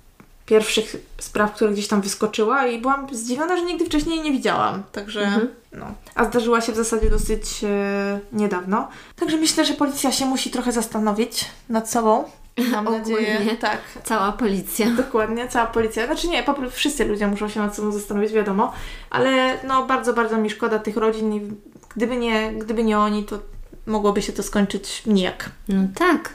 pierwszych spraw, które gdzieś tam wyskoczyła i byłam zdziwiona, że nigdy wcześniej jej nie widziałam. Także Mhm. no. A zdarzyła się w zasadzie dosyć e, niedawno. Także myślę, że policja się musi trochę zastanowić nad sobą. Mam nadzieję. Ogólnie. Tak. Cała policja. Dokładnie, cała policja. Znaczy nie, po prostu wszyscy ludzie muszą się nad sobą zastanowić, wiadomo, ale no bardzo, bardzo mi szkoda tych rodzin i gdyby nie, gdyby nie oni, to mogłoby się to skończyć nijak. No tak.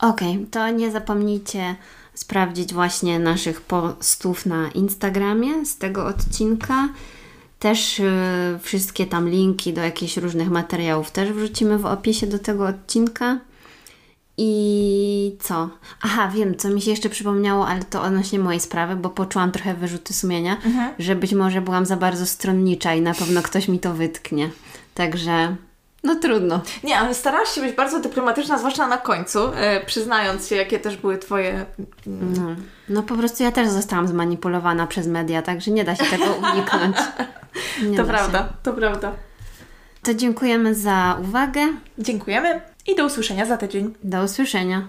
Okej, to nie zapomnijcie sprawdzić właśnie naszych postów na Instagramie z tego odcinka. Też y, wszystkie tam linki do jakichś różnych materiałów też wrzucimy w opisie do tego odcinka. I co? Aha, wiem, co mi się jeszcze przypomniało, ale to odnośnie mojej sprawy, bo poczułam trochę wyrzuty sumienia, że być może byłam za bardzo stronnicza i na pewno ktoś mi to wytknie. Także, no trudno. Nie, ale starałaś się być bardzo dyplomatyczna, zwłaszcza na końcu, e, przyznając się, jakie też były Twoje... No, no po prostu ja też zostałam zmanipulowana przez media, także nie da się tego uniknąć. Nie to da prawda, Się. to prawda. To dziękujemy za uwagę. Dziękujemy i do usłyszenia za tydzień. Do usłyszenia.